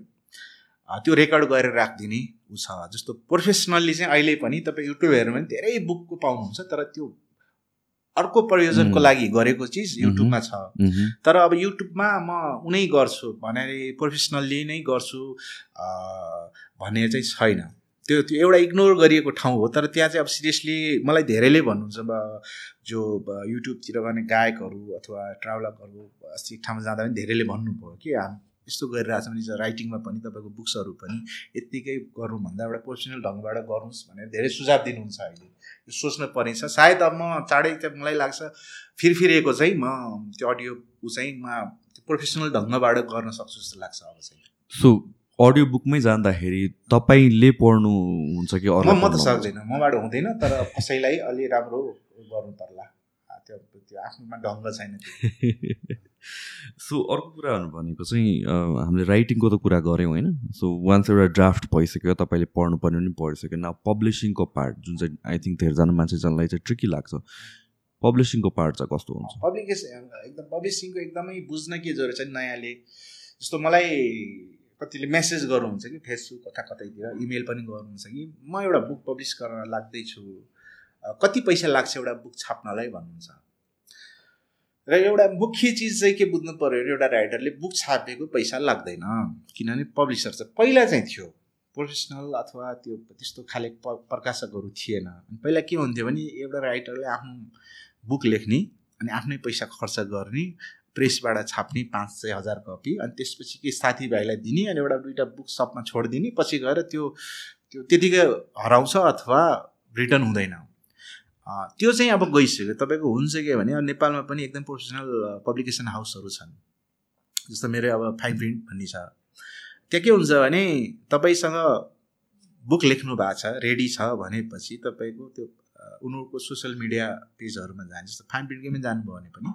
[SPEAKER 2] त्यो रेकर्ड गरेर राखिदिने ऊ छ। जस्तो प्रोफेसनल्ली चाहिँ अहिले पनि तपाईँ युट्युब हेर्नु भने धेरै बुकको पाउनुहुन्छ तर त्यो अर्को प्रयोजनको. लागि गरेको चिज युट्युबमा छ। तर अब युट्युबमा म उनै गर्छु भनेर प्रोफेसनल्ली नै गर्छु भन्ने चाहिँ छैन। त्यो त्यो एउटा इग्नोर गरिएको ठाउँ हो तर त्यहाँ चाहिँ अब सिरियसली मलाई धेरैले भन्नुहुन्छ अब जो युट्युबतिर गर्ने गायकहरू अथवा ट्राभलकहरू अस्ति ठाउँमा जाँदा पनि धेरैले भन्नुभयो कि यस्तो गरिरहेछ भने चाहिँ राइटिङमा पनि तपाईँको बुक्सहरू पनि यत्तिकै गर्नुभन्दा एउटा प्रोफेसनल ढङ्गबाट गर्नुहोस् भनेर धेरै सुझाव दिनुहुन्छ अहिले। यो सोच्नु पर्ने छ सायद अब म चाँडै चाहिँ मलाई लाग्छ फिरफिरेको चाहिँ म त्यो अडियो ऊ चाहिँ म प्रोफेसनल ढङ्गबाट गर्न सक्छु जस्तो लाग्छ अब चाहिँ।
[SPEAKER 1] सो अडियो बुकमै जाँदाखेरि तपाईँले पढ्नु हुन्छ कि
[SPEAKER 2] म त सक्दैन मबाट हुँदैन तर कसैलाई अलि राम्रो गर्नु पर्ला। त्यो त्यो आफ्नोमा ढङ्ग छैन
[SPEAKER 1] सो अर्को कुरा भनेको चाहिँ हामीले राइटिङको त कुरा गऱ्यौँ होइन? सो वान्स एउटा ड्राफ्ट भइसक्यो तपाईँले पढ्नुपर्ने पनि पढिसक्यो। न पब्लिसिङको पार्ट जुन चाहिँ आई थिङ्क धेरैजना मान्छेजनालाई चाहिँ ट्रिकी लाग्छ। पब्लिसिङको पार्ट चाहिँ कस्तो हुन्छ?
[SPEAKER 2] पब्लिकेसन एकदम पब्लिसिङको एकदमै बुझ्न के जरुरी छ? नयाँले। जस्तो मलाई कतिले मेसेज गर्नुहुन्छ कि फेसबुक कता कतैतिर इमेल पनि गर्नुहुन्छ कि म एउटा बुक पब्लिस गर्न लाग्दैछु। कति पैसा लाग्छ एउटा बुक छाप्नलाई भन्नुहुन्छ? र एउटा मुख्य चिज चाहिँ के बुझ्नु पऱ्यो भने एउटा राइटरले बुक छापेको पैसा लाग्दैन किनभने पब्लिसर चाहिँ पहिला चाहिँ थियो। प्रोफेसनल अथवा त्यो त्यस्तो खाले प प्रकाशकहरू थिएन। अनि पहिला के हुन्थ्यो भने एउटा राइटरले आफ्नो बुक लेख्ने अनि आफ्नै पैसा खर्च गर्ने प्रेसबाट छाप्ने पाँच सय हजार कपी अनि त्यसपछि के साथीभाइलाई दिने अनि एउटा दुइटा बुक सपमा छोडिदिने पछि गएर त्यो त्यो त्यतिकै हराउँछ अथवा रिटर्न हुँदैन। त्यो चाहिँ अब गइसक्यो। तपाईँको हुन्छ के भने नेपालमा पनि एकदम प्रोफेसनल पब्लिकेसन हाउसहरू छन्। जस्तो मेरो अब फाइन प्रिन्ट भन्ने छ। त्यहाँ के हुन्छ भने तपाईँसँग बुक लेख्नु भएको छ रेडी छ भनेपछि तपाईँको त्यो उनीहरूको सोसियल मिडिया पेजहरूमा जाने जस्तो फाइन प्रिन्टकैमा जानुभयो भने पनि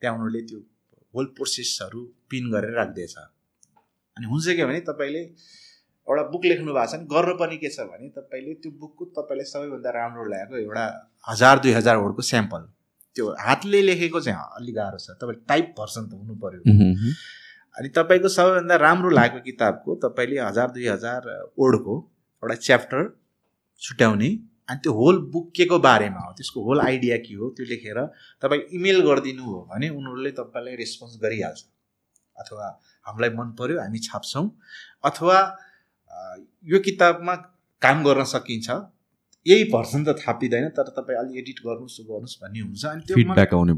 [SPEAKER 2] त्यहाँ उनीहरूले त्यो होल प्रोसेसहरू पिन गरेर राख्दैछ। अनि हुन्छ के भने तपाईँले एउटा बुक लेख्नु भएको छ भने गर्नुपर्ने के छ भने तपाईँले त्यो बुकको तपाईँले सबैभन्दा राम्रो लागेको एउटा हजार दुई हजार वर्डको स्याम्पल त्यो हातले लेखेको चाहिँ अलिक गाह्रो छ। तपाईँ टाइप भर्सन त हुनु पऱ्यो। अनि तपाईँको सबैभन्दा राम्रो लागेको किताबको तपाईँले हजार दुई हजार वर्डको एउटा च्याप्टर छुट्याउने अनि त्यो होल बुक के को बारेमा हो त्यसको होल आइडिया के हो त्यो लेखेर तपाईँ इमेल गरिदिनु हो भने उनीहरूले तपाईँलाई रेस्पोन्स गरिहाल्छ। अथवा हामीलाई मन पर्यो हामी छाप्छौँ। अथवा यो किताबमा काम गर्न सकिन्छ। यही भर्सन त थापिँदैन तर तपाईँ अलि एडिट गर्नुहोस् गर्नुहोस् भन्ने हुन्छ। अनि त्यो
[SPEAKER 1] फिडब्याक आउने.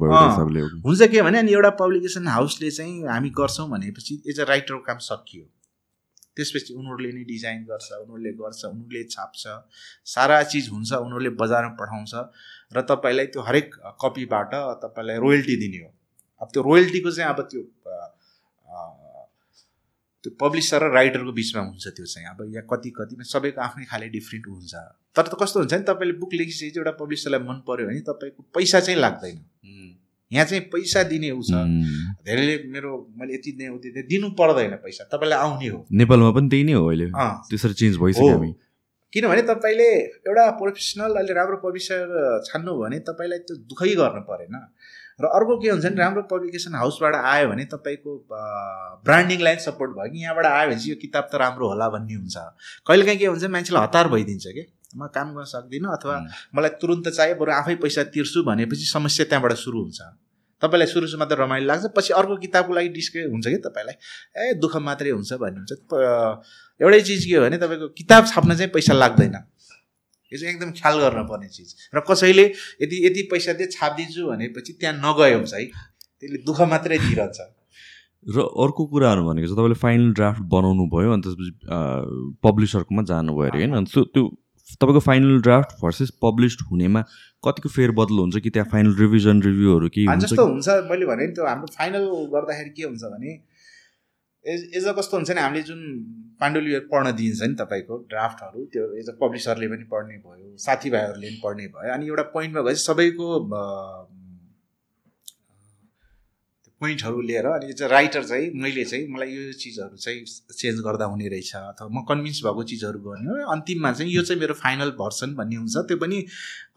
[SPEAKER 2] हुन्छ के भने अनि एउटा पब्लिकेसन हाउसले चाहिँ हामी गर्छौँ भनेपछि एज अ राइटरको काम सकियो। त्यसपछि उनीहरूले नै डिजाइन गर्छ उनीहरूले गर्छ उनीहरूले छाप्छ। सारा चिज हुन्छ उनीहरूले बजारमा पठाउँछ र तपाईँलाई त्यो हरेक कपीबाट तपाईँलाई रोयल्टी दिने हो। अब त्यो रोयल्टीको चाहिँ अब त्यो त्यो पब्लिसर र राइटरको बिचमा हुन्छ त्यो चाहिँ। अब यहाँ कति कति सबैको आफ्नै खाले डिफ्रेन्ट हुन्छ। तर त कस्तो हुन्छ नि तपाईँले बुक लेखिसकेपछि एउटा पब्लिसरलाई मन पऱ्यो भने तपाईँको पैसा चाहिँ लाग्दैन। यहाँ चाहिँ पैसा दिने ऊ छ। धेरैले मेरो मैले यति दिएँ उति दिएँ दिनु पर्दैन पैसा तपाईँलाई आउने हो।
[SPEAKER 1] नेपालमा पनि त्यही नै हो अहिले। त्यसरी चेन्ज भइसक्यो। हामी।
[SPEAKER 2] किनभने तपाईँले एउटा प्रोफेसनल अहिले राम्रो पब्लिसर छान्नु भने तपाईँलाई त्यो दुःखै गर्नु परेन। र अर्को के हुन्छ भने राम्रो पब्लिकेसन हाउसबाट आयो भने तपाईँको ब्रान्डिङलाई सपोर्ट भयो कि यहाँबाट आयो भने चाहिँ यो किताब त राम्रो होला भन्ने हुन्छ। कहिलेकाहीँ के हुन्छ मान्छेलाई हतार भइदिन्छ कि? म काम गर्न सक्दिनँ अथवा मलाई तुरुन्त चाहियो बरु आफै पैसा तिर्छु भनेपछि समस्या त्यहाँबाट सुरु हुन्छ। तपाईँलाई सुरु सुरुमा त रमाइलो लाग्छ पछि अर्को किताबको लागि डिस्के हुन्छ कि तपाईँलाई? ए दुःख मात्रै हुन्छ भन्ने हुन्छ प- एउटै चिज के हो भने तपाईँको किताब छाप्न चाहिँ पैसा लाग्दैन। यो चाहिँ एकदम ख्याल गर्नुपर्ने चिज। र कसैले यदि यति पैसा दिए छापिदिन्छु भनेपछि त्यहाँ नगयो हुन्छ है त्यसले दुःख मात्रै दिइरहन्छ।
[SPEAKER 1] र अर्को कुराहरू भनेको चाहिँ तपाईँले फाइनल ड्राफ्ट बनाउनु भयो अनि त्यसपछि पब्लिसरकोमा जानुभयो अरे होइन? त्यो तपाईँको फाइनल ड्राफ्ट भर्सेस पब्लिस्ड हुनेमा कतिको फेरबदल हुन्छ कि त्यहाँ फाइनल रिभिजन रिभ्यूहरू हुन्छ
[SPEAKER 2] जस्तो
[SPEAKER 1] कि?
[SPEAKER 2] हुन्छ मैले भने नि त्यो हाम्रो फाइनल गर्दाखेरि के हुन्छ भने एज एज अ कस्तो हुन्छ नि हामीले जुन पाण्डुलिपि पढ्न दिइन्छ नि तपाईँको ड्राफ्टहरू त्यो एज अ पब्लिसरले पनि पढ्ने भयो साथीभाइहरूले पनि पढ्ने भयो अनि एउटा पोइन्टमा गएपछि सबैको पोइन्टहरू लिएर अनि अ राइटर चाहिँ मैले चाहिँ मलाई यो चिजहरू चाहिँ चेन्ज गर्दा हुने रहेछ अथवा म कन्भिन्स भएको चिजहरू गर्ने अन्तिममा चाहिँ यो चाहिँ मेरो फाइनल भर्सन भन्ने हुन्छ। त्यो पनि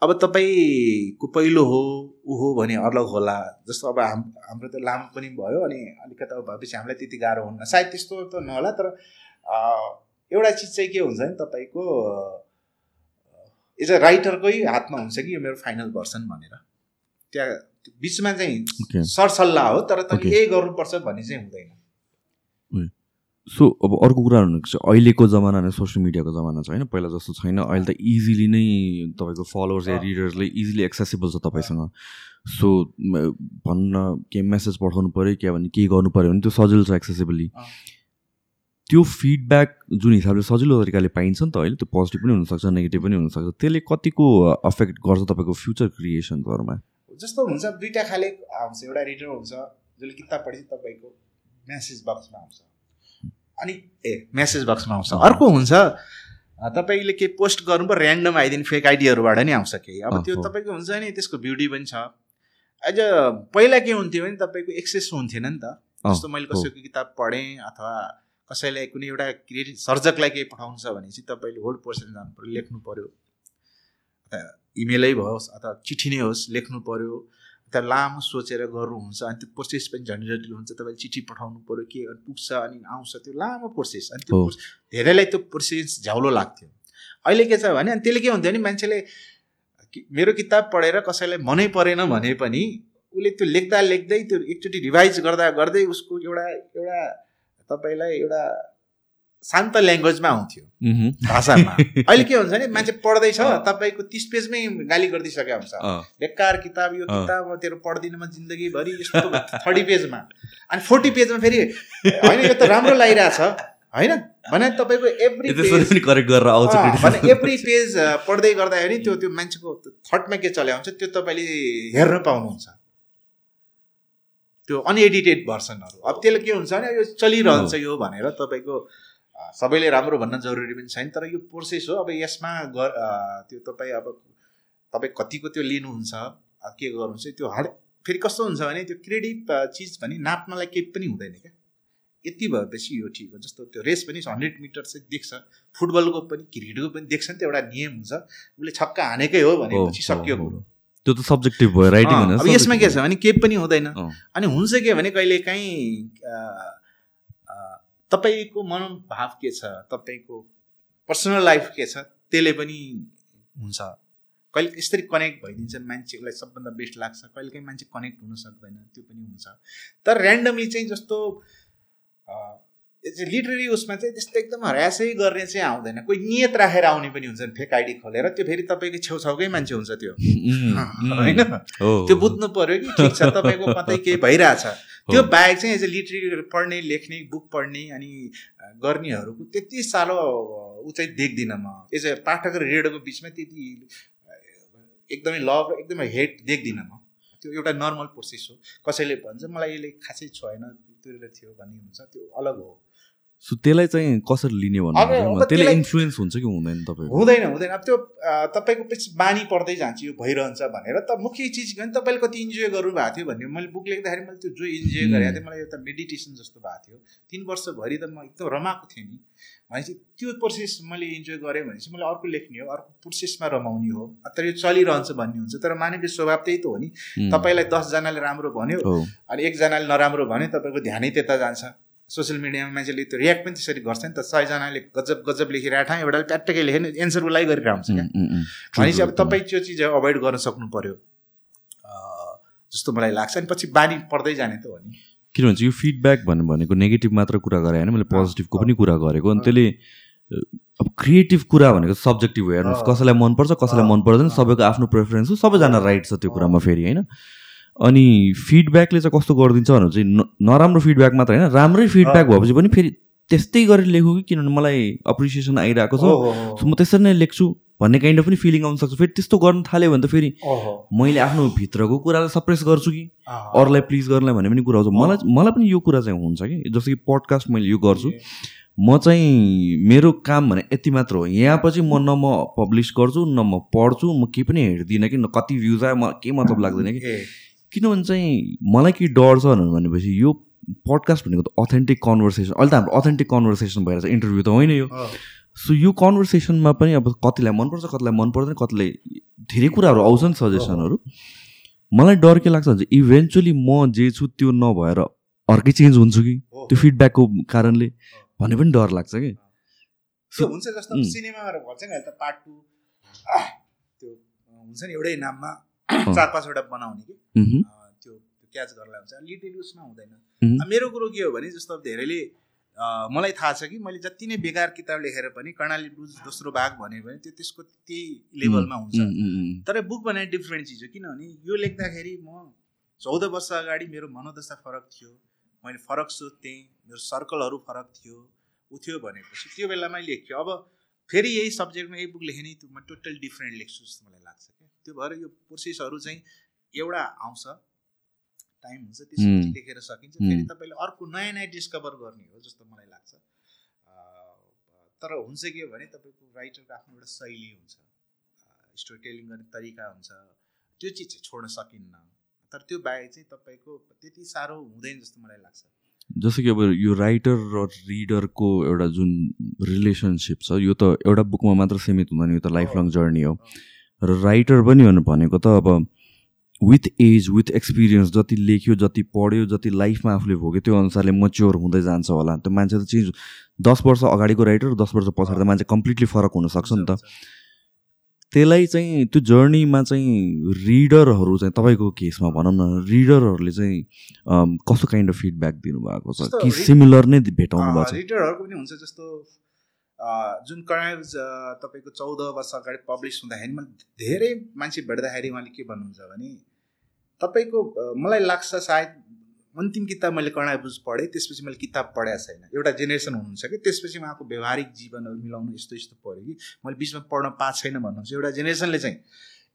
[SPEAKER 2] अब तपाईँको पहिलो हो ऊ हो भने अलग होला जस्तो अब हाम हाम्रो त लामो पनि भयो अनि अलिकता भएपछि हामीलाई त्यति गाह्रो हुन्न। सायद त्यस्तो त नहोला तर एउटा चिज चाहिँ के हुन्छ नि तपाईँको एज अ राइटरकै हातमा हुन्छ कि यो मेरो फाइनल भर्सन भनेर? त्यहाँ त्यो बिचमा चाहिँ. सरसल्लाह हो तर तपाईँ. यही गर्नुपर्छ भन्ने चाहिँ हुँदैन
[SPEAKER 1] सो अब अर्को कुरा भनेको चाहिँ अहिलेको जमाना नै सोसियल मिडियाको जमाना छ होइन पहिला जस्तो छैन अहिले त इजिली नै तपाईँको फलोवर्स या। रिडर्सले इजिली एक्सेसिबल छ तपाईँसँग सो भन्न के मेसेज पठाउनु पऱ्यो क्या भने केही गर्नु पऱ्यो भने त्यो सजिलो छ एक्सेसिबली। त्यो फिडब्याक जुन हिसाबले सजिलो तरिकाले पाइन्छ नि त अहिले त्यो पोजिटिभ पनि हुनसक्छ नेगेटिभ पनि हुनसक्छ त्यसले कतिको अफेक्ट गर्छ तपाईँको फ्युचर क्रिएसन्सहरूमा
[SPEAKER 2] जस्तो हुन्छ दुइटा खाले आउँछ एउटा रिडर हुन्छ जसले किताब पढेपछि तपाईँको म्यासेज बक्समा आउँछ। अनि ए म्यासेज बक्समा आउँछ। अर्को हुन्छ तपाईँले केही पोस्ट गर्नु पो ऱ्यान्डम आइदिने फेक आइडियाहरूबाट नि आउँछ केही। अब त्यो। तपाईँको हुन्छ नि त्यसको ब्युटी पनि छ। एज अ पहिला के हुन्थ्यो भने तपाईँको एक्सेस हुन्थेन नि त। जस्तो मैले। कसैको किताब पढेँ अथवा कसैलाई कुनै एउटा क्रिएटिभ सर्जकलाई केही पठाउनु छ भने चाहिँ तपाईँले होल्ड पर्सन जानु पऱ्यो लेख्नु पऱ्यो इमेलै होस् अथवा चिठी नै होस् लेख्नु पऱ्यो त्यहाँ लामो सोचेर गर्नुहुन्छ अनि त्यो प्रोसेस पनि झन् जटिल हुन्छ तपाईँले चिठी पठाउनु पऱ्यो के अनि पुग्छ अनि आउँछ त्यो लामो प्रोसेस अनि त्यो धेरैलाई त्यो प्रोसेस झ्याउलो लाग्थ्यो। अहिले के छ भने अनि त्यसले के हुन्थ्यो भने मान्छेले मेरो किताब पढेर कसैलाई मनै परेन भने पनि उसले त्यो लेख्दा लेख्दै त्यो एकचोटि रिभाइज गर्दा गर्दै उसको एउटा एउटा तपाईँलाई एउटा शान्त ल्याङ्ग्वेजमा आउँथ्यो। भाषामा। अहिले के हुन्छ भने मान्छे पढ्दैछ तपाईँको तिस पेजमै गाली गरिदिइसकेको हुन्छ। बेकार किताब यो। किताब तेरो पढ्दिनँ म जिन्दगीभरि यस्तो थर्टी पेजमा। अनि फोर्टी पेजमा फेरि होइन यो त राम्रो लागिरहेछ होइन? भने तपाईँको एभ्री पेज
[SPEAKER 1] करेक्ट गरेर आउँछ
[SPEAKER 2] भने। एभ्री पेज पढ्दै गर्दाखेरि त्यो त्यो मान्छेको थटमा के चल्या हुन्छ त्यो तपाईँले हेर्न पाउनुहुन्छ। त्यो अनएडिटेड भर्सनहरू अब त्यसले के हुन्छ भने यो चलिरहन्छ यो भनेर तपाईँको सबैले राम्रो भन्न जरुरी पनि छैन तर यो प्रोसेस हो। अब यसमा गर त्यो तपाईँ अब तपाईँ कतिको त्यो लिनुहुन्छ के गर्नुहुन्छ त्यो हर फेरि कस्तो हुन्छ भने त्यो क्रेडिट चिज भने नाप्नलाई केही पनि हुँदैन क्या। यति भएपछि यो ठिक हो। जस्तो त्यो रेस पनि हन्ड्रेड मिटर चाहिँ देख्छ फुटबलको पनि क्रिकेटको पनि देख्छ नि त्यो एउटा नियम हुन्छ उसले छक्का हानेकै हो भनेपछि सकियो कुरो।
[SPEAKER 1] त्यो त सब्जेक्टिभ भयो राइटिङ
[SPEAKER 2] अब यसमा के छ भने केही पनि हुँदैन। अनि हुन्छ के भने कहिले काहीँ तपाईँको मनोभाव के छ? तपाईँको पर्सनल लाइफ के छ? त्यसले पनि हुन्छ। कहिले यसरी कनेक्ट भइदिन्छ मान्छेलाई सबभन्दा बेस्ट लाग्छ कहिले काहीँ मान्छे कनेक्ट हुन सक्दैन त्यो पनि हुन्छ। तर ऱ्यान्डमली चाहिँ जस्तो लिटरेरी उसमा चाहिँ त्यस्तो एकदम हरासै गर्ने चाहिँ आउँदैन। कोही नियत राखेर आउने पनि हुन्छ फेक आइडी खोलेर त्यो फेरि तपाईँको छेउछाउकै मान्छे हुन्छ त्यो। होइन? त्यो बुझ्नु पर्यो कि ठिक छ तपाईँको कतै केही भइरहेछ। त्यो बाहेक चाहिँ एज अ लिटरेरी पढ्ने लेख्ने बुक पढ्ने अनि गर्नेहरूको त्यति साह्रो ऊ चाहिँ देख्दिनँ म। एज अ पाठक र रिडरको बिचमा त्यति एकदमै लभ र एकदमै हेट देख्दिनँ म। त्यो एउटा नर्मल प्रोसेस हो। कसैले भन्छ मलाई यसले खासै छोएन त्यो थियो भन्ने हुन्छ त्यो अलग हो।
[SPEAKER 1] सो त्यसलाई चाहिँ कसरी लिने भन्नु त्यसले
[SPEAKER 2] त्यसलाई-
[SPEAKER 1] इन्फ्लुएन्स हुन्छ कि हुँदैन तपाईँको
[SPEAKER 2] हुँदैन हुँदैन। अब त्यो तपाईँको पछि बानी पर्दै जान्छ यो भइरहन्छ भनेर। त मुख्य चिज के भने तपाईँले कति इन्जोय गर्नुभएको थियो भन्ने मैले बुक लेख्दाखेरि मैले त्यो जो इन्जोय। गरेको थिएँ मलाई एउटा मेडिटेसन जस्तो भएको थियो। तिन वर्षभरि त म एकदम रमाएको थिएँ नि। भनेपछि त्यो प्रोसेस मैले इन्जोय गरेँ भनेपछि मैले अर्को लेख्ने हो अर्को प्रोसेसमा रमाउने हो। तर यो चलिरहन्छ भन्ने हुन्छ तर मानवीय स्वभाव त्यही त हो नि। तपाईँलाई दसजनाले राम्रो भन्यो अनि एकजनाले नराम्रो भन्यो तपाईँको ध्यानै त्यता जान्छ। सोसियल मिडियामा मान्छेले त्यो रियाक्ट पनि त्यसरी गर्छ नि त सयजनाले गजब गजब लेखिरहेको ठाउँ एउटाले प्याट्टकै लेख्यो नि एन्सर उसलाई गरिरहेको हुन्छ क्या. भनेपछि अब. तपाईँ त्यो चिज अभोइड गर्न सक्नु पर्यो अँ, जस्तो मलाई लाग्छ अनि पछि बानी पर्दै जाने त हो नि
[SPEAKER 1] किन भन्छ यो फिडब्याक भन्नु भनेको नेगेटिभ मात्र कुरा गरे होइन मैले पोजिटिभको पनि कुरा गरेको अनि त्यसले अब क्रिएटिभ कुरा भनेको सब्जेक्टिभ हो हेर्नुहोस्। कसैलाई मन पर्छ कसैलाई मन पर्दैन। सबैको आफ्नो प्रेफरेन्स हो सबैजना राइट छ त्यो। कुरामा फेरि होइन अनि फिडब्याकले चाहिँ कस्तो गरिदिन्छ भने चाहिँ न- नराम्रो फिडब्याक मात्र होइन राम्रै फिडब्याक। भएपछि पनि फेरि त्यस्तै गरेर लेखु कि किनभने मलाई अप्रिसिएसन आइरहेको छ। म त्यसरी नै लेख्छु भन्ने काइन्ड अफ पनि फिलिङ आउन सक्छ। फेरि त्यस्तो गर्न थाल्यो भने त फेरि मैले आफ्नो भित्रको कुरालाई सप्रेस गर्छु कि? अरूलाई प्लिज गर्नलाई भन्ने पनि कुरा आउँछ। मलाई मलाई पनि यो कुरा चाहिँ हुन्छ कि? जस्तो कि पडकास्ट मैले यो गर्छु। म चाहिँ मेरो काम भने यति मात्र हो। यहाँ पछि म न म पब्लिस गर्छु न म पढ्छु म केही पनि हेर्दिनँ कि न कति भ्युज आयो म केही मतलब लाग्दैन कि? किनभने चाहिँ मलाई के डर छ भनेपछि यो पडकास्ट भनेको त अथेन्टिक कन्भर्सेसन अहिले त हाम्रो अथेन्टिक कन्भर्सेसन भएर छ इन्टरभ्यू त होइन यो। सो यो कन्भर्सेसनमा पनि अब कतिलाई मनपर्छ कतिलाई मन पर्दैन कतिलाई धेरै कुराहरू आउँछ नि सजेसनहरू मलाई डर के लाग्छ भने इभेन्चुली म जे छु त्यो नभएर अर्कै चेन्ज हुन्छु कि। त्यो फिडब्याकको कारणले। भन्ने पनि डर लाग्छ कि।
[SPEAKER 2] हुन्छ जस्तो त पार्ट टू त्यो हुन्छ नि एउटै नाममा। चार पाँचवटा बनाउने कि? त्यो क्याच गर्नलाई हुन्छ। लिटल उसमा हुँदैन मेरो कुरो के हो भने जस्तो अब धेरैले मलाई थाहा छ कि मैले जति नै बेकार किताब लेखेर पनि कर्णाली ब्लुज दोस्रो भाग भन्यो भने त्यो त्यसको त्यही लेभलमा हुन्छ। तर बुक बनाए डिफ्रेन्ट चिज हो। किनभने यो लेख्दाखेरि म चौध वर्ष अगाडि मेरो मनोदशा फरक थियो। मैले फरक सोध्थेँ मेरो सर्कलहरू फरक थियो थियो भनेपछि त्यो बेलामा लेख्यो। अब फेरि यही सब्जेक्टमा यही बुक लेखेँ नि त्यो म टोटल डिफ्रेन्ट लेख्छु जस्तो मलाई लाग्छ। त्यो भएर यो प्रोसेसहरू चाहिँ एउटा आउँछ। टाइम हुन्छ त्यसपछि। लेखेर सकिन्छ। फेरि। तपाईँले अर्को नयाँ नयाँ डिस्कभर गर्ने हो जस्तो मलाई लाग्छ। तर हुन्छ के भने तपाईँको राइटरको आफ्नो एउटा शैली हुन्छ। स्टोरी टेलिङ गर्ने तरिका हुन्छ। त्यो चिज चाहिँ छोड्न सकिन्न। तर त्यो बाहेक चाहिँ तपाईँको त्यति साह्रो हुँदैन जस्तो मलाई लाग्छ।
[SPEAKER 1] जस्तो कि अब यो राइटर र रिडरको एउटा जुन रिलेसनसिप छ यो त एउटा बुकमा मात्र सीमित हुँदैन यो त लाइफ लङ जर्नी हो। र राइटर पनि भनेको त अब विथ एज विथ एक्सपिरियन्स जति लेख्यो जति पढ्यो जति लाइफमा आफूले भोग्यो त्यो अनुसारले मच्योर हुँदै जान्छ होला। त्यो मान्छे त चेन्ज दस वर्ष अगाडिको राइटर दस वर्ष पछाडि त मान्छे कम्प्लिटली फरक हुनसक्छ नि त। त्यसलाई चाहिँ त्यो जर्नीमा चाहिँ रिडरहरू चाहिँ तपाईँको केसमा भनौँ न रिडरहरूले चाहिँ कस्तो काइन्ड अफ फिडब्याक दिनुभएको छ? कि सिमिलर नै भेटाउनु भएको छ
[SPEAKER 2] रिडरहरूको पनि हुन्छ जस्तो जुन कर्णाइज तपाईँको चौध वर्ष अगाडि पब्लिस हुँदाखेरि मैले धेरै मान्छे भेट्दाखेरि उहाँले के भन्नुहुन्छ भने तपाईँको मलाई लाग्छ सायद अन्तिम किताब मैले कर्णाइ बुझ पढेँ त्यसपछि मैले किताब पढाएको छैन। एउटा जेनेरेसन हुनुहुन्छ कि त्यसपछि उहाँको व्यवहारिक जीवनहरू मिलाउनु यस्तो यस्तो पढ्यो कि मैले बिचमा पढ्न पाएको छैन भन्नुहुन्छ। एउटा जेनेरेसनले चाहिँ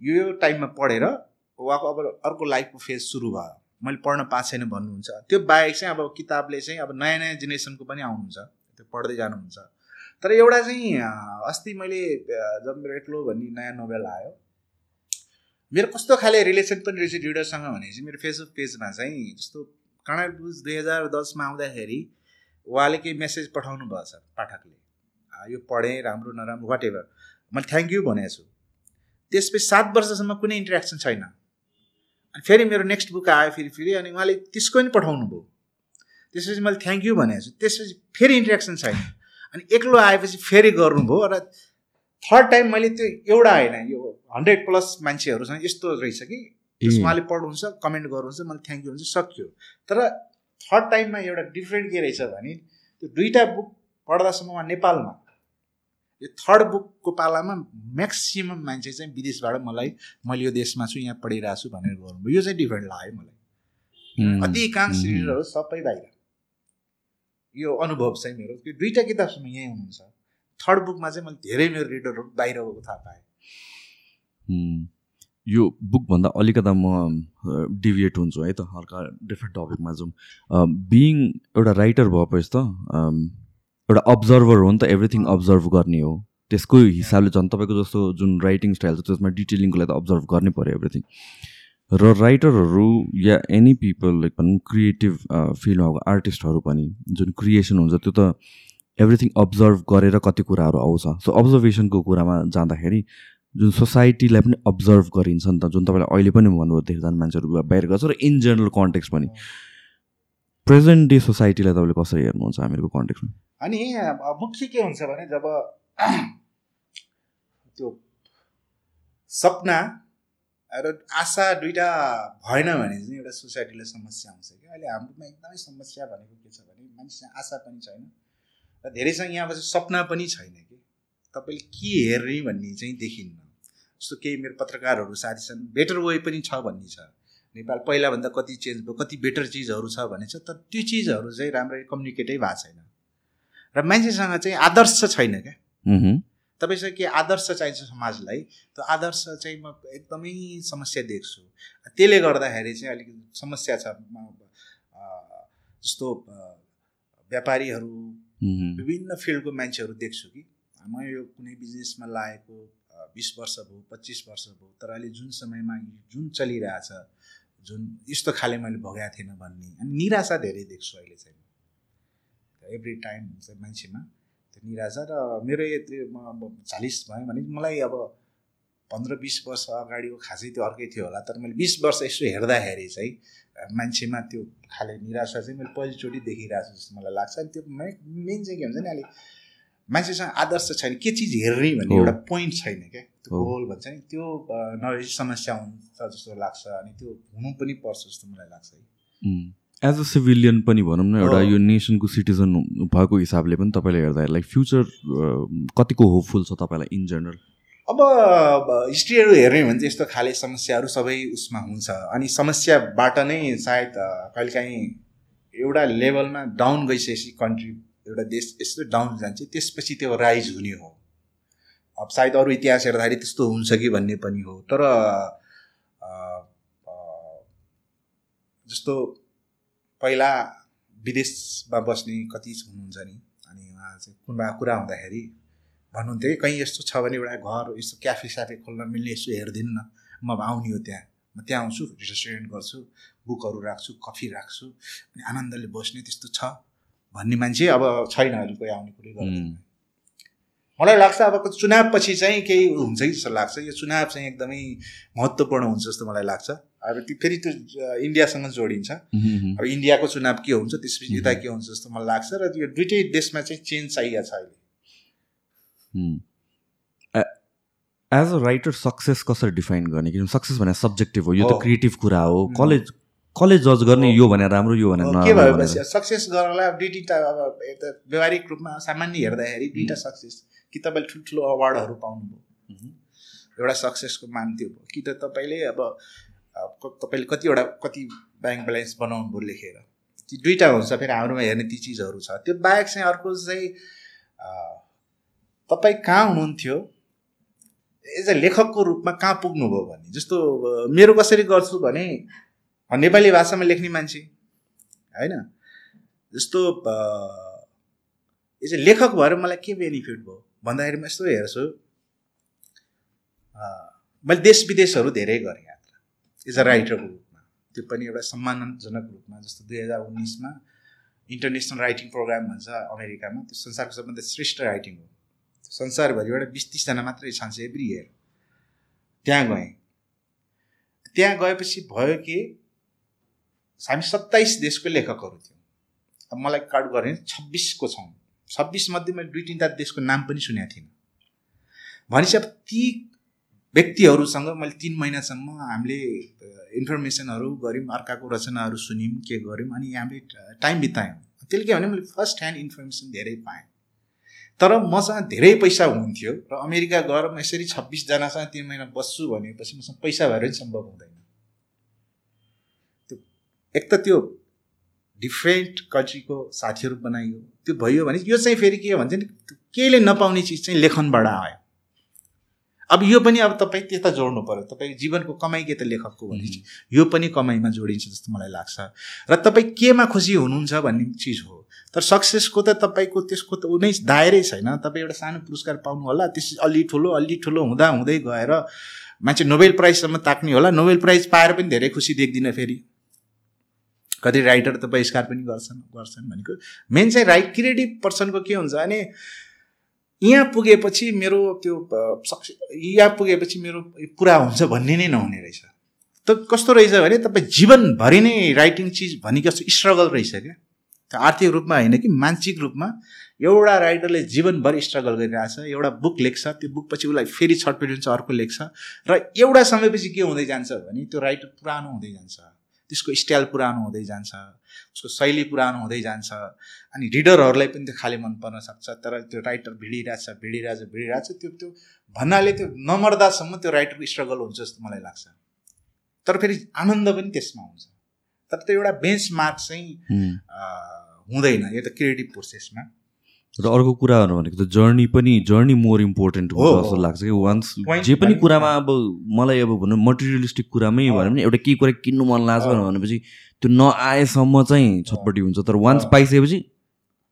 [SPEAKER 2] यो टाइममा पढेर उहाँको अब अर्को लाइफको फेज सुरु भयो। मैले पढ्न पाएको छैन भन्नुहुन्छ। त्यो बाहेक चाहिँ अब किताबले चाहिँ अब नयाँ नयाँ जेनेरेसनको पनि आउनुहुन्छ। त्यो पढ्दै जानुहुन्छ। तर एउटा चाहिँ अस्ति मैले जब मेरो एक्लो भन्ने नयाँ नोभेल आयो। मेरो कस्तो खाले रिलेसन पनि रहेछ रिडरसँग भने चाहिँ मेरो फेसबुक पेजमा चाहिँ जस्तो बुझ दुई हजार दसमा आउँदाखेरि उहाँले केही मेसेज पठाउनु छ पाठकले। यो पढेँ राम्रो नराम्रो वाट एभर मैले थ्याङ्क यू भनेको छु। त्यसपछि सात वर्षसम्म कुनै इन्ट्रेक्सन छैन। अनि फेरि मेरो नेक्स्ट बुक आयो फेरि फेरि अनि उहाँले त्यसको पनि पठाउनु भयो त्यसपछि मैले थ्याङ्क यू भनेको छु। त्यसपछि फेरि इन्ट्रेक्सन छैन। अनि एक्लो आएपछि फेरि गर्नुभयो र थर्ड टाइम मैले त्यो एउटा होइन यो हन्ड्रेड प्लस मान्छेहरूसँग यस्तो रहेछ कि उहाँले पढ्नुहुन्छ कमेन्ट गर्नुहुन्छ मैले थ्याङ्क यू हुन्छ सक्यो। तर थर्ड टाइममा एउटा डिफ्रेन्ट के रहेछ भने त्यो दुईवटा बुक पढ्दासम्ममा नेपालमा। यो थर्ड बुकको पालामा म्याक्सिमम् मान्छे चाहिँ विदेशबाट मलाई मैले यो देशमा छु यहाँ पढिरहेको छु भनेर गर्नुभयो। यो चाहिँ डिफ्रेन्ट लाग्यो मलाई। अधिकांश रिडरहरू सबै बाहिर। यो अनुभव चाहिँ मेरो त्यो दुईवटा किताबसम्म यहीँ हुनुहुन्छ। थर्ड बुकमा चाहिँ मैले धेरै मेरो रिडरहरू बाहिर गएको थाहा पाएँ।
[SPEAKER 1] यो बुकभन्दा अलिकता म डिभिएट हुन्छु है त हल्का डिफ्रेन्ट टपिकमा जाउँ। बिइङ एउटा राइटर भएपछि त एउटा अब्जर्भर हो नि त एभ्रिथिङ अब्जर्भ गर्ने हो। त्यसको हिसाबले झन् तपाईँको जस्तो जुन राइटिङ स्टाइल छ त्यसमा डिटेलिङको लागि त अब्जर्भ गर्नै पऱ्यो एभ्रिथिङ र राइटरहरू या एनी पिपल लाइक भनौँ क्रिएटिभ फिल्डमा भएको आर्टिस्टहरू पनि जुन क्रिएसन हुन्छ त्यो त एभ्रिथिङ अब्जर्भ गरेर कति कुराहरू आउँछ। सो अब्जर्भेसनको कुरामा जाँदाखेरि जुन सोसाइटीलाई पनि अब्जर्भ गरिन्छ नि त जुन तपाईँले अहिले पनि भन्नुभयो धेरैजना मान्छेहरू बाहिर गर्छ र इन जेनरल कन्टेक्स्ट पनि। प्रेजेन्ट डे सोसाइटीलाई तपाईँले कसरी हेर्नुहुन्छ हामीहरूको कन्टेक्स्टमा
[SPEAKER 2] अनि मुख्य के हुन्छ भने जब त्यो सपना र आशा दुइटा भएन भने चाहिँ एउटा सोसाइटीलाई समस्या आउँछ कि अहिले हाम्रोमा एकदमै समस्या भनेको के छ भने मान्छेसँग आशा पनि छैन र धेरैसँग यहाँ बसेर सपना पनि छैन कि। तपाईँले के हेर्ने भन्ने चाहिँ देखिन्न। जस्तो केही मेरो पत्रकारहरू साथी छन् बेटर वे पनि छ भन्ने छ। नेपाल पहिलाभन्दा कति चेन्ज भयो कति बेटर चिजहरू छ भने छ तर त्यो चिजहरू चाहिँ राम्ररी कम्युनिकेटै भएको छैन। र मान्छेसँग चाहिँ आदर्श छैन क्या। तपाईँसँग के आदर्श चाहिन्छ समाजलाई त्यो आदर्श चाहिँ म एकदमै समस्या देख्छु। त्यसले गर्दाखेरि चाहिँ अलिकति समस्या छ जस्तो व्यापारीहरू विभिन्न फिल्डको मान्छेहरू देख्छु कि। म यो कुनै बिजनेसमा लागेको बिस वर्ष भयो पच्चिस वर्ष भयो तर अहिले जुन समयमा जुन चलिरहेछ जुन यस्तो खाले मैले भोगाएको थिएन भन्ने अनि निराशा धेरै देख्छु अहिले चाहिँ एभ्री टाइम हुन्छ मान्छेमा। त्यो निराशा र मेरो यति म अब चालिस भयो भने मलाई अब पन्ध्र बिस वर्ष अगाडिको खासै त्यो अर्कै थियो होला तर मैले बिस वर्ष यसो हेर्दाखेरि चाहिँ मान्छेमा त्यो खाले निराशा चाहिँ मैले पहिलोचोटि देखिरहेको छु जस्तो मलाई लाग्छ अनि त्यो मेन चाहिँ के हुन्छ नि अहिले मान्छेसँग आदर्श छैन के चिज हेर्ने भन्ने। एउटा पोइन्ट छैन क्या त्यो। गोल भन्छ नि त्यो नभएपछि समस्या हुन्छ जस्तो लाग्छ अनि त्यो हुनु पनि पर्छ जस्तो मलाई लाग्छ है.
[SPEAKER 1] एज अ सिभिलियन पनि भनौँ न एउटा। यो नेसनको सिटिजन भएको हिसाबले पनि तपाईँले हेर्दा लाइक फ्युचर कतिको होपफुल छ तपाईँलाई इन जेनरल
[SPEAKER 2] अब हिस्ट्रीहरू हेर्ने भने चाहिँ यस्तो खाले समस्याहरू सबै उसमा हुन्छ। अनि समस्याबाट नै सायद कहिलेकाहीँ एउटा लेभलमा डाउन गइसकेपछि कन्ट्री एउटा देश यस्तो डाउन जान्छ त्यसपछि त्यो राइज हुने हो। अब सायद अरू इतिहास हेर्दाखेरि त्यस्तो हुन्छ कि भन्ने पनि हो। तर जस्तो पहिला विदेशमा बस्ने कति हुनुहुन्छ नि? अनि उहाँ चाहिँ कुनै कुरा हुँदाखेरि भन्नुहुन्थ्यो कि कहीँ यस्तो छ भने एउटा घर यस्तो क्याफे स्याफे खोल्न मिल्ने यसो हेरिदिनु न। म आउने हो त्यहाँ। म त्यहाँ आउँछु रेस्टुरेन्ट गर्छु बुकहरू राख्छु कफी राख्छु। अनि आनन्दले बस्ने त्यस्तो छ भन्ने मान्छे अब छैन अहिले कोही आउने कुरै गर्दैन. मलाई लाग्छ अब चुनावपछि चाहिँ केही हुन्छ कि जस्तो लाग्छ। यो चुनाव चाहिँ एकदमै महत्त्वपूर्ण हुन्छ जस्तो मलाई लाग्छ। अब त्यो फेरि त्यो इन्डियासँग जोडिन्छ। अब इन्डियाको चुनाव के हुन्छ त्यसपछि यता के हुन्छ जस्तो मलाई लाग्छ र यो दुइटै देशमा चाहिँ चेन्ज चाहिएको छ अहिले.
[SPEAKER 1] एज अ राइटर सक्सेस कसरी डिफाइन गर्ने? किनभने सक्सेस भने सब्जेक्टिभ हो। यो त। क्रिएटिभ कुरा हो. कलेज कलेज जज गर्ने। यो भने राम्रो यो भने
[SPEAKER 2] अब
[SPEAKER 1] नराम्रो
[SPEAKER 2] के भयो
[SPEAKER 1] भनेर।
[SPEAKER 2] सक्सेस गर्नलाई अब दुई दुईवटा अब व्यवहारिक रूपमा सामान्य हेर्दाखेरि दुईवटा सक्सेस कि तपाईँले ठुल्ठुलो अवार्डहरू पाउनुभयो। एउटा सक्सेसको मान त्यो भयो। कि त तपाईँले अब तपाईँले कतिवटा कति ब्याङ्क ब्यालेन्स बनाउनु भयो लेखेर। ती दुईवटा हुन्छ फेरि हाम्रोमा हेर्ने ती चिजहरू छ। त्यो बाहेक चाहिँ अर्को चाहिँ तपाईँ कहाँ हुनुहुन्थ्यो? एज अ लेखकको रूपमा कहाँ पुग्नुभयो भने? जस्तो मेरो कसरी गर्छु भने नेपाली भाषामा लेख्ने मान्छे। होइन? जस्तो एज अ लेखक भएर मलाई के बेनिफिट भयो? भन्दाखेरि म यस्तो हेर्छु। मैले देश विदेशहरू धेरै गरेँ यात्रा। एज अ राइटरको रूपमा त्यो पनि एउटा सम्मानजनक रूपमा जस्तो दुई हजार उन्नाइसमा इन्टरनेसनल राइटिङ प्रोग्राम भन्छ अमेरिकामा। त्यो संसारको सबभन्दा श्रेष्ठ राइटिङ हो। संसारभरिबाट बिस तिसजना मात्रै छान्छ एभ्री इयर त्यहाँ गएँ। त्यहाँ गएपछि भयो कि हामी सत्ताइस देशको लेखकहरू थियौँ। अब मलाई काउन्ट गरेँ छब्बिसको छौँ छब्बिस मध्ये मैले दुई तिनवटा देशको नाम पनि सुनेको थिइनँ। भनेपछि अब ती व्यक्तिहरूसँग मैले तिन महिनासम्म हामीले इन्फर्मेसनहरू गऱ्यौँ अर्काको रचनाहरू सुन्यौँ के गऱ्यौँ अनि हामीले टाइम बितायौँ। त्यसले के भने मैले फर्स्ट ह्यान्ड इन्फर्मेसन धेरै पाएँ। तर मसँग धेरै पैसा हुन्थ्यो र अमेरिका गएर म यसरी छब्बिसजनासँग तिन महिना बस्छु भनेपछि मसँग पैसा भएर पनि सम्भव हुँदैन। त्यो एक त त्यो डिफ्रेन्ट कन्ट्रीको साथीहरू बनाइयो। त्यो भयो भने यो चाहिँ फेरि के भन्छ नि केहीले नपाउने चिज चाहिँ लेखनबाट आयो। अब यो पनि अब तपाईँ त्यता जोड्नु पऱ्यो तपाईँ जीवनको कमाइ के त लेखकको भने यो पनि कमाइमा जोडिन्छ जस्तो मलाई लाग्छ। र तपाईँ केमा खुसी हुनुहुन्छ भन्ने चिज हो। तर सक्सेसको त तपाईँको त्यसको त उनै दायरै छैन। तपाईँ एउटा सानो पुरस्कार पाउनु होला त्यस अलि ठुलो अलि ठुलो हुँदा हुँदै गएर मान्छे नोबेल प्राइजसम्म ताक्ने होला। नोबेल प्राइज पाएर पनि धेरै खुसी देख्दिनँ फेरि। कति राइटर त बहिष्कार पनि गर्छन् गर्छन् भनेको। मेन चाहिँ राइट क्रिएटिभ पर्सनको के हुन्छ भने यहाँ पुगेपछि मेरो त्यो सक्से यहाँ पुगेपछि मेरो पुरा हुन्छ भन्ने नै नहुने रहेछ। त कस्तो रहेछ भने तपाईँ जीवनभरि नै राइटिङ चिज भनेको जस्तो स्ट्रगल रहेछ क्या। त्यो आर्थिक रूपमा होइन कि मानसिक रूपमा एउटा राइटरले जीवनभरि स्ट्रगल गरिरहेछ एउटा बुक लेख्छ त्यो बुक पछि उसलाई फेरि छटपेट हुन्छ अर्को लेख्छ र एउटा समयपछि के हुँदै जान्छ भने त्यो राइटर पुरानो हुँदै जान्छ। त्यसको स्टाइल पुरानो हुँदै जान्छ उसको शैली पुरानो हुँदै जान्छ अनि रिडरहरूलाई पनि त्यो खालि मन पर्न सक्छ। तर त्यो राइटर भिडिरहेछ भिडिरहेछ भिडिरहेछ त्यो त्यो भन्नाले त्यो नमर्दासम्म त्यो राइटरको स्ट्रगल हुन्छ जस्तो मलाई लाग्छ। तर फेरि आनन्द पनि त्यसमा हुन्छ। तर त्यो एउटा बेन्च मार्क चाहिँ हुँदैन। यो त क्रिएटिभ प्रोसेसमा।
[SPEAKER 1] र अर्को कुराहरू भनेको त जर्नी पनि जर्नी मोर इम्पोर्टेन्ट हुन्छ जस्तो लाग्छ कि वान्स जे पनि कुरामा अब मलाई अब भनौँ मटेरियलिस्टिक कुरामै भनौँ भने एउटा केही कुरा किन्नु मन लाग्छ भनेपछि त्यो नआएसम्म चाहिँ छटपट्टि हुन्छ। तर वान्स पाइसकेपछि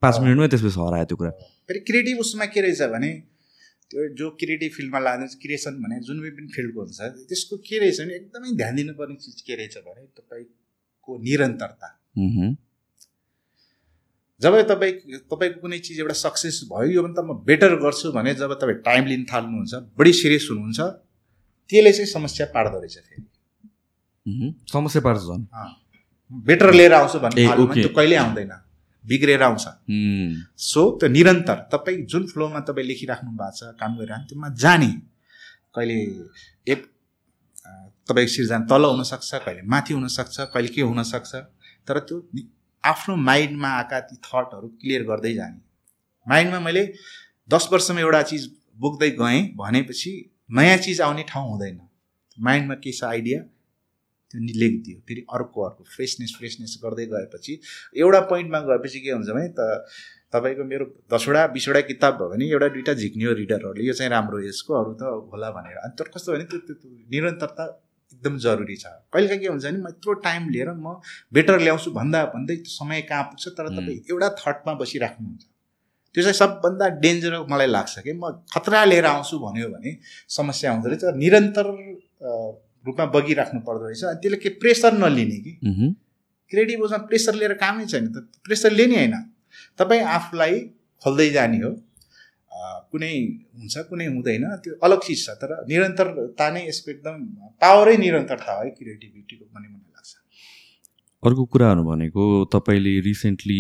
[SPEAKER 1] पाँच मिनटमै त्यसपछि हरायो त्यो कुरा।
[SPEAKER 2] फेरि क्रिएटिभ उसमा के रहेछ भने त्यो जो क्रिएटिभ फिल्डमा लाग्ने क्रिएसन भने जुन पनि फिल्डको हुन्छ त्यसको के रहेछ भने एकदमै ध्यान दिनुपर्ने चिज के रहेछ भने तपाईँको निरन्तरता। जब तपाईँ तपाईँको कुनै चिज एउटा सक्सेस भयो यो भने त म बेटर गर्छु भने जब तपाईँ टाइम लिन थाल्नुहुन्छ बढी सिरियस हुनुहुन्छ त्यसले चाहिँ समस्या पार्दो रहेछ फेरि।
[SPEAKER 1] समस्या पार्छ झन्
[SPEAKER 2] बेटर लिएर आउँछु भन्ने त्यो कहिले आउँदैन बिग्रेर आउँछ। सो त्यो निरन्तर तपाईँ जुन फ्लोमा तपाईँ लेखिराख्नु भएको छ काम गरिरहनु त्योमा जाने। कहिले एक तपाईँको सिर्जना तल हुनसक्छ कहिले माथि हुनसक्छ कहिले के हुनसक्छ तर त्यो आफ्नो माइन्डमा आएका ती थटहरू क्लियर गर्दै जाने। माइन्डमा मैले दस वर्षमा एउटा चिज बोक्दै गएँ भनेपछि नयाँ चिज आउने ठाउँ हुँदैन। माइन्डमा के छ आइडिया त्यो लेखिदियो फेरि अर्को अर्को फ्रेसनेस फ्रेसनेस गर्दै गएपछि एउटा पोइन्टमा गएपछि के हुन्छ भने त तपाईँको मेरो दसवटा बिसवटा किताब भयो भने एउटा दुइटा झिक्ने रिडरहरूले यो चाहिँ राम्रो यसको अरू त होला भनेर। अनि तर कस्तो भने त्यो निरन्तरता एकदम जरुरी छ। कहिलेकाहीँ के हुन्छ भने म यत्रो टाइम लिएर म बेटर ल्याउँछु भन्दा भन्दै समय कहाँ पुग्छ तर तपाईँ एउटा थटमा बसिराख्नुहुन्छ। त्यो चाहिँ सबभन्दा डेन्जर मलाई लाग्छ कि म खतरा लिएर आउँछु भन्यो भने समस्या हुँदो रहेछ निरन्तर रूपमा बगिराख्नु पर्दो रहेछ। अनि त्यसले के प्रेसर नलिने कि? क्रिएटिभ उसमा प्रेसर लिएर कामै छैन त। प्रेसर लिने होइन। तपाईँ आफूलाई खोल्दै जाने हो। कुनै हुन्छ कुनै हुँदैन। त्यो अलग चिज छ तर निरन्तरता नै यसको एकदम पावरै निरन्तरता हो है क्रिएटिभिटीको पनि मलाई लाग्छ।
[SPEAKER 1] अर्को कुराहरू भनेको तपाईँले रिसेन्टली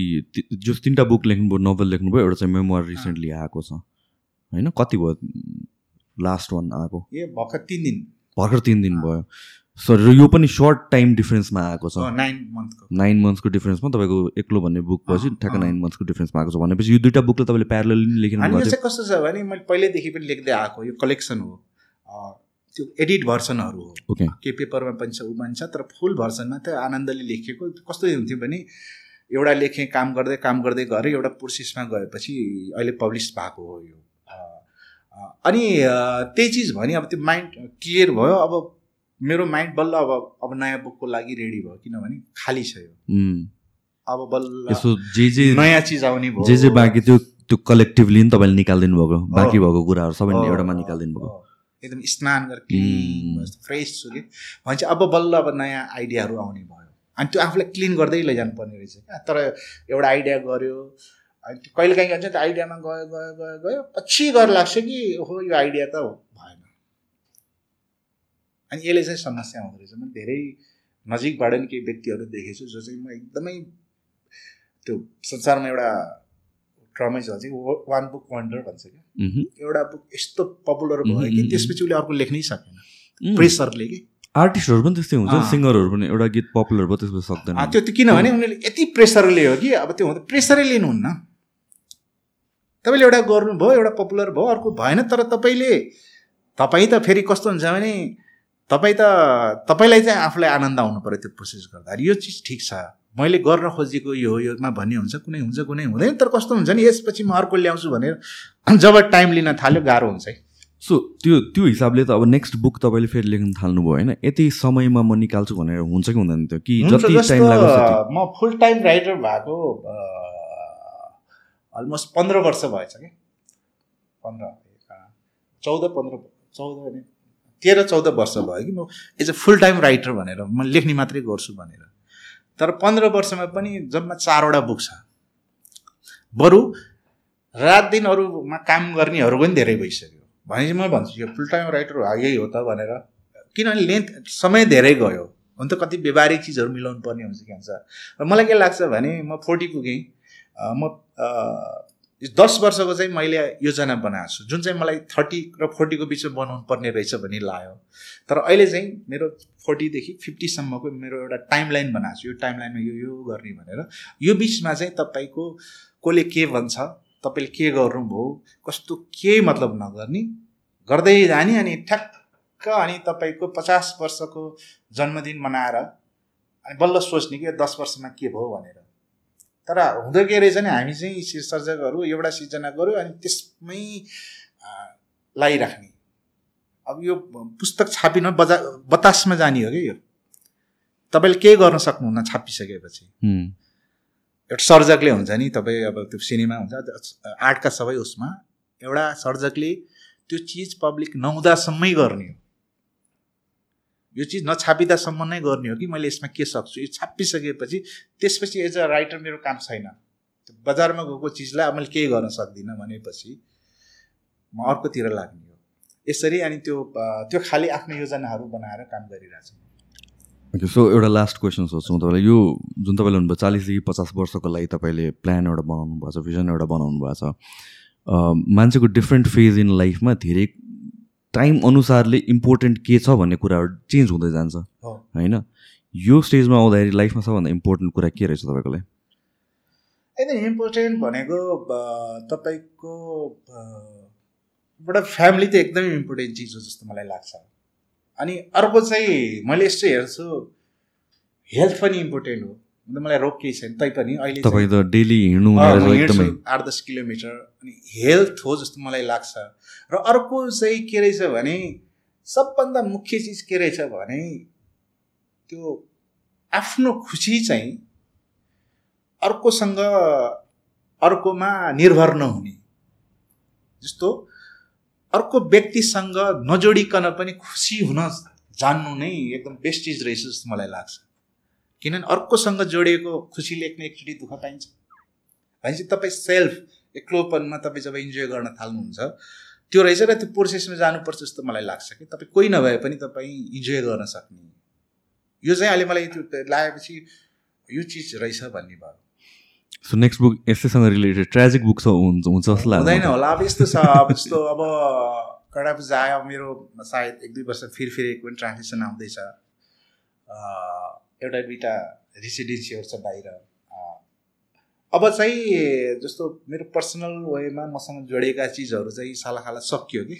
[SPEAKER 1] जो तिनवटा बुक लेख्नुभयो नोभल लेख्नुभयो एउटा चाहिँ मेमोर रिसेन्टली आएको छ। होइन? कति भयो? लास्ट वान आएको?
[SPEAKER 2] ए भर्खर तिन दिन।
[SPEAKER 1] भर्खर तिन दिन भयो। सर यो पनि सर्ट टाइम डिफरेन्समा आएको छ।
[SPEAKER 2] नाइन मन्थको
[SPEAKER 1] नाइन मन्थ्सको डिफरेन्समा तपाईँको एक्लो भन्ने बुक पछि ठ्याक्क नाइन मन्थ्सको डिफरेन्समा आएको छ भनेपछि यो दुइटा बुकले तपाईँले प्यारल लेखिनु
[SPEAKER 2] यो चाहिँ कस्तो छ भने मैले पहिल्यैदेखि पनि लेख्दै आएको यो कलेक्सन हो। त्यो एडिट भर्सनहरू हो।
[SPEAKER 1] ओके
[SPEAKER 2] के पेपरमा पनि छ ऊ पनि छ तर फुल भर्सनमा त आनन्दले लेखेको कस्तो हुन्थ्यो भने एउटा लेखेँ काम गर्दै काम गर्दै गएर एउटा प्रोसेसमा गएपछि अहिले पब्लिस भएको हो यो। अनि त्यही चिज भने अब त्यो माइन्ड क्लियर भयो अब मेरो माइन्ड बल्ल अब अब नयाँ बुकको लागि रेडी भयो किनभने खाली छ यो। अब बल्ल
[SPEAKER 1] यसो जे जे
[SPEAKER 2] नयाँ चिज आउने भयो।
[SPEAKER 1] जे जे बाँकी त्यो त्यो कलेक्टिभली नि तपाईँले निकालिदिनु भएको। बाँकी भएको कुराहरू सबै एउटामा निकालिदिनु भएको।
[SPEAKER 2] एकदम स्नान गरेर क्लिन फ्रेस छु कि भनेपछि अब बल्ल अब नयाँ आइडियाहरू आउने भयो। अनि त्यो आफूलाई क्लिन गर्दै लैजानु पर्ने रहेछ क्या। तर एउटा आइडिया गऱ्यो अनि कहिले काहीँ भन्छ त्यो आइडियामा गयो गयो गयो गयो पछि गएर लाग्छ कि हो यो आइडिया त भएन अनि यसले चाहिँ समस्या हुँदो रहेछ। म धेरै नजिकबाट नि केही व्यक्तिहरू देखेछु जो चाहिँ म एकदमै त्यो संसारमा एउटा क्रमै छ चाहिँ वान बुक वन्डर भन्छ क्या। एउटा बुक यस्तो पपुलर भयो कि त्यसपछि उसले अर्को लेख्नै सकेन। प्रेसरले कि।
[SPEAKER 1] आर्टिस्टहरू पनि त्यस्तै हुन्छ। सिङ्गरहरू पनि। एउटा गीत पपुलर भयो त्यसपछि सक्दैन।
[SPEAKER 2] त्यो त्यो किनभने उनीहरूले यति प्रेसरले हो कि अब त्यो हुँदा प्रेसरै लिनुहुन्न। तपाईँले एउटा गर्नुभयो एउटा पपुलर भयो अर्को भएन तर तपाईँले तपाईँ त फेरि कस्तो हुन्छ भने तपाईँ त तपाईँलाई चाहिँ आफूलाई आनन्द आउनु पऱ्यो त्यो प्रोसेस गर्दा। यो चिज ठिक छ। मैले गर्न खोजेको यो हो योमा भन्ने हुन्छ कुनै हुन्छ कुनै हुँदैन। तर कस्तो हुन्छ नि यसपछि म अर्को ल्याउँछु भनेर जब टाइम लिन थाल्यो गाह्रो हुन्छ है।
[SPEAKER 1] सो त्यो त्यो हिसाबले त अब नेक्स्ट बुक तपाईँले फेरि लेख्न थाल्नुभयो होइन। यति समयमा म निकाल्छु भनेर हुन्छ कि हुँदैन त्यो? कि जति टाइम लाग्छ
[SPEAKER 2] म फुल टाइम राइटर भएको अलमोस्ट पन्ध्र वर्ष भएछ कि? पन्ध्र चौध पन्ध्र चौध तेह्र चौध वर्ष भयो कि म as a full time writer भनेर म लेख्ने मात्रै गर्छु भनेर। तर पन्ध्र वर्षमा पनि जम्मा चारवटा बुक छ। बरु रात दिन अरूमा काम गर्नेहरू पनि धेरै भइसक्यो। भनेपछि म भन्छु यो फुल टाइम राइटर यही हो त भनेर। किनभने लेन्थ समय धेरै गयो। हुन त कति व्यवहारिक चिजहरू मिलाउनु पर्ने हुन्छ के हुन्छ। र मलाई के लाग्छ भने म फोर्टी पुगेँ। म दस वर्षको चाहिँ मैले योजना बनाएको छु। जुन चाहिँ मलाई थर्टी र फोर्टीको बिचमा बनाउनु पर्ने रहेछ भन्ने लाग्यो। तर अहिले चाहिँ मेरो फोर्टीदेखि फिफ्टीसम्मको मेरो एउटा टाइम लाइन बनाएको छु। यो टाइम लाइनमा यो यो गर्ने भनेर। यो बिचमा चाहिँ तपाईँको कसले के भन्छ तपाईँले के गर्नुभयो कस्तो के मतलब नगर्ने गर्दै जाने अनि ठ्याक्क अनि तपाईँको पचास वर्षको जन्मदिन मनाएर अनि बल्ल सोच्ने कि दस वर्षमा के भयो भनेर। तर हुँदो के रहेछ भने हामी चाहिँ शीर्षकहरू एउटा सिर्जना गऱ्यो अनि त्यसमै लगाइराख्ने अब यो पुस्तक छापिन बजार बतासमा जाने हो कि यो? तपाईँले के गर्न सक्नुहुन्न छापिसकेपछि। एउटा सर्जकले हुन्छ नि तपाईँ अब त्यो सिनेमा हुन्छ आर्टका सबै उसमा एउटा सर्जकले त्यो चिज पब्लिक नहुँदासम्मै गर्ने हो। यो चिज नछापिँदासम्म नै गर्ने हो कि मैले यसमा के सक्छु? यो छापिसकेपछि त्यसपछि एज अ राइटर मेरो काम छैन। बजारमा गएको चिजलाई मैले केही गर्न सक्दिनँ भनेपछि म अर्कोतिर लाग्ने हो। यसरी अनि त्यो त्यो खालि आफ्नो योजनाहरू बनाएर काम गरिरहेको छु
[SPEAKER 1] ओके सो एउटा लास्ट क्वेसन सोध्छु तपाईँलाई। यो जुन तपाईँले भन्नुभयो चालिसदेखि पचास वर्षको लागि तपाईँले प्लान एउटा बनाउनु भएको छ भिजन एउटा बनाउनु भएको छ। मान्छेको डिफ्रेन्ट फेज इन लाइफमा धेरै टाइम अनुसारले इम्पोर्टेन्ट के छ भन्ने कुराहरू चेन्ज हुँदै जान्छ। होइन? यो स्टेजमा आउँदाखेरि लाइफमा सबभन्दा इम्पोर्टेन्ट कुरा के रहेछ तपाईँको लागि
[SPEAKER 2] एकदम इम्पोर्टेन्ट भनेको तपाईँको एउटा फ्यामिली त एकदमै इम्पोर्टेन्ट चिज हो जस्तो मलाई लाग्छ। अनि अर्को चाहिँ मैले यस्तो हेर्छु हेल्थ पनि इम्पोर्टेन्ट हो। मलाई रोग केही छैन तैपनि अहिले
[SPEAKER 1] तपाईँ त डेली हिँड्नु
[SPEAKER 2] आठ दस किलोमिटर। अनि हेल्थ हो जस्तो मलाई लाग्छ। र अर्को चाहिँ के रहेछ भने सबभन्दा मुख्य चिज के रहेछ भने त्यो आफ्नो खुसी चाहिँ अर्कोसँग अर्कोमा निर्भर नहुने। जस्तो अर्को व्यक्तिसँग नजोडिकन पनि खुसी हुन जान्नु नै एकदम बेस्ट चिज रहेछ जस्तो मलाई लाग्छ। किनभने अर्कोसँग जोडिएको खुसी लेख्ने एकचोटि दुःख पाइन्छ। भनेपछि तपाईँ सेल्फ एक्लोपनमा तपाईँ जब इन्जोय गर्न थाल्नुहुन्छ त्यो रहेछ र त्यो प्रोसेसमा जानुपर्छ जस्तो मलाई लाग्छ कि तपाईँ कोही नभए पनि तपाईँ इन्जोय गर्न सक्ने। यो चाहिँ अहिले मलाई त्यो लागेपछि यो चिज रहेछ भन्ने भयो।
[SPEAKER 1] सो नेक्स्ट बुक यसैसँग रिलेटेड ट्रेजिक बुक छ हुन्छ हुन्छ जस्तो लाग्छ
[SPEAKER 2] हुँदैन होला अब यस्तो छ अब जस्तो अब कडा पूजा आयो मेरो सायद एक दुई वर्ष फेरि फेरि पनि ट्रान्सलेसन आउँदैछ। एउटा दुइटा रेसिडेन्सीहरू छ बाहिर। अब चाहिँ जस्तो मेरो पर्सनल वेमा मसँग जोडिएका चिजहरू चाहिँ सालाखाला सकियो कि?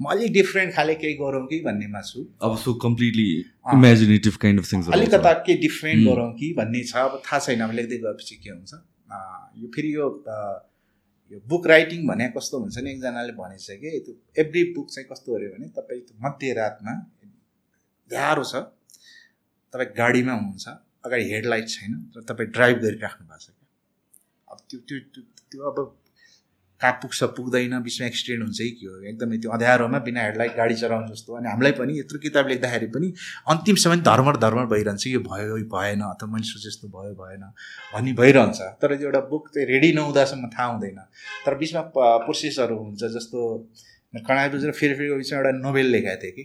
[SPEAKER 2] म अलिक डिफ्रेन्ट खाले केही गरौँ कि भन्नेमा छु।
[SPEAKER 1] अब so completely. Imaginative kind of things
[SPEAKER 2] अलिकता के डिफ्रेन्ट। गरौँ कि भन्ने छ। अब थाहा छैन अब लेख्दै गएपछि के हुन्छ। यो फेरि यो यो बुक राइटिङ भने कस्तो हुन्छ नि एकजनाले भनेछ कि? त्यो एभ्री बुक चाहिँ कस्तो अरे भने तपाईँ मध्यरातमा गाह्रो छ। तपाईँ गाडीमा हुनुहुन्छ। अगाडि हेडलाइट छैन र तपाईँ ड्राइभ गरिराख्नु भएको छ क्या? अब त्यो त्यो त्यो अब कहाँ पुग्छ पुग्दैन बिचमा एक्सिडेन्ट हुन्छ कि के हो? एकदमै त्यो अँध्यारोमा बिना हेडलाइट गाडी चलाउनु जस्तो। अनि हामीलाई पनि यत्रो किताब लेख्दाखेरि पनि अन्तिमसम्म धर्मर धर्मर भइरहन्छ यो भयो यो भएन अथवा मैले सोचे जस्तो भयो भएन भन्ने भइरहन्छ। तर त्यो एउटा बुक चाहिँ रेडी नहुँदासम्म थाहा हुँदैन। तर बिचमा प्रोसेसहरू हुन्छ जस्तो कणाइ बुझेर फेरि फेरि बिचमा एउटा नोभेल लेखाएको थिएँ कि?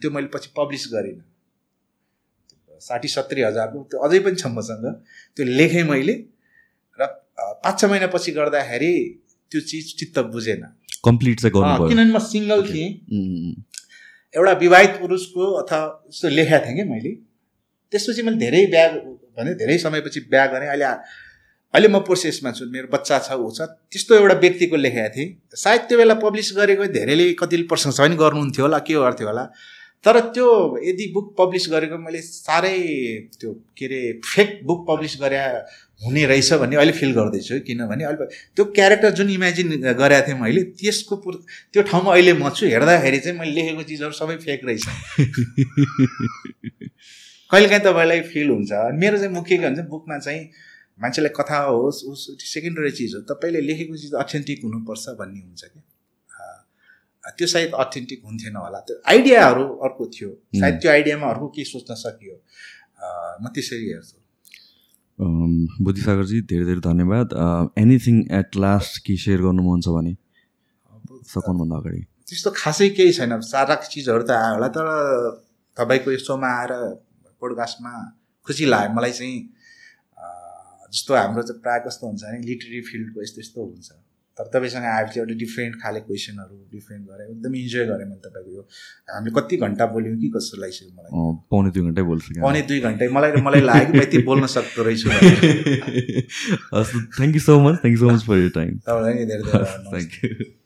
[SPEAKER 2] त्यो मैले पछि पब्लिस गरिनँ। साठी सत्तरी हजारको त्यो अझै पनि छ मसँग। त्यो लेखेँ मैले र पाँच छ महिनापछि गर्दाखेरि त्यो चिज चित्त बुझेन।
[SPEAKER 1] कम्प्लिट चाहिँ
[SPEAKER 2] किनभने म सिङ्गल थिएँ। एउटा विवाहित पुरुषको अथवा यस्तो लेखेको थिएँ कि मैले त्यसपछि मैले धेरै बिहा भने धेरै समयपछि बिहा गरेँ। अहिले अहिले म प्रोसेसमा छु मेरो बच्चा छ ऊ छ। त्यस्तो एउटा व्यक्तिको लेखेको थिएँ। सायद त्यो बेला पब्लिस गरेको धेरैले कतिले प्रशंसा पनि गर्नुहुन्थ्यो होला के गर्थ्यो होला। तर त्यो यदि बुक पब्लिस गरेको मैले साह्रै त्यो के अरे फेक बुक पब्लिस गरे हुने रहेछ भन्ने अहिले फिल गर्दैछु किनभने अहिले त्यो क्यारेक्टर जुन इमेजिन गरेको थिएँ मैले त्यसको पुर त्यो ठाउँमा अहिले म छु हेर्दाखेरि चाहिँ मैले लेखेको चिजहरू सबै फेक रहेछ। कहिलेकाहीँ तपाईँलाई फिल हुन्छ मेरो चाहिँ मुख्य के भन्छ बुकमा चाहिँ मान्छेलाई कथा होस् उस सेकेन्डरी चिज हो तपाईँले लेखेको चिज अथेन्टिक हुनुपर्छ भन्ने हुन्छ कि अँ, त्यो सायद अथेन्टिक हुन्थेन होला। त्यो आइडियाहरू अर्को थियो। सायद त्यो आइडियामा अर्को के सोच्न सकियो। म त्यसरी हेर्छु।
[SPEAKER 1] बुद्धिसागरजी धेरै धेरै धन्यवाद। एनिथिङ एट लास्ट के सेयर गर्नु मन छ भने? सघाउनुभन्दा अगाडि।
[SPEAKER 2] त्यस्तो खासै केही छैन। सारा चिजहरू त आयो होला तर तपाईँको यो सोमा आएर पोडकास्टमा खुसी लाग्यो। मलाई चाहिँ जस्तो हाम्रो चाहिँ प्रायः कस्तो हुन्छ भने लिटरेरी फिल्डको यस्तो यस्तो हुन्छ। तर तपाईँसँग आएपछि एउटा डिफ्रेन्ट खाले क्वेसनहरू डिफ्रेन्ट गरेँ एकदम इन्जोय गरेँ मैले तपाईँको यो हामीले कति घन्टा बोल्यौँ कि कस्तो लाग्छ मलाई?
[SPEAKER 1] पाउने दुई घन्टै बोल्छु
[SPEAKER 2] पाउने दुई घन्टा। मलाई मलाई लाग्यो कि यति बोल्न सक्दो रहेछु।
[SPEAKER 1] Thank you so much thank you so much for your time
[SPEAKER 2] तपाईँलाई धेरै धेरै।
[SPEAKER 1] Thank you